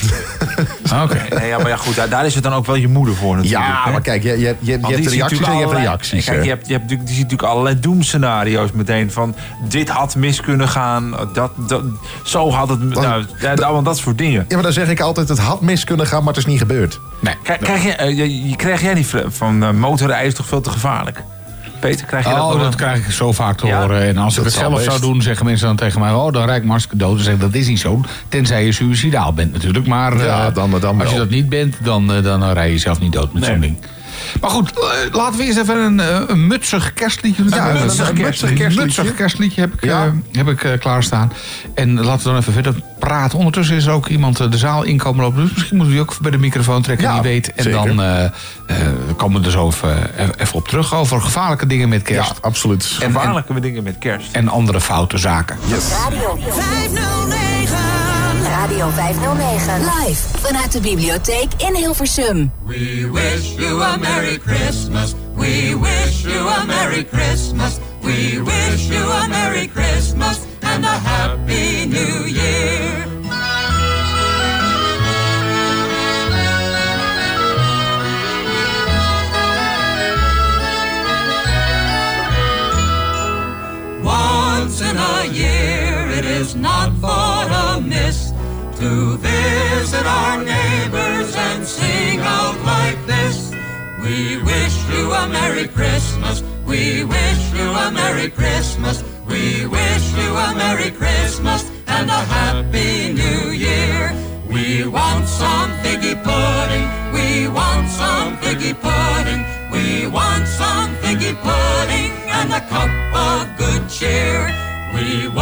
Ah, oké. nee, ja, maar ja, goed, daar, daar is het dan ook wel je moeder voor natuurlijk. Ja, hè? maar kijk, je, je, je, je hebt reacties en je hebt reacties. Kijk, je hebt, je hebt, die ziet natuurlijk allerlei doemscenario's meteen. Van dit had mis kunnen gaan. Dat, dat, zo had het... Nou, ja, allemaal dat soort dingen. Ja, maar dan zeg ik altijd, het had mis kunnen gaan, maar het is niet gebeurd. Nee. Krijg, krijg, je, eh, je, je- krijg jij niet van uh, motorrijden is toch veel te gevaarlijk? Peter, krijg je dat Oh, dat krijg ik zo vaak te Ja? horen. En als ik het zelf best. zou doen, zeggen mensen dan tegen mij... oh, dan rijd ik hartstikke dood. Dan zeg ik, dat is niet zo. Tenzij je suicidaal bent natuurlijk. Maar Ja, eh, dan- dan als je wel. dat niet bent, dan, eh, dan rij je zelf niet dood met Nee. zo'n ding. Maar goed, eh, laten we eerst even een, eh, een mutsig kerstliedje doen. Ja, een mutsig een kerstliedje. mutsig kerstliedje heb ik, Ja. eh, heb ik klaarstaan. En laten we dan even verder praten. Ondertussen is er ook iemand de zaal inkomen lopen. Dus misschien moeten we die ook bij de microfoon trekken, Ja, wie weet. En zeker. dan eh, eh, komen we er zo even, even op terug over gevaarlijke dingen met kerst. Ja, absoluut. En, en, Gevaarlijke dingen met kerst. en andere foute zaken. Radio 509. Radio 509. Live vanuit de bibliotheek in Hilversum. We wish you a Merry Christmas. We wish you a Merry Christmas. We wish you a Merry Christmas and a Happy New Year. Once in a year, it is not for amiss to visit our neighbors and sing out like this. We wish you a Merry Christmas. We wish you a Merry Christmas. We wish you a Merry Christmas and a Happy New Year. We want some figgy pudding. We want some figgy pudding. We want some figgy pudding and a cup of good cheer. We won't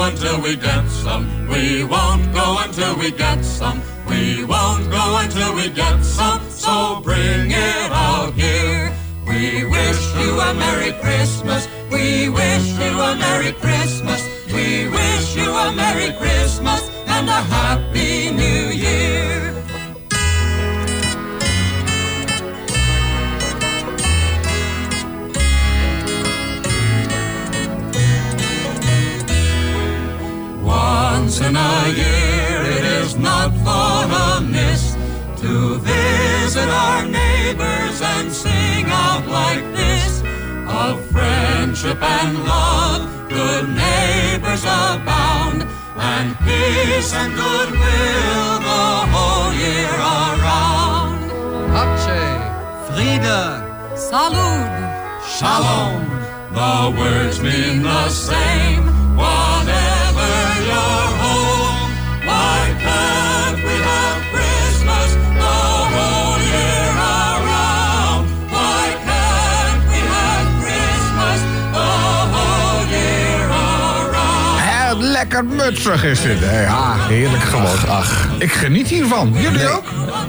go until we get some. We won't go until we get some. We won't go until we get some. So bring it out here. We wish you a Merry Christmas. We wish you a Merry Christmas. We wish you a Merry Christmas and a Happy visit our neighbors and sing out like this of friendship and love, good neighbors abound, and peace and goodwill the whole year around. Pace, Friede, Salud, Shalom. The words mean the same, mutsig is dit. Ja, heerlijk gewoon. Ach, ik geniet hiervan. Jullie ook?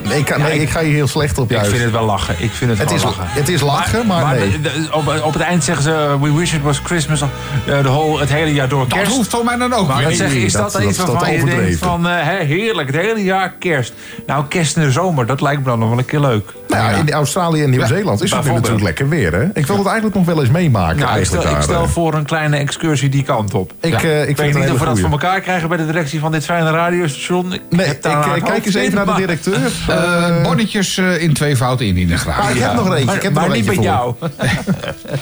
Nee, ik, kan, nee, ik ga hier heel slecht op Ik juist. vind het wel lachen. Ik vind het, Het is- lachen. het is lachen, maar nee. de- de- op, op het eind zeggen ze... We wish it was Christmas. eh, de whole, het hele jaar door Dat kerst. hoeft van mij dan ook Maar dat zeg, is dat, dat- iets dat waarvan je denkt van... hè, heerlijk, het hele jaar kerst. Nou, kerst in de zomer, dat lijkt me dan nog wel een keer leuk. Nou ja, in Australië en Nieuw-Zeeland is het natuurlijk lekker weer. Hè? Ik wil het eigenlijk nog wel eens meemaken. Nou, ik stel, ik stel voor een kleine excursie die kant op. Ik, Ja. eh, ik vind het weet niet of we dat. Voor elkaar krijgen bij de directie van dit fijne radiostation. Ik Nee, ik een eh, kijk eens even naar de directeur. Eh, Eh, bonnetjes eh, in twee fouten indienen graag. Maar ik heb nog er eentje. Maar, ik heb maar nog niet voor. jou.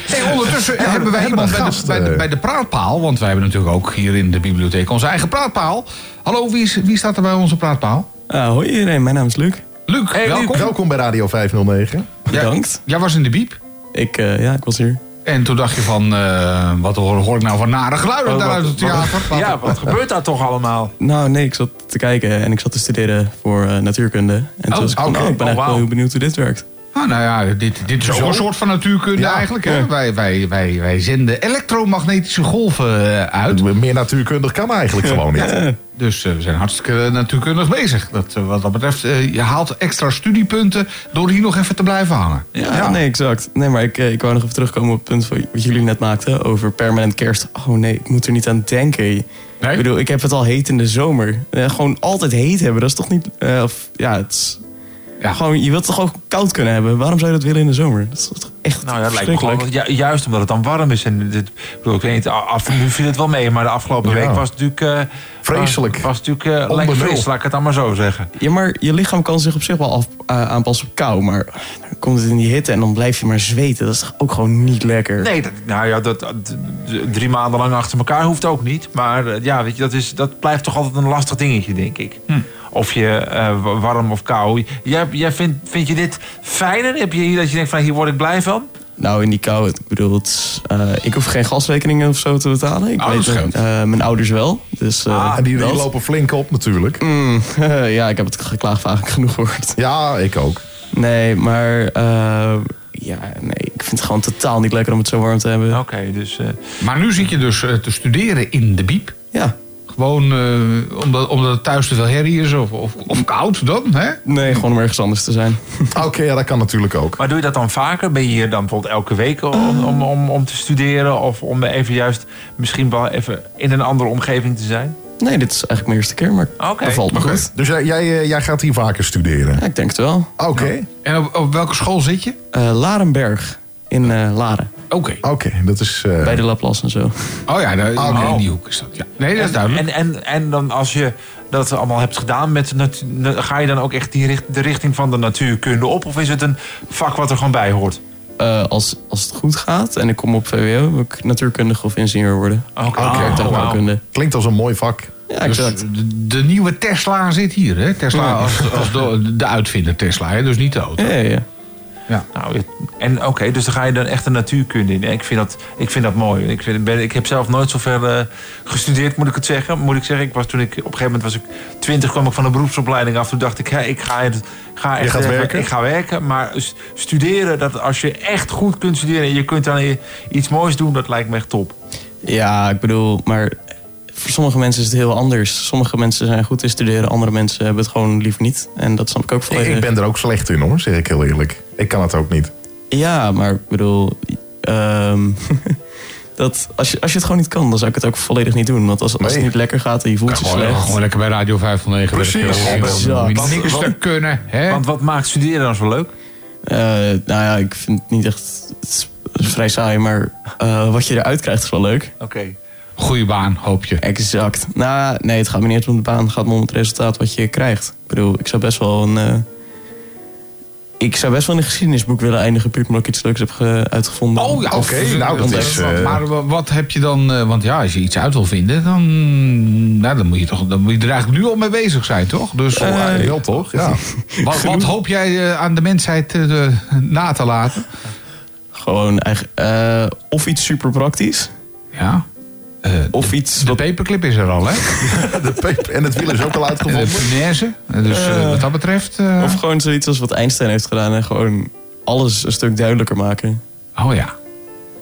Hey, ondertussen hebben wij we hebben iemand een bij de, gast, bij, de, bij de praatpaal. Want wij hebben natuurlijk ook hier in de bibliotheek onze eigen praatpaal. Hallo, wie, is, wie staat er bij onze praatpaal? Ah, hoi iedereen, mijn naam is Luc. Luc, Hey, Luc. welkom. Welkom bij Radio 509. Bedankt. Jij was in de biep. Ik, eh, ja, ik was hier. En toen dacht je van, eh, wat hoor, hoor ik nou van nare geluiden Wat- daar uit het wat- theater? Ja, wat gebeurt daar toch allemaal? Nou, nee, ik zat te kijken en ik zat te studeren voor eh, natuurkunde. En toen Oh, was ik van, oké. oh, ik ben Oh, eigenlijk wel heel benieuwd hoe dit werkt. Ah, nou ja, dit, dit is ook een soort van natuurkunde Ja. eigenlijk. Hè? Wij, wij, wij, wij zenden elektromagnetische golven eh, uit. Meer natuurkundig kan eigenlijk gewoon niet. Dus eh, we zijn hartstikke natuurkundig bezig. Dat, eh, wat dat betreft, eh, je haalt extra studiepunten door hier nog even te blijven hangen. Ja, nee, exact. Nee, maar ik, eh, ik wou nog even terugkomen op het punt wat wat jullie net maakten over permanent kerst. Oh nee, ik moet er niet aan denken. Nee? Ik bedoel, ik heb het al heet in de zomer. Eh, gewoon altijd heet hebben, dat is toch niet... eh, of, ja, het is... Ja. Gewoon, je wilt toch ook koud kunnen hebben? Waarom zou je dat willen in de zomer? Dat is toch echt Nou ja, dat lijkt me gewoon, ju- juist omdat het dan warm is. En dit, ik bedoel, ik weet niet, af, nu viel het wel mee, maar de afgelopen Ja. week was het natuurlijk... eh, Vreselijk. Was, was natuurlijk eh, lekker fris, laat ik het dan maar zo zeggen. Ja, maar je lichaam kan zich op zich wel af, eh, aanpassen op kou. Maar dan komt het in die hitte en dan blijf je maar zweten. Dat is toch ook gewoon niet lekker? Nee, dat, nou ja, dat, drie maanden lang achter elkaar hoeft ook niet. Maar ja, weet je, dat, is, dat blijft toch altijd een lastig dingetje, denk ik. Of je eh, wa- warm of kou. Jij, jij vindt, vind je dit fijner? Heb je hier dat je denkt van hier word ik blij van? Nou, in die kou, ik bedoel, het, eh, ik hoef geen gasrekeningen of zo te betalen. Ik Oh, weet, eh, mijn ouders wel. Dus, eh, En die, die lopen flink op natuurlijk. Mm, ja, ik heb het geklaagd vaak genoeg gehoord. Ja, ik ook. Nee, maar eh, ja, nee, ik vind het gewoon totaal niet lekker om het zo warm te hebben. Oké, dus... eh, Maar nu zit je dus te studeren in de biep. Ja, Gewoon eh, omdat, omdat het thuis te veel herrie is of, of, of koud dan, hè? nee, gewoon om ergens anders te zijn. Oké, ja, dat kan natuurlijk ook. Maar doe je dat dan vaker? Ben je hier dan bijvoorbeeld elke week om, om, om, om te studeren? Of om even juist misschien wel even in een andere omgeving te zijn? Nee, dit is eigenlijk mijn eerste keer, maar dat valt me goed. Dus jij, jij, eh, jij gaat hier vaker studeren? Ja, ik denk het wel. Oké. En op, op welke school zit je? Eh, Larenberg in eh, Laren. Oké. Oké, dat is... eh, Bij de Laplace en zo. Oh ja, daar, Oké. in die hoek is dat. Ja. Nee, dat is duidelijk. En, en, en dan als je dat allemaal hebt gedaan, met, na- ga je dan ook echt die richt- de richting van de natuurkunde op? Of is het een vak wat er gewoon bij hoort? Eh, als, als het goed gaat en ik kom op VWO, wil ik natuurkundige of ingenieur worden. Oké, Oké, Oh. Klinkt als een mooi vak. Ja, Dus exact. de, de nieuwe Tesla zit hier, hè? Tesla als, als de, de uitvinder Tesla, hè? dus niet de auto. Ja, ja, ja. Ja. Nou, en oké, dus dan ga je dan echt de natuurkunde in. Ik vind dat, ik vind dat mooi. Ik, vind, ben, ik heb zelf nooit zoveel eh, gestudeerd, moet ik het zeggen. Moet ik zeggen, ik was toen ik op een gegeven moment was ik 20, kwam ik van een beroepsopleiding af. Toen dacht ik, hè, ik ga, het, ga echt gaat werken? Ik ga werken. Maar studeren, dat als je echt goed kunt studeren en je kunt dan iets moois doen, dat lijkt me echt top. Ja, ik bedoel, maar voor sommige mensen is het heel anders. Sommige mensen zijn goed in studeren, andere mensen hebben het gewoon liever niet. En dat snap ik ook volledig. ik ben er ook slecht in hoor, zeg ik heel eerlijk. Ik kan het ook niet. Ja, maar ik bedoel, ehm, dat, als, je, als je het gewoon niet kan, dan zou ik het ook volledig niet doen. Want als, als het Nee. niet lekker gaat en je voelt je Gewoon, slecht. gewoon lekker bij Radio 509 Precies. Exact. Niks Want- te kunnen. Hè? Want wat maakt studeren dan zo leuk? Eh, nou ja, ik vind het niet echt het is vrij saai, maar eh, wat je eruit krijgt is wel leuk. Oké. Goeie baan, hoop je. Exact. Nou, nee, het gaat me niet eens om de baan. Het gaat me om het resultaat wat je krijgt. Ik bedoel, ik zou best wel een... eh, ik zou best wel in een geschiedenisboek willen eindigen... puur omdat ik iets leuks heb ge- uitgevonden. Oh ja, Oké, nou, dat is, eh, Maar wa- wat heb je dan... eh, want ja, als je iets uit wil vinden, dan, nou, dan, moet, je toch, dan moet je er eigenlijk nu al mee bezig zijn, toch? Dus heel toch? Ja. wat, wat hoop jij eh, aan de mensheid na te laten? Gewoon eigenlijk... eh, of iets super praktisch. Ja. Eh, Of iets... de paperclip is er al, hè? De peper en het wiel is ook al En uitgevonden. de punaise. Dus eh, wat dat betreft... eh, Of gewoon zoiets als wat Einstein heeft gedaan... en gewoon alles een stuk duidelijker maken. oh ja.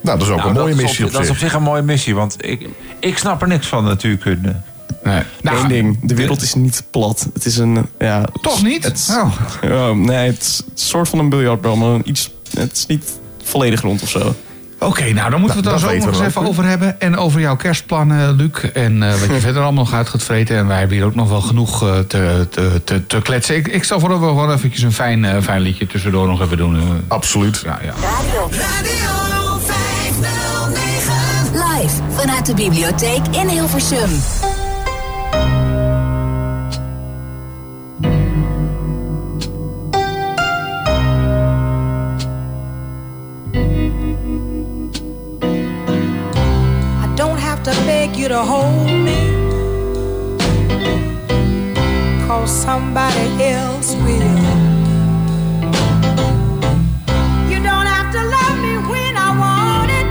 Nou, dat is ook Nou, een mooie missie op, op Dat is op zich. een mooie missie, want ik, ik snap er niks van natuurkunde. Nee. Nou, Eén ding, de wereld is niet plat. Het is een... Ja, Toch niet? Het Oh. ja, nee, het is een soort van een biljartbal, maar iets, het is niet volledig rond of zo. Oké, nou dan moeten we Nou, het dat daar zo nog eens even over hebben. En over jouw kerstplannen, Luc. En eh, wat je verder allemaal nog uit gaat vreten. En wij hebben hier ook nog wel genoeg eh, te, te, te, te kletsen. Ik, ik stel voor dat we gewoon eventjes een fijn, eh, fijn liedje tussendoor nog even doen. Absoluut. ja, ja. Radio. Radio 509. Live vanuit de bibliotheek in Hilversum. You to hold me. Cause somebody else will. You don't have to love me when I want it.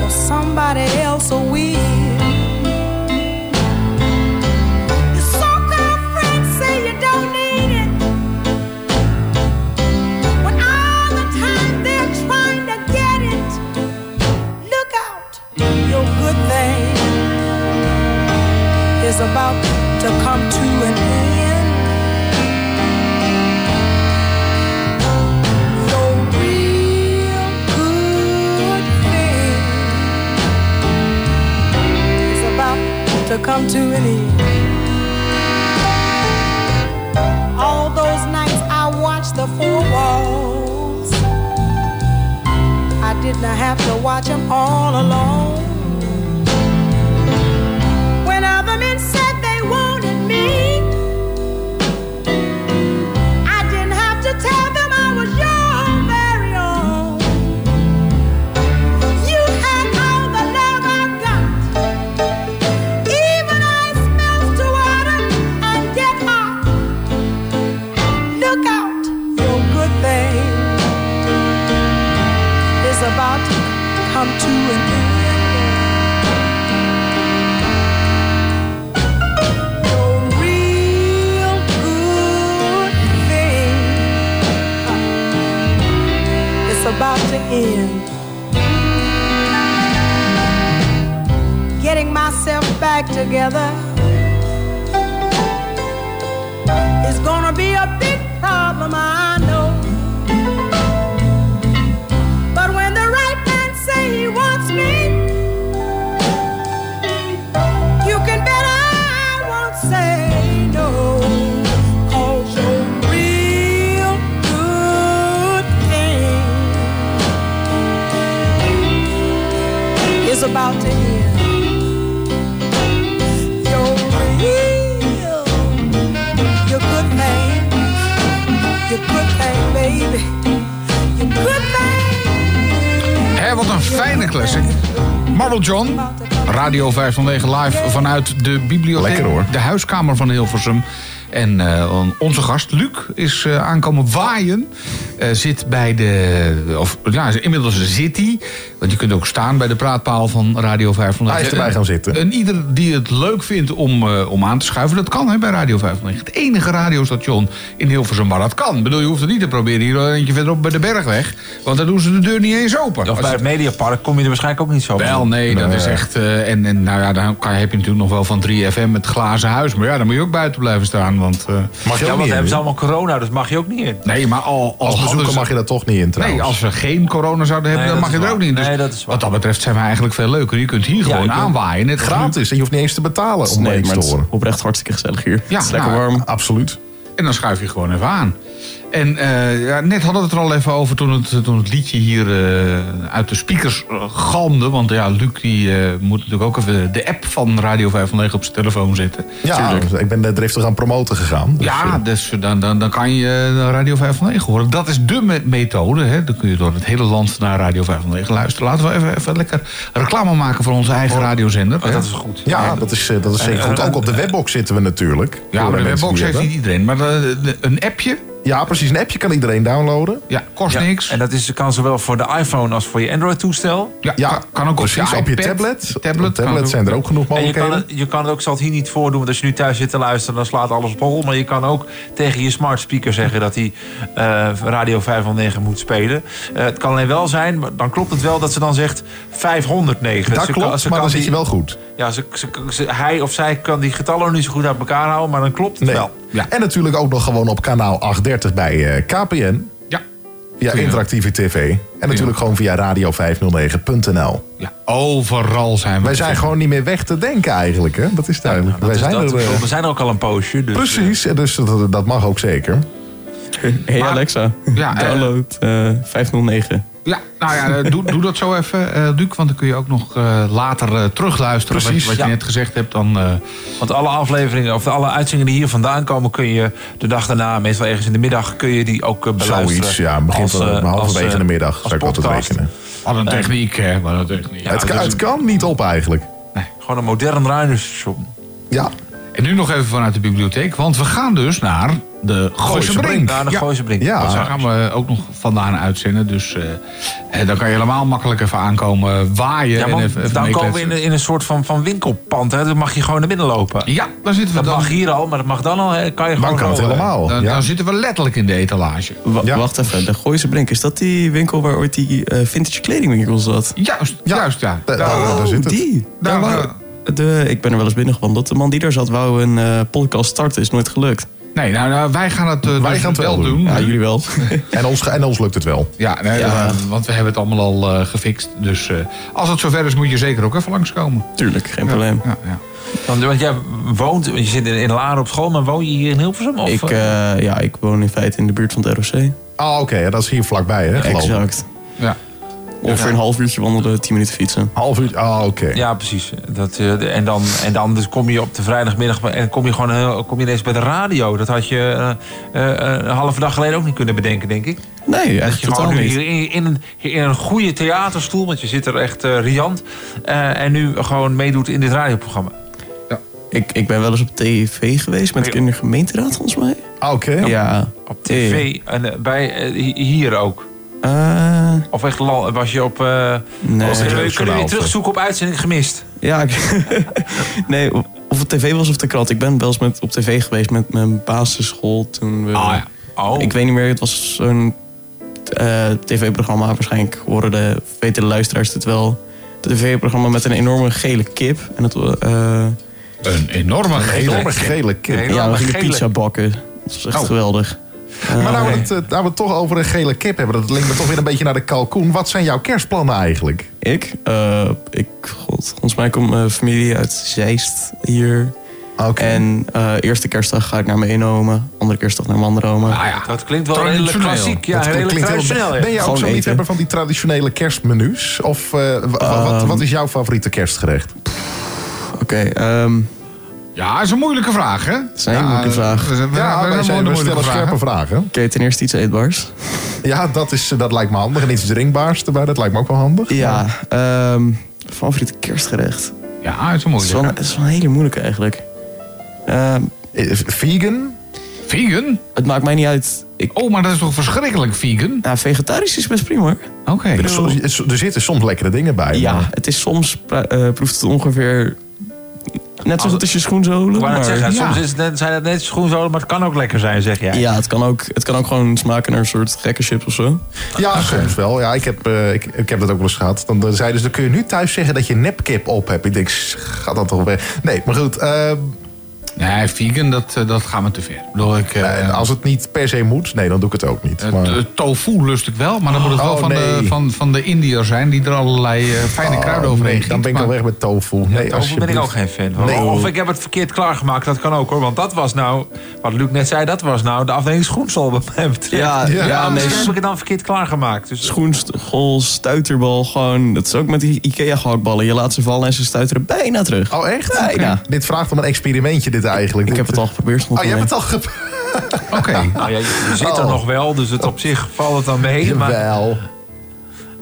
Cause somebody else will. Is about to come to an end. Your real good thing is about to come to an end. All those nights I watched the four walls. I did not have to watch them all alone. About to end. Getting myself back together is gonna be a big problem, I fijne classic. Marble John, Radio 509 live vanuit de bibliotheek. Lekker, hoor. De huiskamer van Hilversum. En eh, onze gast, Luc, is eh, aankomen waaien. Eh, zit bij de... Of ja, inmiddels zit hij. Want je kunt ook staan bij de praatpaal van Radio 509. Hij is erbij gaan zitten. En ieder die het leuk vindt om, eh, om aan te schuiven, dat kan hè, bij Radio 509. Het enige radiostation in Hilversum waar dat kan. Ik bedoel, je hoeft het niet te proberen hier een eentje verderop bij de Bergweg. Want dan doen ze de deur niet eens open. Of Als bij het Mediapark kom je er waarschijnlijk ook niet zo wel, nee, dat is echt... eh, en, en nou ja, dan kan, heb je natuurlijk nog wel van 3FM het glazen huis. Maar ja, dan moet je ook buiten blijven staan. Want, eh, Mag ja, want dan hebben ze allemaal corona, dus mag je ook niet in. Nee, maar al, Als bezoeker ze- mag je daar toch niet in trouwens. Nee, als we geen corona zouden hebben, Nee, dan mag je er ook niet in. Dus Nee, dat is wat dat betreft zijn we eigenlijk veel leuker. Je kunt hier gewoon aanwaaien. Net Gratis en je hoeft niet eens te betalen om nee, mee te het horen. oprecht hartstikke gezellig hier. Ja, het is lekker nou, warm. Absoluut. En dan schuif je gewoon even aan. En eh, ja, net hadden we het er al even over toen het, toen het liedje hier eh, uit de speakers eh, galmde. Want ja, Luc die, eh, moet natuurlijk ook even de app van Radio 509 op zijn telefoon zetten. Ja, ik ben net driftig aan promoten gegaan. Dus, ja, dus dan, dan, dan kan je Radio 509 horen. Dat is de me- methode. Hè. Dan kun je door het hele land naar Radio 509 luisteren. Laten we even, even lekker reclame maken voor onze eigen radiozender. hè. Oh, dat is goed. ja, dat is, dat is zeker goed. Ook op de webbox zitten we natuurlijk. Ja, maar de webbox heeft niet iedereen. Maar een appje, Ja, precies. Een appje kan iedereen downloaden. ja, kost Ja, niks. En dat is, kan zowel voor de iPhone als voor je Android-toestel. Ja, Ja, kan, kan ook precies. op Op je, iPad, tablet. tablet, zijn er ook genoeg En je kan, mogelijkheden. het, je kan het ook, ik zal het hier niet voordoen, want als je nu thuis zit te luisteren, dan slaat alles op hol. Maar je kan ook tegen je smart speaker zeggen dat hij eh, Radio 509 moet spelen. Eh, het kan alleen wel zijn, maar dan klopt het wel dat ze dan zegt 509. Dat Ze klopt, kan- ze maar kan dan zit je wel goed. Ja, ze, ze- ze- hij of zij kan die getallen niet zo goed uit elkaar houden, maar dan klopt het Nee. wel. Ja. En natuurlijk ook nog gewoon op kanaal 830 bij eh, KPN. Ja. Via interactieve tv. En natuurlijk gewoon via radio509.nl. Ja, overal zijn we. Wij zijn gewoon niet meer weg te denken eigenlijk. Hè? Dat is duidelijk. Dat Wij is zijn dat, er, eh, we zijn er ook al een poosje. Dus, precies, en dus dat, dat mag ook zeker. Hey Maar- Alexa, Ja, eh, download eh 509. Ja, nou ja, eh, doe, doe dat zo even, eh Luc. Want dan kun je ook nog eh, later eh, terugluisteren. Wat, Precies, wat je ja. net gezegd hebt. Dan, eh, Want alle afleveringen, of alle uitzendingen die hier vandaan komen, kun je de dag daarna, meestal ergens in de middag, kun je die ook beluisteren. Zoiets, ja. Begint halverwege als, eh, de middag, zou ik altijd rekenen. wat een techniek, hè. Wat een techniek. het, kan, het kan niet op eigenlijk. Gewoon een modern radiostation. Ja, En nu nog even vanuit de bibliotheek. Want we gaan dus naar de Gooise Brink. Brink. Naar de Ja. Gooise Brink. Ja. Dus daar gaan we ook nog vandaan uitzenden. Dus eh, eh, dan kan je helemaal makkelijk even aankomen waaien. Ja, en even, even dan komen we in, een- in een soort van, van winkelpand. Hè. Dan mag je gewoon naar binnen lopen. Ja, dan zitten we Dat dan. mag hier al, maar dat mag dan al. Hè. Kan je dan gewoon kan het zo, helemaal. Dan, ja. dan zitten we letterlijk in de etalage. Ja. Wacht even, de Gooise Brink. Is dat die winkel waar ooit die eh, vintage kledingwinkel zat? Juist, Ja. juist ja. Da- Daar- daar- daar zit het. die. Daar, de, ik ben er wel eens binnengewandeld. De man die daar zat wou een eh, podcast starten. Is nooit gelukt. Nee, nou, nou, wij gaan het, eh, Wij dus gaan het wel doen. Ja, jullie wel. En, ons, en ons lukt het wel. Ja, nee, Ja. eh, want we hebben het allemaal al eh, gefixt. Dus eh, als het zover is, moet je zeker ook even langskomen. Tuurlijk, geen probleem. Ja, ja. Want, want jij woont, want je zit in, Laren op school, maar woon je hier in Hilversum? Of, Ik, ja, ik woon in feite in de buurt van het ROC. Ah, oké. ja, dat is hier vlakbij, hè? geloof. Exact. Ja. Ongeveer een half uurtje wandelen, 10 minuten fietsen. Half uur. Ah, oké. Ja, precies. Dat, eh, en dan, en dan dus kom je op de vrijdagmiddag en kom je gewoon heel- kom je ineens bij de radio. Dat had je eh, eh, een halve dag geleden ook niet kunnen bedenken, denk ik. Nee, Dat je totaal gewoon nu niet. hier in, in, een, in een goede theaterstoel, want je zit er echt eh, riant. eh, en nu gewoon meedoet in dit radioprogramma. Ik, ik ben wel eens op tv geweest met in de gemeenteraad, volgens mij. Ah, oké. Ja. Op tv en eh, bij, eh, hi- hier ook. Eh, Of echt was je op... eh nee. was- kunnen we, zo. terugzoeken op uitzending gemist? Ja, ik- nee, of of het tv was of de krant. Ik ben wel eens met, op tv geweest met mijn basisschool toen we... Ah, ja. Oh, Ik weet niet meer, het was zo'n eh, tv-programma. Waarschijnlijk horen de, weten de luisteraars het wel. Het tv-programma met een enorme gele kip. En het, eh, Een enorme Een gele. enorme gele kip. Enorme ja, we gingen gele- pizza bakken. Dat was echt Oh. geweldig. Maar nou we, het, nou we het toch over een gele kip hebben, dat linkt me toch weer een beetje naar de kalkoen. Wat zijn jouw kerstplannen eigenlijk? ik, eh, ik god, volgens mij komt mijn familie uit Zeist hier. Oké. En eh, eerste kerstdag ga ik naar mijn ene oma. Andere kerstdag naar mijn andere oma. Ah, ja. Dat klinkt wel redelijk Traditioneel. klassiek. Ja, Dat redelijk klinkt heel- traditioneel. Ben jij ook zo'n liefhebber van die traditionele kerstmenu's? Of eh, wa- wa- wat, Ehm. wat is jouw favoriete kerstgerecht? Oké, ehm, Ja, dat is een moeilijke vraag, hè? Dat is een hele moeilijke vraag. We, Ja, wij hebben zijn, een stellen scherpe vragen. oké, ten eerste iets eetbaars. Ja, dat, is, dat lijkt me handig. En iets drinkbaars erbij, dat lijkt me ook wel handig. Ja, ehm favoriete kerstgerecht. Ja, dat is een Het is, wel, moeilijke. het is wel een hele moeilijke eigenlijk. Ehm, Eh, Vegan? Vegan? Het maakt mij niet uit. Ik... Oh, maar dat is toch verschrikkelijk, vegan? Ja, vegetarisch is best prima hoor. Oké. Er, er zitten soms lekkere dingen bij. Ja, maar- het is soms pra- eh, proeft het ongeveer net zo goed als je schoenzolen. Maar- zeggen, soms is het net, zijn het net schoenzolen, maar het kan ook lekker zijn, zeg jij. Ja, het kan, ook, het kan ook gewoon smaken naar een soort gekke chips of zo. Ja, soms wel. Ja, ik, heb, eh, ik, ik heb dat ook wel eens gehad. Dan zeiden ze, dan kun je nu thuis zeggen dat je nepkip op hebt. Ik denk, gaat dat toch weg? Nee, maar goed. eh, Nee, vegan, dat, eh, dat gaat me te ver. Ik bedoel, ik, eh, als het niet per se moet, nee, dan doe ik het ook niet. eh, Maar, tofu lust ik wel, maar dan moet het wel Oh, van, de, van, van de Indiër zijn... die er allerlei fijne Oh, kruiden overheen nee, dan ben ik maar- al weg met tofu. Nee, Daar ben ik ook geen fan van. Nee. Of ik heb het verkeerd klaargemaakt, dat kan ook hoor. Want dat was nou, wat Luc net zei, dat was nou de afdeling schoensel wat mij betreft. Ja, ja, ja nee, heb ik het dan verkeerd klaargemaakt. Dus Schoensgol, stuiterbal, gewoon... Dat is ook met die Ikea-gehaktballen. Je laat ze vallen en ze stuiteren bijna terug. Oh, echt? Bijna. Dit vraagt om een experimentje, dit eigenlijk. Ik heb het al geprobeerd. Oh, je hebt het al geprobeerd? Oké. nou ja, je zit er Oh. nog wel, dus het op zich valt het dan mee. Maar, Jawel.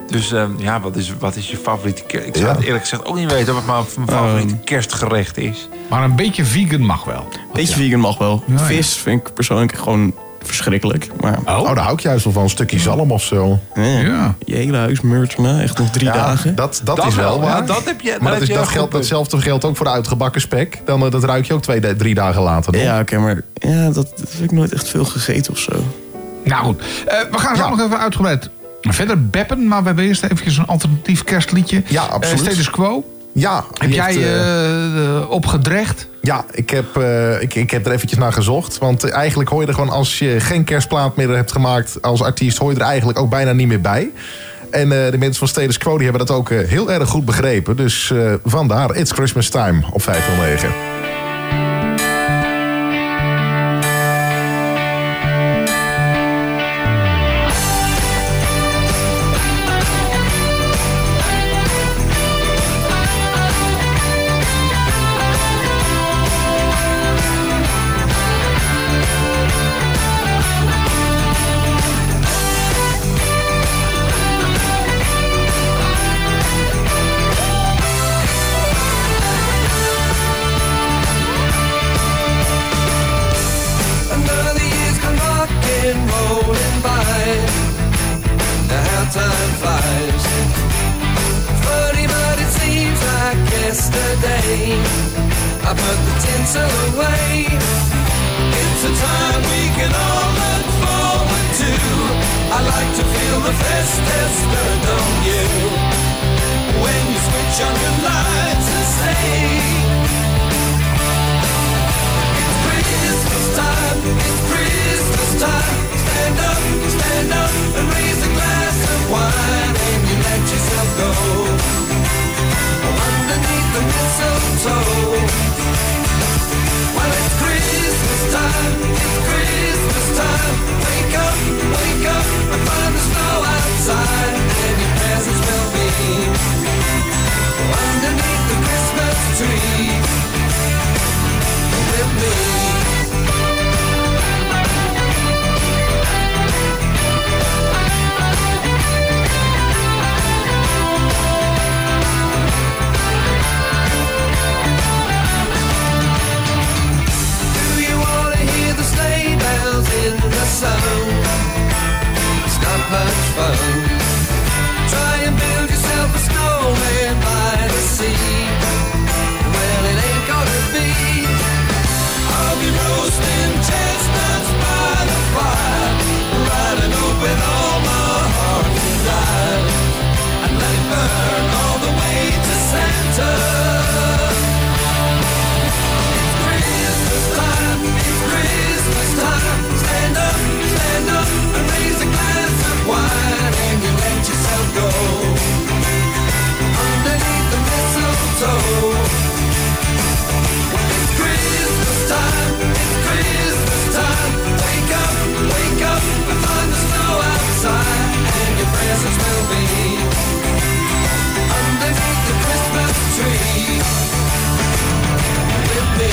dus ehm, ja, wat is, wat is je favoriete kerst? Ik zou Ja. het eerlijk gezegd ook niet weten wat mijn mijn favoriete kerstgerecht is. Maar een beetje vegan mag wel. Beetje vegan mag wel. Ja, ja. Vis vind ik persoonlijk gewoon verschrikkelijk. Maar Oh, daar hou ik juist wel van. Een stukje zalm of zo. ja, Ja. je hele huis meurt me echt nog drie Ja, dagen. Dat, dat, Dat is wel ja, waar. dat heb je- dat maar heb dat, is, je dat geldt, datzelfde geldt ook voor de uitgebakken spek. Dan, eh, dat ruik je ook twee, drie dagen later. nog. Ja, oké, maar ja, dat, dat heb ik nooit echt veel gegeten of zo. Nou goed, Eh, we gaan zo Ja. nog even uitgebreid verder beppen. Maar we hebben eerst eventjes een alternatief kerstliedje. Ja, Eh, absoluut. status quo. Ja, Heb jij heeft, eh, opgedrecht? Ja, ik heb, eh, ik, ik heb er eventjes naar gezocht. Want eigenlijk hoor je er gewoon, als je geen kerstplaat meer hebt gemaakt als artiest, hoor je er eigenlijk ook bijna niet meer bij. En eh, de mensen van Status Quo hebben dat ook eh, heel erg goed begrepen. Dus vandaar It's Christmas Time op 509. I put the tinsel away. It's a time we can all look forward to. I like to feel the festive on you. When you switch on your lights and say. It's Christmas time, it's Christmas time. Stand up, stand up, and raise a glass of wine, and you let yourself go. Underneath the mistletoe. Well, it's Christmas time, it's Christmas time. Wake up, wake up, and find the snow outside, and your presents will be underneath the Christmas tree with me. the. It's not much fun. Try and build yourself a snowman by the sea. Well, it ain't gonna be. I'll be roasting chestnuts by the fire, riding up with all my heart and life, and let it burn all the way to Santa. presents will be underneath the Christmas tree. Will be.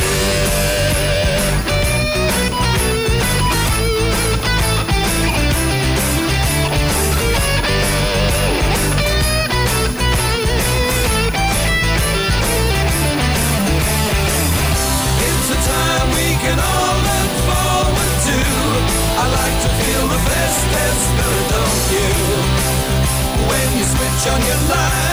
can all look forward to. I like to feel the spirit, don't you? on your life.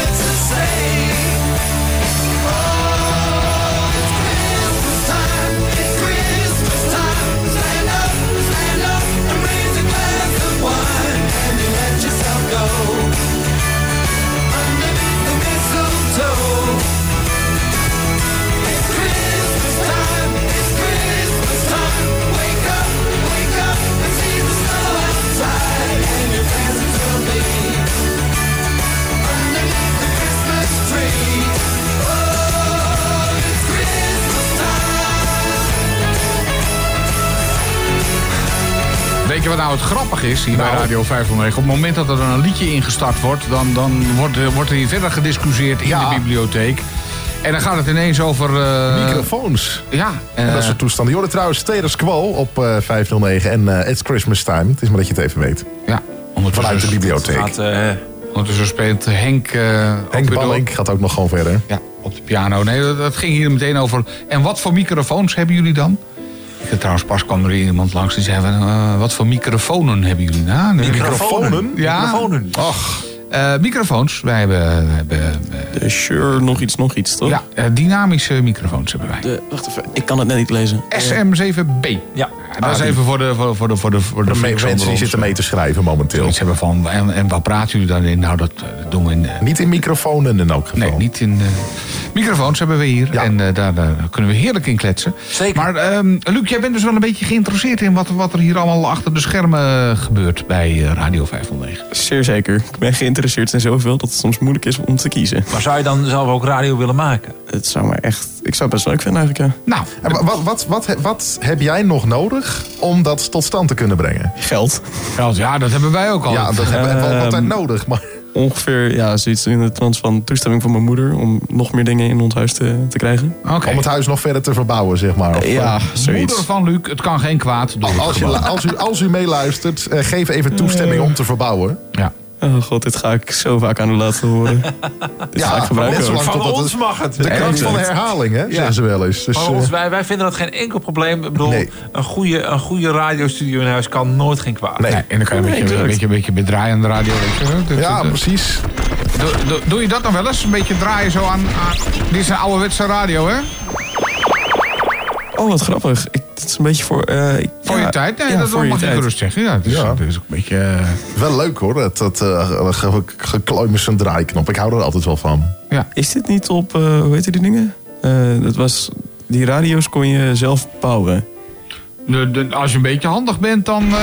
Weet je wat nou het grappig is hier bij Nou. Radio 509? Op het moment dat er een liedje ingestart wordt, dan, dan wordt, er- wordt er hier verder gediscussieerd in Ja. de bibliotheek. En dan gaat het ineens over... eh, Microfoons. Ja. En dat is eh, de toestand. Je hoorde trouwens status quo op eh, 509 en eh It's Christmas Time. Het is maar dat je het even weet. ja, ondertussen, Vanuit de bibliotheek. Gaat, ondertussen speelt Henk... Henk. Ballink gaat ook nog gewoon verder. Ja, op de piano. Nee, dat, dat ging hier meteen over. En wat voor microfoons hebben jullie dan? Ik heb trouwens pas kwam er iemand langs die zei van, eh, wat voor microfonen hebben jullie? Nou, nee, Microfonen? Ja. Microfonen. Och. Eh, microfoons. Wij hebben, hebben eh, De Shure, nog iets, nog iets, toch? ja, dynamische microfoons hebben wij. De, wacht even, ik kan het net niet lezen. SM7B. Ja. Dat is even voor de, voor, voor de, voor de, voor de, De mensen die ons, zitten mee te schrijven momenteel. Iets hebben van, en, en wat praten jullie dan in? Nou, dat eh, doen we in... eh, Niet in microfonen in elk geval. Nee, niet in. eh, microfoons hebben we hier. Ja. En daar, daar kunnen we heerlijk in kletsen. Zeker. Maar ehm, Luc, jij bent dus wel een beetje geïnteresseerd in wat, wat er hier allemaal achter de schermen gebeurt bij Radio 509. Zeer zeker. Ik ben geïnteresseerd in zoveel dat het soms moeilijk is om te kiezen. Maar zou je dan zelf ook radio willen maken? Het zou me echt... Ik zou het best leuk vinden eigenlijk, ja. Nou, En wat, wat, wat, wat heb jij nog nodig om dat tot stand te kunnen brengen? Geld. geld, ja, dat hebben wij ook al. Ja, dat hebben we wel altijd Ehm, nodig. Maar Ongeveer, ja, zoiets in de trant van toestemming van mijn moeder... om nog meer dingen in ons huis te, te krijgen. Oké. om het huis nog verder te verbouwen, zeg maar. Of, eh, Ja, Moeder zoiets. van Luc, het kan geen kwaad. Als, als, u, als u meeluistert, eh, geef even toestemming om te verbouwen. Ja. Oh god, dit ga ik zo vaak aan u laten horen. dit ga ik gebruiken. Van totdat ons het- mag het. De kracht van de herhaling, hè, zeggen ze wel eens. Dus, Van ons, eh, wij, wij vinden dat geen enkel probleem. Ik bedoel, Nee. een, goede, een goede radiostudio in huis kan nooit geen kwaad. nee. Nee, en dan kan je een beetje, een beetje, een beetje bedraaien aan de radio. Weet je, wel. Dat- Ja, dat- precies. doe, doe- doe je dat dan wel eens? Een beetje draaien zo aan... aan dit is een ouderwetse radio, hè? Oh, wat grappig. Ik, dit is een beetje voor... eh, ik- Voor ja, je tijd? Nee, ja, dat voor mag je gerust zeggen. Ja, het is, Ja. het is ook een beetje... eh, Wel leuk hoor, dat, dat eh, ge- geklooi met zijn draaiknop. Ik hou er altijd wel van. Is dit niet op, eh, hoe heet die dingen? Eh, dat was, die radio's kon je zelf bouwen. De, de- als je een beetje handig bent, dan eh,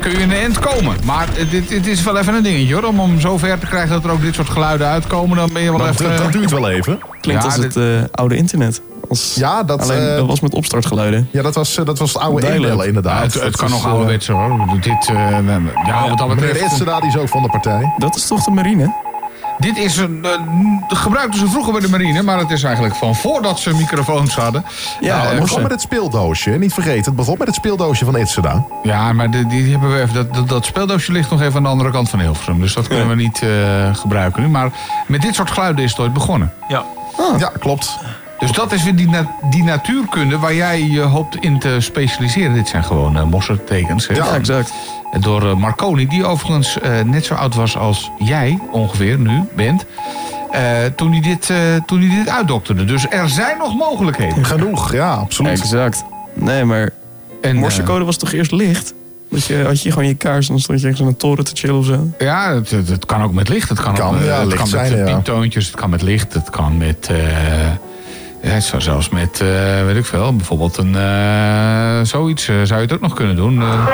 kun je in de end komen. Maar het, dit, dit is wel even een dingetje hoor. Om hem zo ver te krijgen dat er ook dit soort geluiden uitkomen, dan ben je wel Dat, even... dat, dat duurt wel even. Klinkt Ja, als het eh, oude internet. Als, Ja, dat, alleen, eh, dat was met opstartgeluiden. ja, dat, was, eh, dat was het oude e-mail inderdaad. Ja, het, kan is, nog eh, ouderwets hoor. Dit, eh, ja, wat dat betreft... Die is ook van de partij. Dat is toch de marine? Dit is een, eh, gebruikten ze vroeger bij de marine, maar het is eigenlijk van voordat ze microfoons hadden. Ja, Nou, het begon met het speeldoosje. Niet vergeten, het begon met het speeldoosje van Itzeda. Ja, maar de- die hebben we even, dat, dat, dat speeldoosje ligt nog even aan de andere kant van Hilversum. Dus dat kunnen we niet eh, gebruiken nu. Maar met dit soort geluiden is het ooit begonnen. Ja. Ja, klopt. Dus dat is weer die, na- die natuurkunde waar jij je hoopt in te specialiseren. Dit zijn gewoon uh, mossertekens. hè? Ja, exact. En Door eh, Marconi, die overigens eh, net zo oud was als jij ongeveer nu bent. eh, toen, hij dit, eh, toen hij dit uitdokterde. Dus er zijn nog mogelijkheden. Genoeg, ja, absoluut. Exact. Nee, maar En, morsecode was toch eerst licht? Dat je, had je gewoon je kaars en dan stond je ergens aan een toren te chillen of zo. eh, ja, het, het, het kan ook met licht. Het kan, Kan, ook, eh, ja, het licht kan zijn, met ja. pieptoontjes. Het kan met licht. Het kan met... eh, ja, zo- zelfs met, eh, weet ik veel, bijvoorbeeld een, eh, zoiets eh, zou je het ook nog kunnen doen. eh.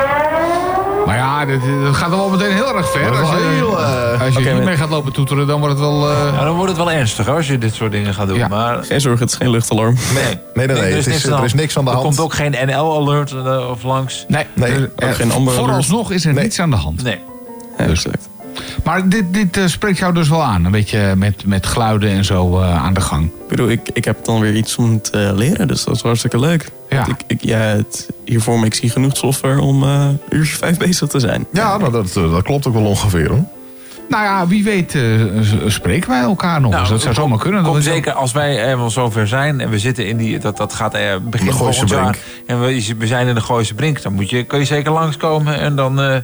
maar ja, dit, dat gaat dan wel meteen heel erg ver. Als je, heel, eh, als je niet mee gaat lopen toeteren, dan wordt het wel... eh, Ja, dan wordt het wel ernstig als je dit soort dingen gaat doen. Ja. Maar Geen zorgen, het is geen luchtalarm. nee, Nee, nee, nee. er het is, niks er is niks aan de Er hand. komt ook geen NL-alert uh, of langs. nee, Nee, er- er- geen vooralsnog is er Nee. niets aan de hand. Nee. Ja, Dus- exact. Maar dit, dit eh, spreekt jou dus wel aan. Een beetje met, met geluiden en zo eh, aan de gang. Ik bedoel, ik, ik heb dan weer iets om te leren, dus dat is hartstikke leuk. Ja. Ik, ik, ja, het, hiervoor maak ik zie genoeg software om eh uurtje vijf bezig te zijn. Ja, nou, dat, dat klopt ook wel ongeveer hoor. Nou ja, wie weet eh, spreken wij elkaar nog Nou, eens. Dat zou zomaar kunnen. Kom zeker als wij helemaal zover zijn en we zitten in die, dat, dat gaat eh, begin De Gooise volgend jaar. Brink. En we, we zijn in de Gooise Brink. Dan moet je, kun je zeker langskomen en dan eh,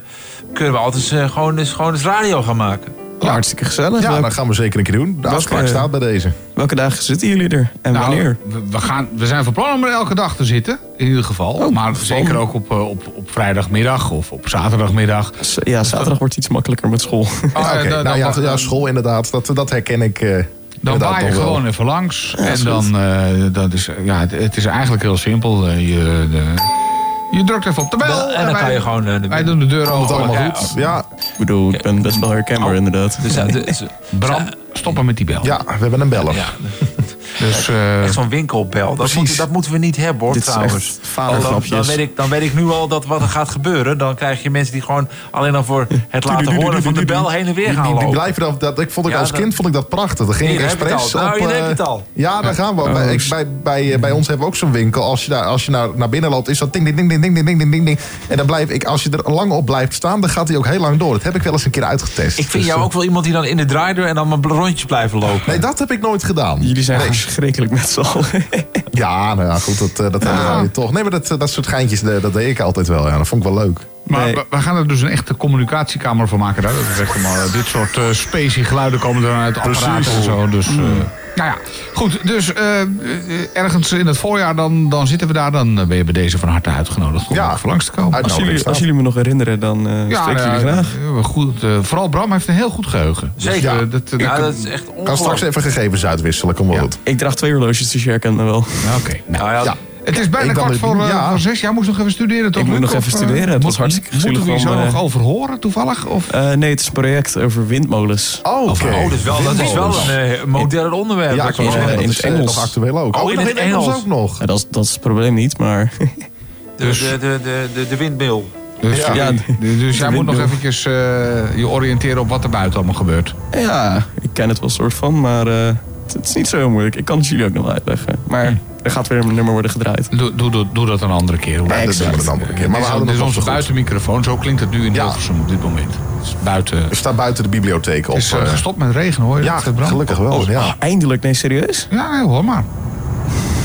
kunnen we altijd eh, gewoon, eens, gewoon eens radio gaan maken. Ja, hartstikke gezellig. Ja, dat gaan we zeker een keer doen. De Welke- afspraak staat bij deze. welke dagen zitten jullie er? En Nou, wanneer? We, we gaan, we zijn van plan om er elke dag te zitten. In ieder geval. Oh, maar van- zeker ook op, eh, op, op vrijdagmiddag of op zaterdagmiddag. Ja, zaterdag wordt iets makkelijker met school. Oh, Ja, nou ja, school inderdaad. Dat, dat herken ik. eh, Dan waai je gewoon even langs. Ja, en dan, eh, dat is, ja, het, het is eigenlijk heel simpel. Eh, je, de, je drukt even op de bel. en dan wij, kan je gewoon... eh, de- wij doen de deur open. allemaal Ja, goed. Ja, Ik bedoel, ik ben best wel herkenbaar inderdaad. Dus, eh, dus, Bram, stoppen met die bel. ja, we hebben een beller. ja. Dus, eh, Echt zo'n winkelbel. Dat, moet, dat moeten we niet hebben hoor Dit trouwens. dan, dan, weet ik, dan weet ik nu al dat wat er gaat gebeuren. Dan krijg je mensen die gewoon alleen al voor het laten horen van de bel heen en weer gaan die, die lopen. blijven dan, dat, ik vond ik Ja, als kind vond ik dat prachtig. Dan ging ik expres. Nou, op... heb je eh, het al. Ja, daar gaan we. Oh, bij, bij, bij, bij ons hebben we ook zo'n winkel. Als je, daar, als je naar, naar binnen loopt, is dat ding, ding, ding, ding, ding, ding, ding, ding, ding. En dan blijf ik, als je er lang op blijft staan, dan gaat hij ook heel lang door. Dat heb ik wel eens een keer uitgetest. Ik vind Dus, jou eh, ook wel iemand die dan in de draaideur en dan maar rondjes blijven lopen. Nee, dat heb ik nooit gedaan. Jullie zijn. Verschrikkelijk met z'n allen. Ja, nou ja, goed, dat, eh, dat hebben we toch. Nee, maar dat, dat soort geintjes, eh, dat deed ik altijd wel. Ja, dat vond ik wel leuk. Maar Nee. we, we gaan er dus een echte communicatiekamer van maken. Daar. Dat is echt allemaal, eh, dit soort specie geluiden komen dan uit apparaten Precies. en zo. Dus, eh, nou ja, goed. Dus eh, eh, ergens in het voorjaar dan, dan zitten we daar. Dan eh, ben je bij deze van harte uitgenodigd om Ja. even langs te komen. Als jullie, als jullie me nog herinneren, dan eh ja, spreek ik jullie graag. goed, eh, vooral Bram heeft een heel goed geheugen. Dus, Zeker. eh, dat, dat, ja, kan- dat is echt Ik kan ongelooflijk. straks even gegevens uitwisselen, kom wel Ja. goed. Ik draag twee horloges, dus je herkent me wel. Ja, Oké. Nou, Nou ja, Ja. Het is bijna kwart de- voor, eh, ja. voor zes. Jij moest nog even studeren, toch? Ik moet nog even eh, studeren. Het was moet- hartstikke Moeten we hier gezellig zo nog eh, over horen, toevallig? Of? Eh, nee, het is een project over windmolens. Oh, oké. Oh, dat is wel, dat is wel een eh, modern onderwerp. Ja, ik kan in, zeggen, eh, dat in is het Engels. nog actueel ook. Oh, in nog het Engels. ook nog. Ja, dat, is, dat is het probleem niet, maar... De, de, de, de, de, de windmil. Dus, Ja. ja, dus jij moet nog eventjes eh, je oriënteren op wat er buiten allemaal gebeurt. ja, ik ken het wel soort van, maar eh, het, het is niet zo heel moeilijk. Ik kan het jullie ook nog wel uitleggen. Maar er gaat weer een nummer worden gedraaid. Doe, doe, doe, doe dat een andere keer. hoor. Nee, dat doen we een andere keer. Maar we houden dit is onze buitenmicrofoon. Zo klinkt het nu in Ja. Hilversum op dit moment. Buiten. Er staat buiten de bibliotheek op. Het is eh, eh, gestopt met regen hoor. je ja, gelukkig wel. Oh, ja. Oh, eindelijk? Nee, serieus? Ja, hoor maar.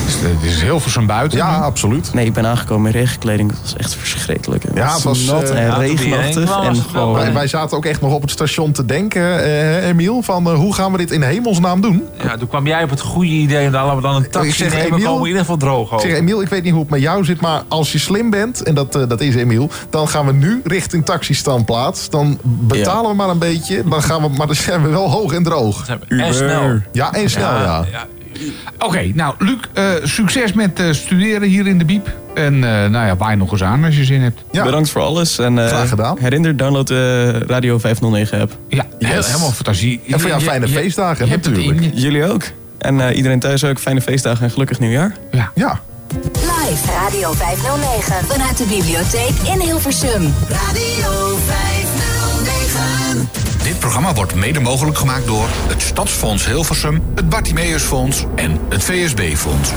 Het is, het is Hilversum buiten. ja, absoluut. Nee, ik ben aangekomen in regenkleding. Dat was echt verschrikkelijk. Het Ja, het was, nat eh, en ja, die regenachtig. En gewoon... Wij, wij zaten ook echt nog op het station te denken, eh, Emiel, van eh, hoe gaan we dit in hemelsnaam doen? Ja, toen kwam jij op het goede idee. En dan laten we dan een taxi Ik zeg, nemen. Emiel- komen we in ieder geval droog Ik zeg, Emiel, ik weet niet hoe het met jou zit, maar als je slim bent, en dat, eh, dat is Emiel, dan gaan we nu richting taxistandplaats. Dan betalen we maar een beetje, dan gaan we, maar dan zijn we wel hoog en droog. En snel. Ja, en snel, ja. ja. Oké, nou Luc, eh, succes met eh, studeren hier in de Biep. En eh, nou ja, waai nog eens aan als je zin hebt. Ja. Bedankt voor alles. En eh, Graag gedaan. herinner, download de Radio 509 app. Ja, heel- helemaal fantasie. En voor jou fijne je- feestdagen, je natuurlijk. Jullie ook. En eh, iedereen thuis ook. Fijne feestdagen en gelukkig nieuwjaar. Ja. Ja. Live Radio 509 vanuit de bibliotheek in Hilversum. Radio 509. Programma wordt mede mogelijk gemaakt door het Stadsfonds Hilversum, het Bartimeusfonds en het VSB-fonds.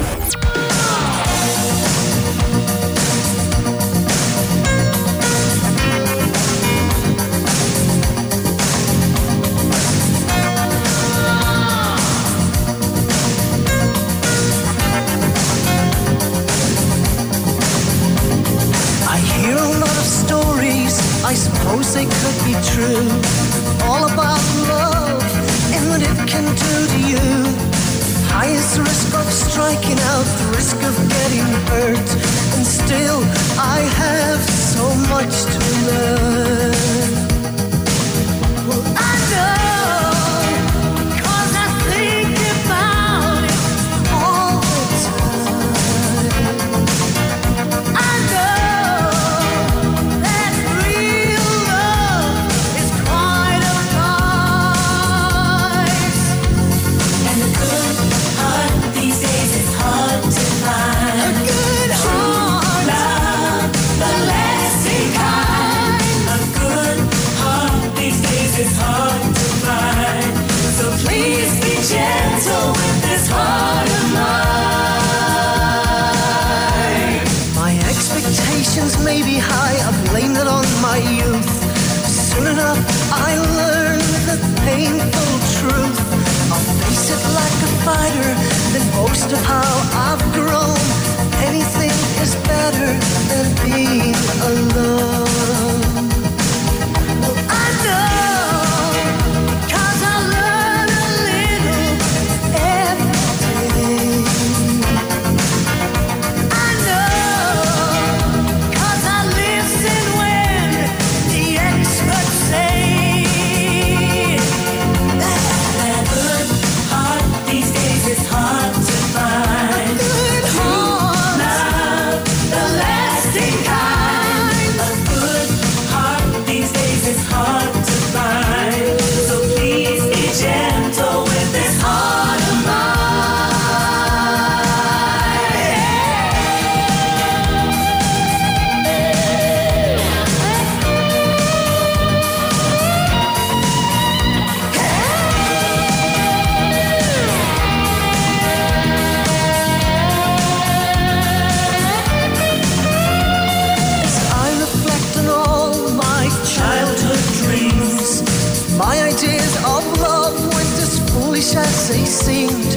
of love was as foolish as they seemed.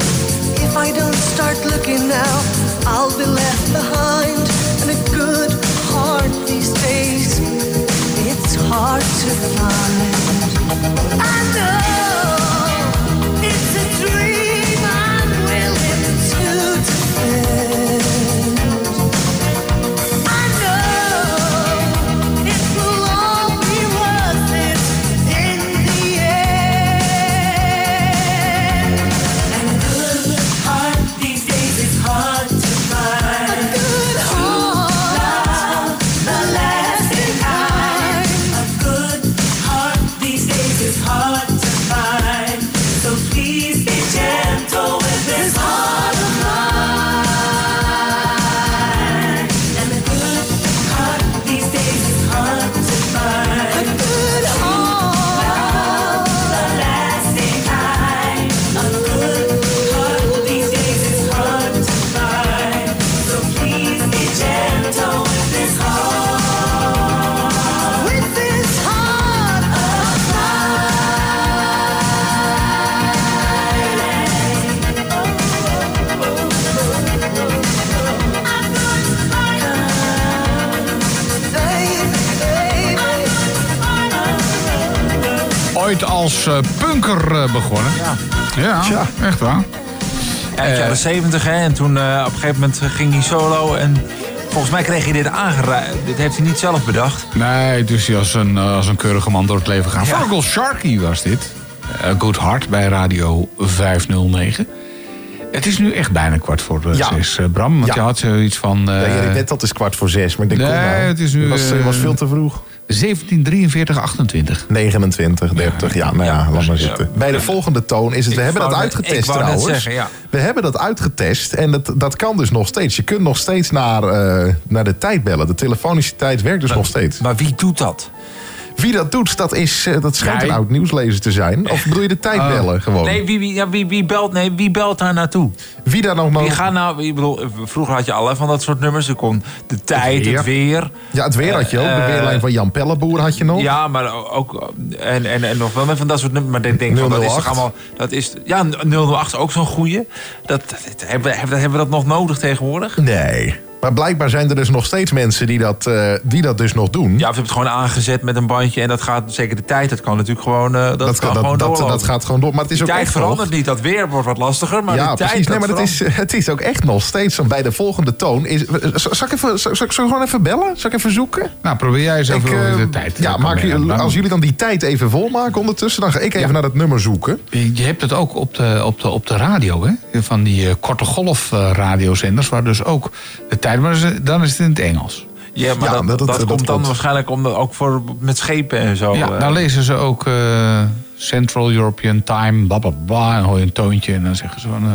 If I don't start looking now, I'll be left behind. And a good heart these days, it's hard to find. I know. Als eh, punker eh, begonnen. Ja. Ja, echt waar. In de jaren 70 hè, en toen eh, op een gegeven moment ging hij solo en volgens mij kreeg hij dit aangereikt. Dit heeft hij niet zelf bedacht. Nee, dus hij als een, eh, als een keurige man door het leven gaan. Ja. Sharkey was dit. A Good Heart bij Radio 509. Het is nu echt bijna kwart voor eh, Ja. zes, eh, Bram. Want Ja. je had zoiets van... eh, Nee, net dat is kwart voor zes. Maar ik denk, Nee, nou, het is nu, was, eh, was veel te vroeg. 1743, 28. 29, 30. Ja, nou ja, laat maar zitten. Bij de volgende toon is het... We Ik hebben dat uitgetest trouwens. zeggen, ja. We hebben dat uitgetest en dat, dat kan dus nog steeds. Je kunt nog steeds naar, eh, naar de tijd bellen. De telefonische tijd werkt dus nog steeds. Maar wie doet dat? Wie dat doet, dat, is, eh, dat schijnt een oud nieuwslezer te zijn. Of bedoel je de tijd bellen gewoon? Nee, wie, wie, ja, wie, wie, belt, nee, wie belt daar naartoe? Wie daar nog maar... Wie gaat nou, ik bedoel, vroeger had je allerlei van dat soort nummers. Er kon de tijd, weer. het weer. Ja, het weer had je ook. De Eh, weerlijn van Jan Pelleboer had je nog. Ja, maar ook. En, en, en nog wel meer van dat soort nummers. Maar ik denk van dat is 008. toch allemaal. Dat is, ja, 008 is ook zo'n goeie. Dat, dat, hebben, hebben, hebben we dat nog nodig tegenwoordig? Nee. Maar blijkbaar zijn er dus nog steeds mensen die dat, eh, die dat dus nog doen. Ja, of je hebt het gewoon aangezet met een bandje en dat gaat zeker de tijd. Dat kan natuurlijk gewoon. eh, dat, dat, kan dat, gewoon dat, doorlopen. dat gaat gewoon door. Maar het is Die ook tijd echt verandert nog- niet. Dat weer wordt wat lastiger. Maar ja, de tijd, precies. Nee, maar het is, het is ook echt nog steeds zo. Bij de volgende toon is. Zal ik, even, zal, zal ik gewoon even bellen? Zal ik even zoeken? Nou, probeer jij eens Ik, even de tijd. Ja, maak, mee je- als jullie dan die tijd even volmaken ondertussen, dan ga ik even naar dat nummer zoeken. Je hebt het ook op de, op de, op de radio, hè? Van die eh, korte golf eh, radiozenders, waar dus ook de tijd, maar ze- dan is het in het Engels. Ja, maar Ja, dat, dat- dat, dat- dat komt dan waarschijnlijk om, ook voor, met schepen en zo. ja, eh. dan lezen ze ook eh, Central European Time, bla bla bla, en hoor je een toontje en dan zeggen ze van. eh,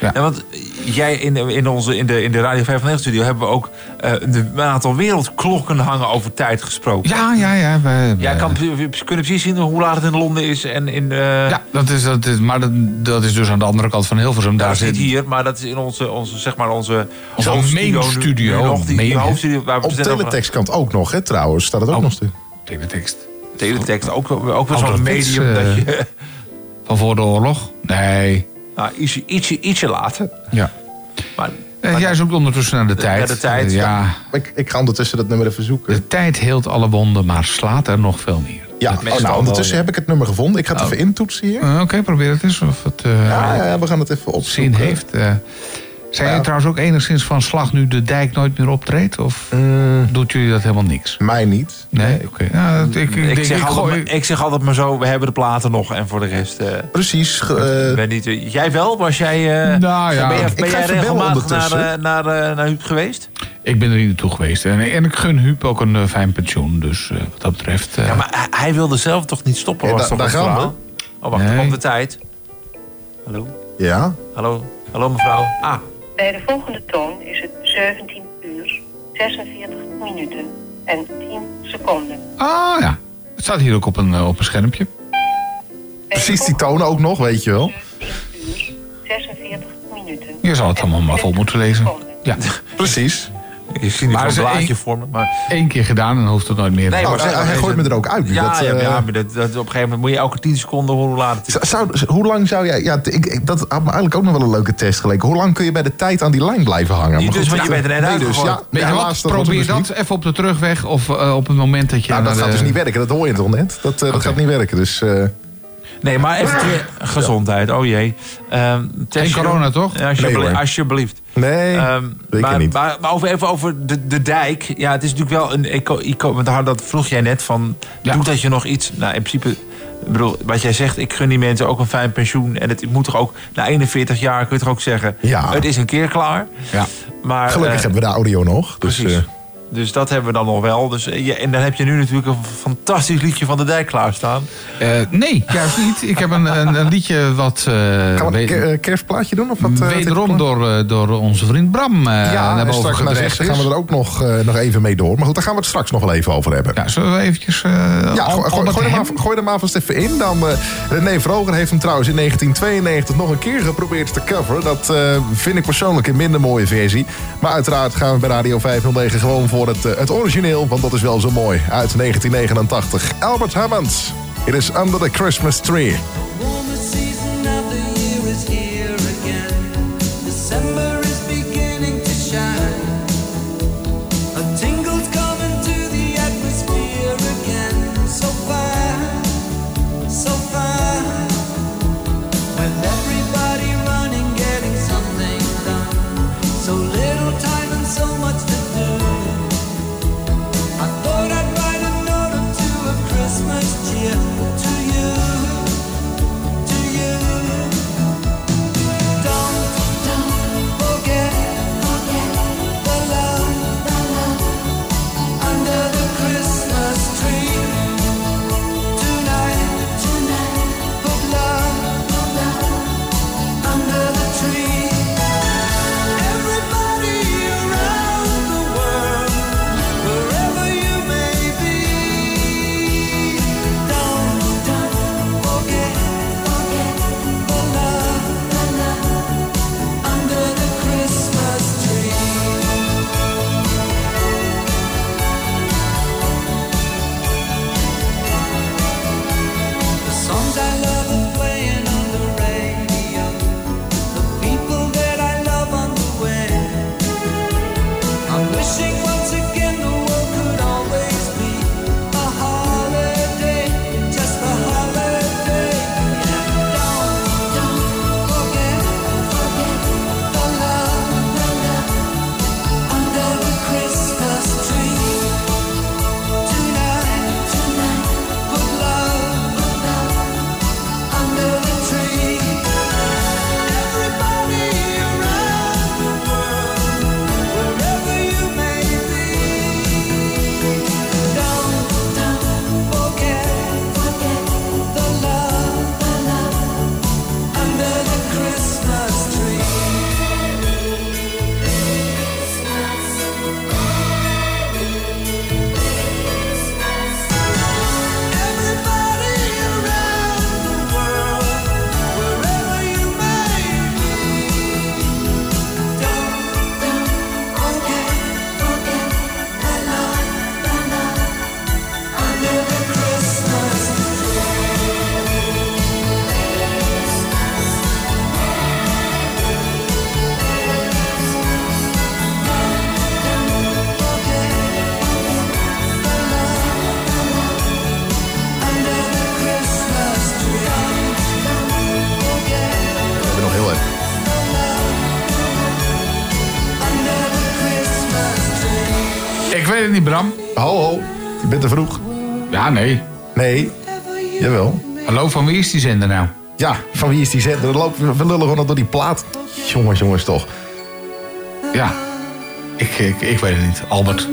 ja. Ja, want jij in, in, onze, in, de, in de Radio 5 studio hebben we ook eh, de- een aantal wereldklokken hangen over tijd gesproken. ja, ja, ja. wij- Jij kan, we kunnen precies zien hoe laat het in Londen is en in. eh, ja, dat is, dat is, maar dat, dat is dus aan de andere kant van Hilversum. Daar Daar zit zit hier, maar dat is in onze, onze zeg maar onze, onze hoofdstudio main nu- studio, nu nog, die, main, hoofdstudio waar we Op over- teletextkant ook nog, hè, trouwens. Staat het ook Oh. nog steeds. teletext. Teletext, ook, ook wel Oh, zo'n medium eh, dat je... Van voor de oorlog? Nee. Nou, ietsje, ietsje, ietsje later. Ja. Maar, Eh, jij zoekt ondertussen naar de tijd. naar de tijd, Eh, ja. Ik, ik ga ondertussen dat nummer even zoeken. De tijd heelt alle wonden, maar slaat er nog veel meer. Ja, oh, nou, ondertussen heb ik het nummer gevonden. Ik ga het even intoetsen hier. Oké, probeer het eens of het eh, Ja, ja, we gaan het even opzoeken. zin heeft. eh. Zijn je trouwens ook enigszins van slag nu de dijk nooit meer optreedt? Of Mm, doet jullie dat helemaal niks? mij niet. Nee, oké. Ik, ik, ik, denk, zeg ik altijd, gooi- maar- ik zeg altijd maar zo, we hebben de platen nog en voor de rest... eh, Precies. eh, ben niet, eh, jij wel? Was jij, eh, Nou ja. ben, jij- ben regelmatig naar, eh, naar, eh, naar Huub geweest? ik ben er niet naartoe geweest. En, en ik gun Huub ook een eh, fijn pensioen. Dus eh, wat dat betreft... eh, Ja, maar hij, hij wilde zelf toch niet stoppen? Ja, was da- toch daar gaan we. Oh, wacht, Nee. er komt de tijd. Hallo? ja. Hallo? Hallo mevrouw? Ah, Bij de volgende toon is het 17 uur, 46 minuten en 10 seconden. Ah ja, het staat hier ook op een, eh, op een schermpje. Precies die tonen ook nog, weet je wel. 17 uur, 46 minuten. Je zal het allemaal maar vol moeten lezen. Ja. Precies. Je ziet Maar ze blaadje één- vormen. Maar... Eén keer gedaan, dan hoeft het nooit meer. Nee, Oh, maar hij- gooit me er ook uit. Ja, Dat, ja, eh, ja, maar dat, dat, op een gegeven moment moet je elke 10 seconden horen hoe laat het Zou, hoe lang zou jij... Ja, ik, ik- dat had me eigenlijk ook nog wel een leuke test geleken. Hoe lang kun je bij de tijd aan die lijn blijven hangen? Niet dus, want je bent er net nee, dus, ja, wat? Probeer dus dat niet. even op de terugweg of eh, op het moment dat je... Nou, dat gaat dus niet werken, dat hoor je toch net? Dat, eh, dat gaat niet werken, dus... Nee, maar even terug- gezondheid. Oh jee. Ehm, test je- corona, toch? Ja, alsjeblieft. Nee, alsjeblieft. nee, Ehm, zeker maar, niet. Maar, maar over, even over de, de dijk. Ja, het is natuurlijk wel een want daar- dat vroeg jij net van... Ja. Doet dat je nog iets... Nou, in principe... Ik bedoel, wat jij zegt, ik gun die mensen ook een fijn pensioen. En het moet toch ook... Na 41 jaar kun je toch ook zeggen... Ja. Het is een keer klaar. Ja. Maar, Gelukkig eh, hebben we de audio nog. Dus, precies. eh, Dus dat hebben we dan nog wel. Dus, eh, ja, en dan heb je nu natuurlijk een fantastisch liedje van de dijk klaarstaan. Eh, nee, juist niet. Ik heb een, een, een liedje wat... eh, gaan we een kerstplaatje doen? Of wat, eh, wederom door, door onze vriend Bram eh Ja, naar en boven straks gaan we er ook nog, eh, nog even mee door. Maar goed, daar gaan we het straks nog wel even over hebben. Ja, zullen we eventjes... eh Ja, gooi, al gooi, hem maar, gooi hem maar vast even in. Dan, eh René Vroger heeft hem trouwens in 1992 nog een keer geprobeerd te coveren. Dat eh, vind ik persoonlijk een minder mooie versie. Maar uiteraard gaan we bij Radio 509 gewoon voor het, eh, het origineel. Want dat is wel zo mooi. Uit 1989. Albert Hammond. It is Under the Christmas Tree. Nee. Nee. Jawel. Hallo, van wie is die zender nou? Ja, van wie is die zender? We lopen- We lullen gewoon nog door die plaat. Jongens, jongens, toch. Ja, ik, ik, ik weet het niet. Albert.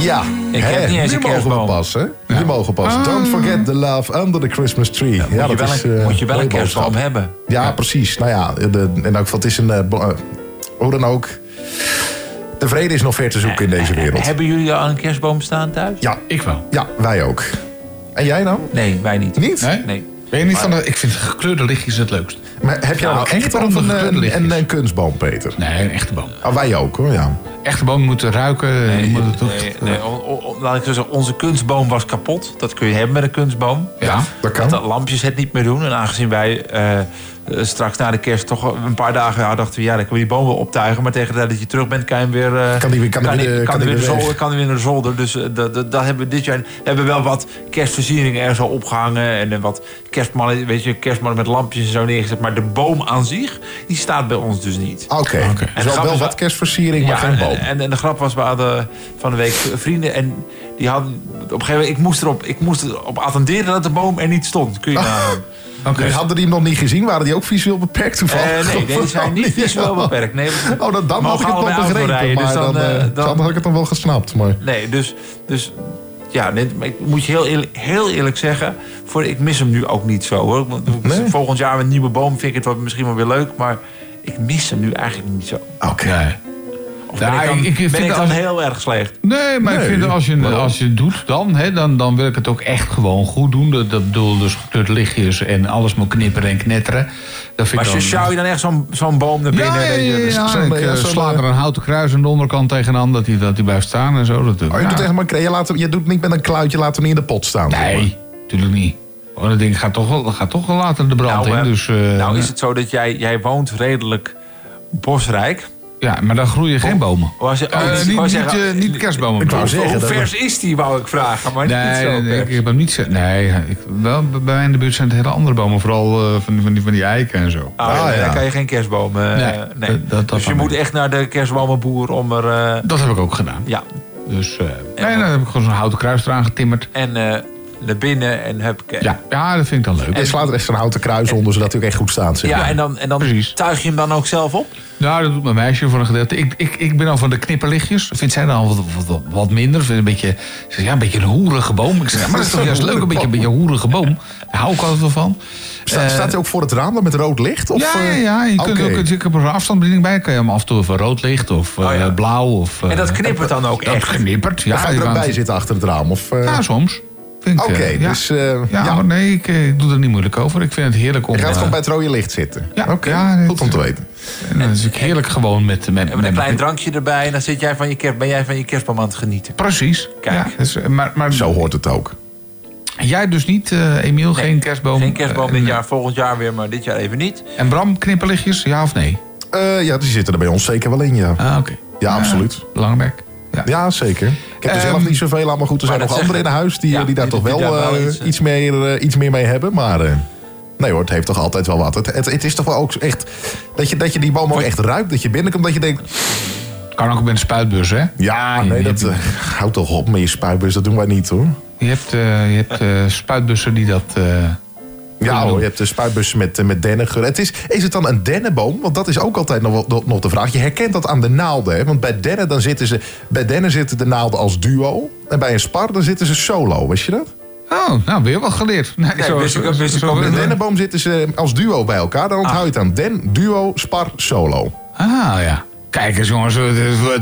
Ja, Ik hè, heb niet eens die een mogen we kerstboom. hè? Die mogen pas. Don't forget the love under the Christmas tree. Ja, moet je dat wel is, een- eh, moet je wel een kerstboom hebben. Ja, precies. Nou ja, de, en ook, het is een... eh, bo- eh, hoe dan ook. De vrede is nog ver te zoeken in deze wereld. Hebben jullie al een kerstboom staan thuis? Ja, Ik wel. ja, wij ook. En jij dan? Nee, wij niet. Niet? Nee? Nee. Ben je niet van de, ik vind gekleurde lichtjes het leukst. Maar heb je nou, Nou, een echt een, gekleurde een, lichtjes. een, een kunstboom, Peter? Nee, een echte boom. Oh, wij ook hoor, ja. Echte bomen moeten ruiken. Nee, moeten het toch- nee, nee, o- o- o- laat ik zo zeggen, onze kunstboom was kapot. Dat kun je hebben met een kunstboom. Ja, dat kan. Dat de lampjes het niet meer doen. En aangezien wij eh, eh, straks na de kerst toch een paar dagen ja, dachten we... ja, dan kunnen we die boom wel optuigen. Maar tegen de tijd dat je terug bent, kan je hem weer... eh, Kan die weer- kan die kan hij die weer weer de weg. zolder, kan hij weer naar de zolder. Dus eh, dat, dat, dat hebben we dit jaar... We hebben wel wat kerstversieringen er zo opgehangen. En eh, wat kerstmannen, weet je, kerstmannen met lampjes en zo neergezet. Maar de boom aan zich, die staat bij ons dus niet. Oké, En dus de wel, wel wat kerstversiering, maar ja, geen en- boom. En, en, de grap was, we hadden van de week vrienden en die hadden op een gegeven moment, ik moest erop, ik moest erop attenderen dat de boom er niet stond. Kun je Dus hadden die hem nog niet gezien? Waren die ook visueel beperkt toevallig? Eh, nee, deze zijn niet visueel beperkt. Nee, Oh, dan, dan had ik het nog begrepen. rijden, maar dus dan, dan, had ik het dan wel gesnapt. Maar... Nee, dus, dus ja, maar ik moet je heel eerlijk, heel eerlijk zeggen, voor, ik mis hem nu ook niet zo hoor. Volgend jaar met een nieuwe boom vind ik het wel, misschien wel weer leuk, maar ik mis hem nu eigenlijk niet zo. Oké. Of ben Ja, ik dan, ik- ik ben vind ik dan als- heel erg slecht? Nee, maar ik vind dat als je, waarom? als je het doet, dan, hè, dan, dan wil ik het ook echt gewoon goed doen. Dat, dat bedoel dus gekleurde lichtjes en alles moet knipperen en knetteren. Dat vind Maar ik dan... sjouw je dan echt zo'n zo'n boom naar binnen? Ja, ja, ja, ja, ik ja, eh, sla eh, er een houten kruis aan de onderkant tegenaan, dat hij, dat hij blijft staan en zo. Dat, Oh, je, doet echt maar, je, laat, hem- je doet niet met een kluitje, laat hem niet in de pot staan. Nee, natuurlijk niet. Oh, dat ding gaat toch wel, dat gaat toch wel later de brand Nou, in. eh, Dus, eh, nou is het zo dat jij, jij woont redelijk bosrijk. Ja, maar dan groeien geen bomen. Was, oh, ik niet, zeggen- eh, niet kerstbomen. Ik wou zeggen, hoe vers is die, wou ik vragen. Maar niet Nee, zo nee, vers. ik heb hem niet zo. Nee, ik, wel, bij mij in de buurt zijn het hele andere bomen. Vooral eh, van, die- van, die, van die eiken en zo. Ah, ja, Dan kan je geen kerstboom. eh, Nee, nee, dat- dat- dat dus je moet echt naar de kerstbomenboer om er... Dat heb ik ook gedaan. Ja. Dus eh, nee, dan heb ik gewoon zo'n houten kruis eraan getimmerd. En eh, naar binnen en heb ik... Ja, ja, dat vind ik dan leuk. En slaat er echt zo'n houten kruis onder, zodat hij ook echt goed staat. Zeg Ja, maar. en dan, en dan tuig je hem dan ook zelf op? Nou, dat doet mijn meisje voor een gedeelte. Ik, ik, ik ben al van de knipperlichtjes. Vindt zij dan wat, wat, wat minder? Vindt een beetje, ze zegt, ja, een beetje een hoerige boom. Ik zeg, ja, maar dat is toch juist leuk, een beetje een beetje een hoerige boom. Daar hou ik altijd wel van. Staat, Eh, staat hij ook voor het raam dan met rood licht? Of, ja, ja, eh? ja, je kunt ook, ik heb er een afstandsbediening bij. Kan je hem af en toe even rood licht of eh, blauw. Of, En dat knippert dan ook dat echt? knippert, ja. Dan ga je je er ook kan- bij zitten achter het raam? Of, eh? Ja, soms. Oké, eh, ja. dus... eh, Ja, ja. maar nee, ik, eh, ik doe er niet moeilijk over. Ik vind het heerlijk om... Je gaat eh, gewoon bij het rode licht zitten? Ja, Oké, ja, dit- goed om te weten. en dan is ik heerlijk gewoon met... met, En met een klein drankje erbij en dan zit jij van je kerst, ben jij van je kerstboom aan het genieten. Precies. Kijk. Ja, dus, eh, maar, maar, Zo hoort het ook. Jij dus niet, eh, Emiel, geen kerstboom? Geen kerstboom Eh, dit en- jaar, volgend jaar weer, maar dit jaar even niet. En Bram, knipperlichtjes, ja of nee? Eh, ja, die zitten er bij ons zeker wel in, ja. Ah, oké. Ja, absoluut. Belangrijk. Ja, zeker. Ik heb er Ehm, zelf niet zoveel aan, maar goed, er zijn nog anderen in huis die, Ja, die daar die- toch die wel, daar wel eh, iets, iets, eh, meer, eh, iets meer mee hebben. Maar eh, nee hoor, het heeft toch altijd wel wat. Het, het, het is toch wel ook echt dat je, dat je die boom ook echt ruikt. Dat je binnenkomt, dat je denkt... Kan ook met een spuitbus, hè? Ja, nee, dat... eh, houd toch op met je spuitbus, dat doen wij niet hoor. Je hebt, eh, je hebt eh, spuitbussen die dat... Ja hoor, je hebt de spuitbussen met, eh, met dennengeur. Het is, is het dan een dennenboom? Want dat is ook altijd nog, wel- nog de vraag. Je herkent dat aan de naalden. Hè? Want bij dennen, dan zitten ze, bij dennen zitten de naalden als duo. En bij een spar dan zitten ze solo. Wist je dat? Oh, nou, weer wat geleerd. Nee, Nee, wist ik- wist ik ook Bij dennenboom zitten ze als duo bij elkaar. Dan onthoud je het aan den, duo, spar, solo. Ah, ja. Kijk eens, jongens.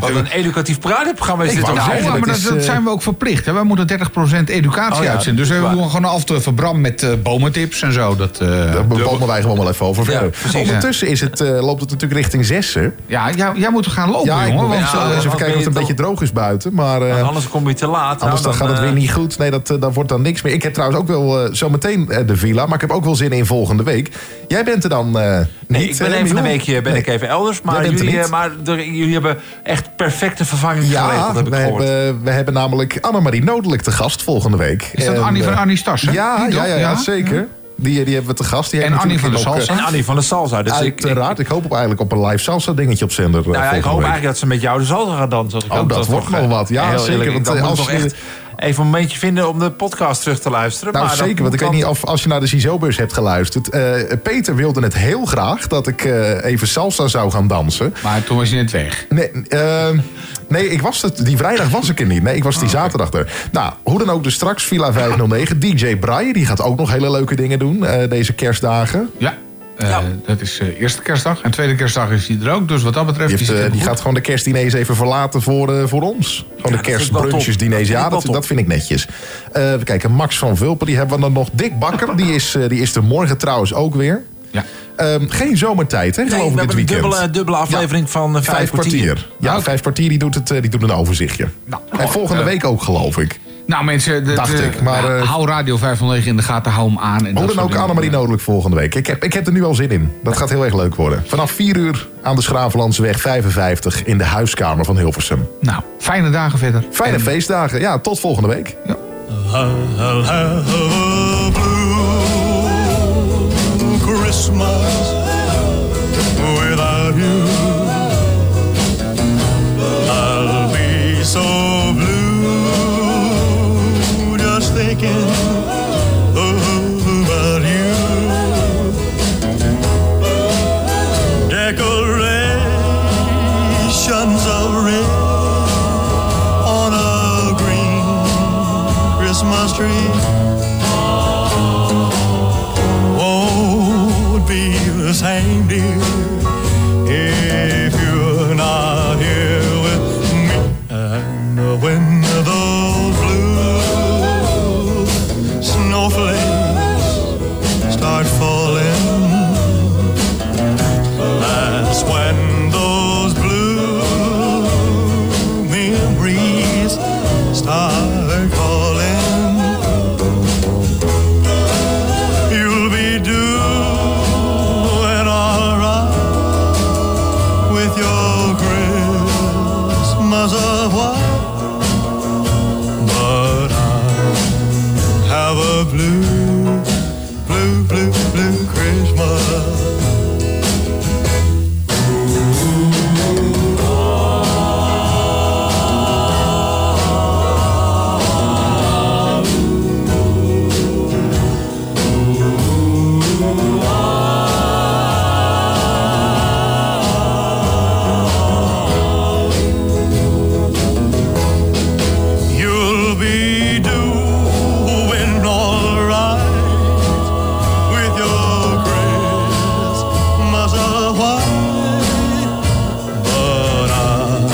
Wat een educatief praatprogramma is Ik dit ook. Nou, maar dat, is, dat eh, zijn we ook verplicht. Hè? Wij moeten 30% educatie Oh ja, uitzenden. Dus we doen gewoon af even Bram met eh, bomentips en zo. Dat, eh, Daar babbelen wij gewoon wel even over verder. Ondertussen is het, eh, loopt het natuurlijk richting zessen. ja, jij, jij moet gaan lopen, Ja, ik jongen. moet Want, echt, ja, eens even kijken of het een je beetje droog is buiten. Maar eh, Want Anders kom je te laat. anders dan gaat het weer niet goed. Nee, dat, dat wordt dan niks meer. Ik heb trouwens ook wel zometeen de villa. Maar ik heb ook wel zin in volgende week. Jij bent er dan eh, Nee, niet, ik ben even een weekje ben Nee. ik even elders. Jij Maar, er jullie, niet. maar er- jullie hebben echt perfecte vervanging Ja, geregeld, heb ik we gehoord. hebben, we hebben namelijk Annemarie Nodelijk te gast volgende week. Is dat En, Annie van eh, Annie Stas, hè? Ja, ja, ja, ja, zeker. Die, die hebben we te gast. Die En Annie van de Salsa. ook, En Annie van de Salsa. Dus eh, ik, ik. Ik hoop op eigenlijk op een live salsa dingetje op zender. eh, nou ja, ik hoop week. eigenlijk dat ze met jou de salsa gaat dansen. Als ik Oh, ook dat wordt eh, wat. Ja, heel zeker, eerlijk, want, eh, als toch je- echt even een momentje vinden om de podcast terug te luisteren. Nou, maar zeker, want ik weet niet of als je naar de CISO-bus hebt geluisterd. eh, Peter wilde het heel graag dat ik eh, even salsa zou gaan dansen. Maar toen was je net weg. Nee, eh, nee ik was het, die vrijdag was ik er niet. Nee, ik was die zaterdag er. Nou, hoe dan ook, dus straks Villa 509. DJ Brian, die gaat ook nog hele leuke dingen doen eh, deze kerstdagen. Ja. Eh, Dat is eh, eerste kerstdag. En tweede kerstdag is hij er ook. Dus wat dat betreft... Die, heeft, eh, die gaat gewoon de kerstdiners even verlaten voor, eh, voor ons. Gewoon de kerstbrunches, top. diners. Dat vind Ja, dat, dat vind ik netjes. Eh we kijken, Max van Vulpen, die hebben we dan nog. Dick Bakker, die is, die is er morgen trouwens ook weer. Ja. Ehm, geen zomertijd, hè, Nee, geloof we ik, dit hebben een weekend. dubbele, dubbele aflevering van eh, vijf, kwartier. Ja, vijf kwartier, die doet, het, die doet een overzichtje. en volgende week ook, geloof ik. Nou mensen, dat, Dacht ik, maar, nou, eh, hou Radio 509 in de gaten, hou hem aan. En dan ook. Annemarie Nodelijk volgende week. Ik heb, ik heb er nu al zin in. Dat gaat heel erg leuk worden. Vanaf 4 uur aan de Schravenlandseweg 55 in de huiskamer van Hilversum. Nou, fijne dagen verder. Fijne feestdagen. Ja, tot volgende week. I'll have a blue Christmas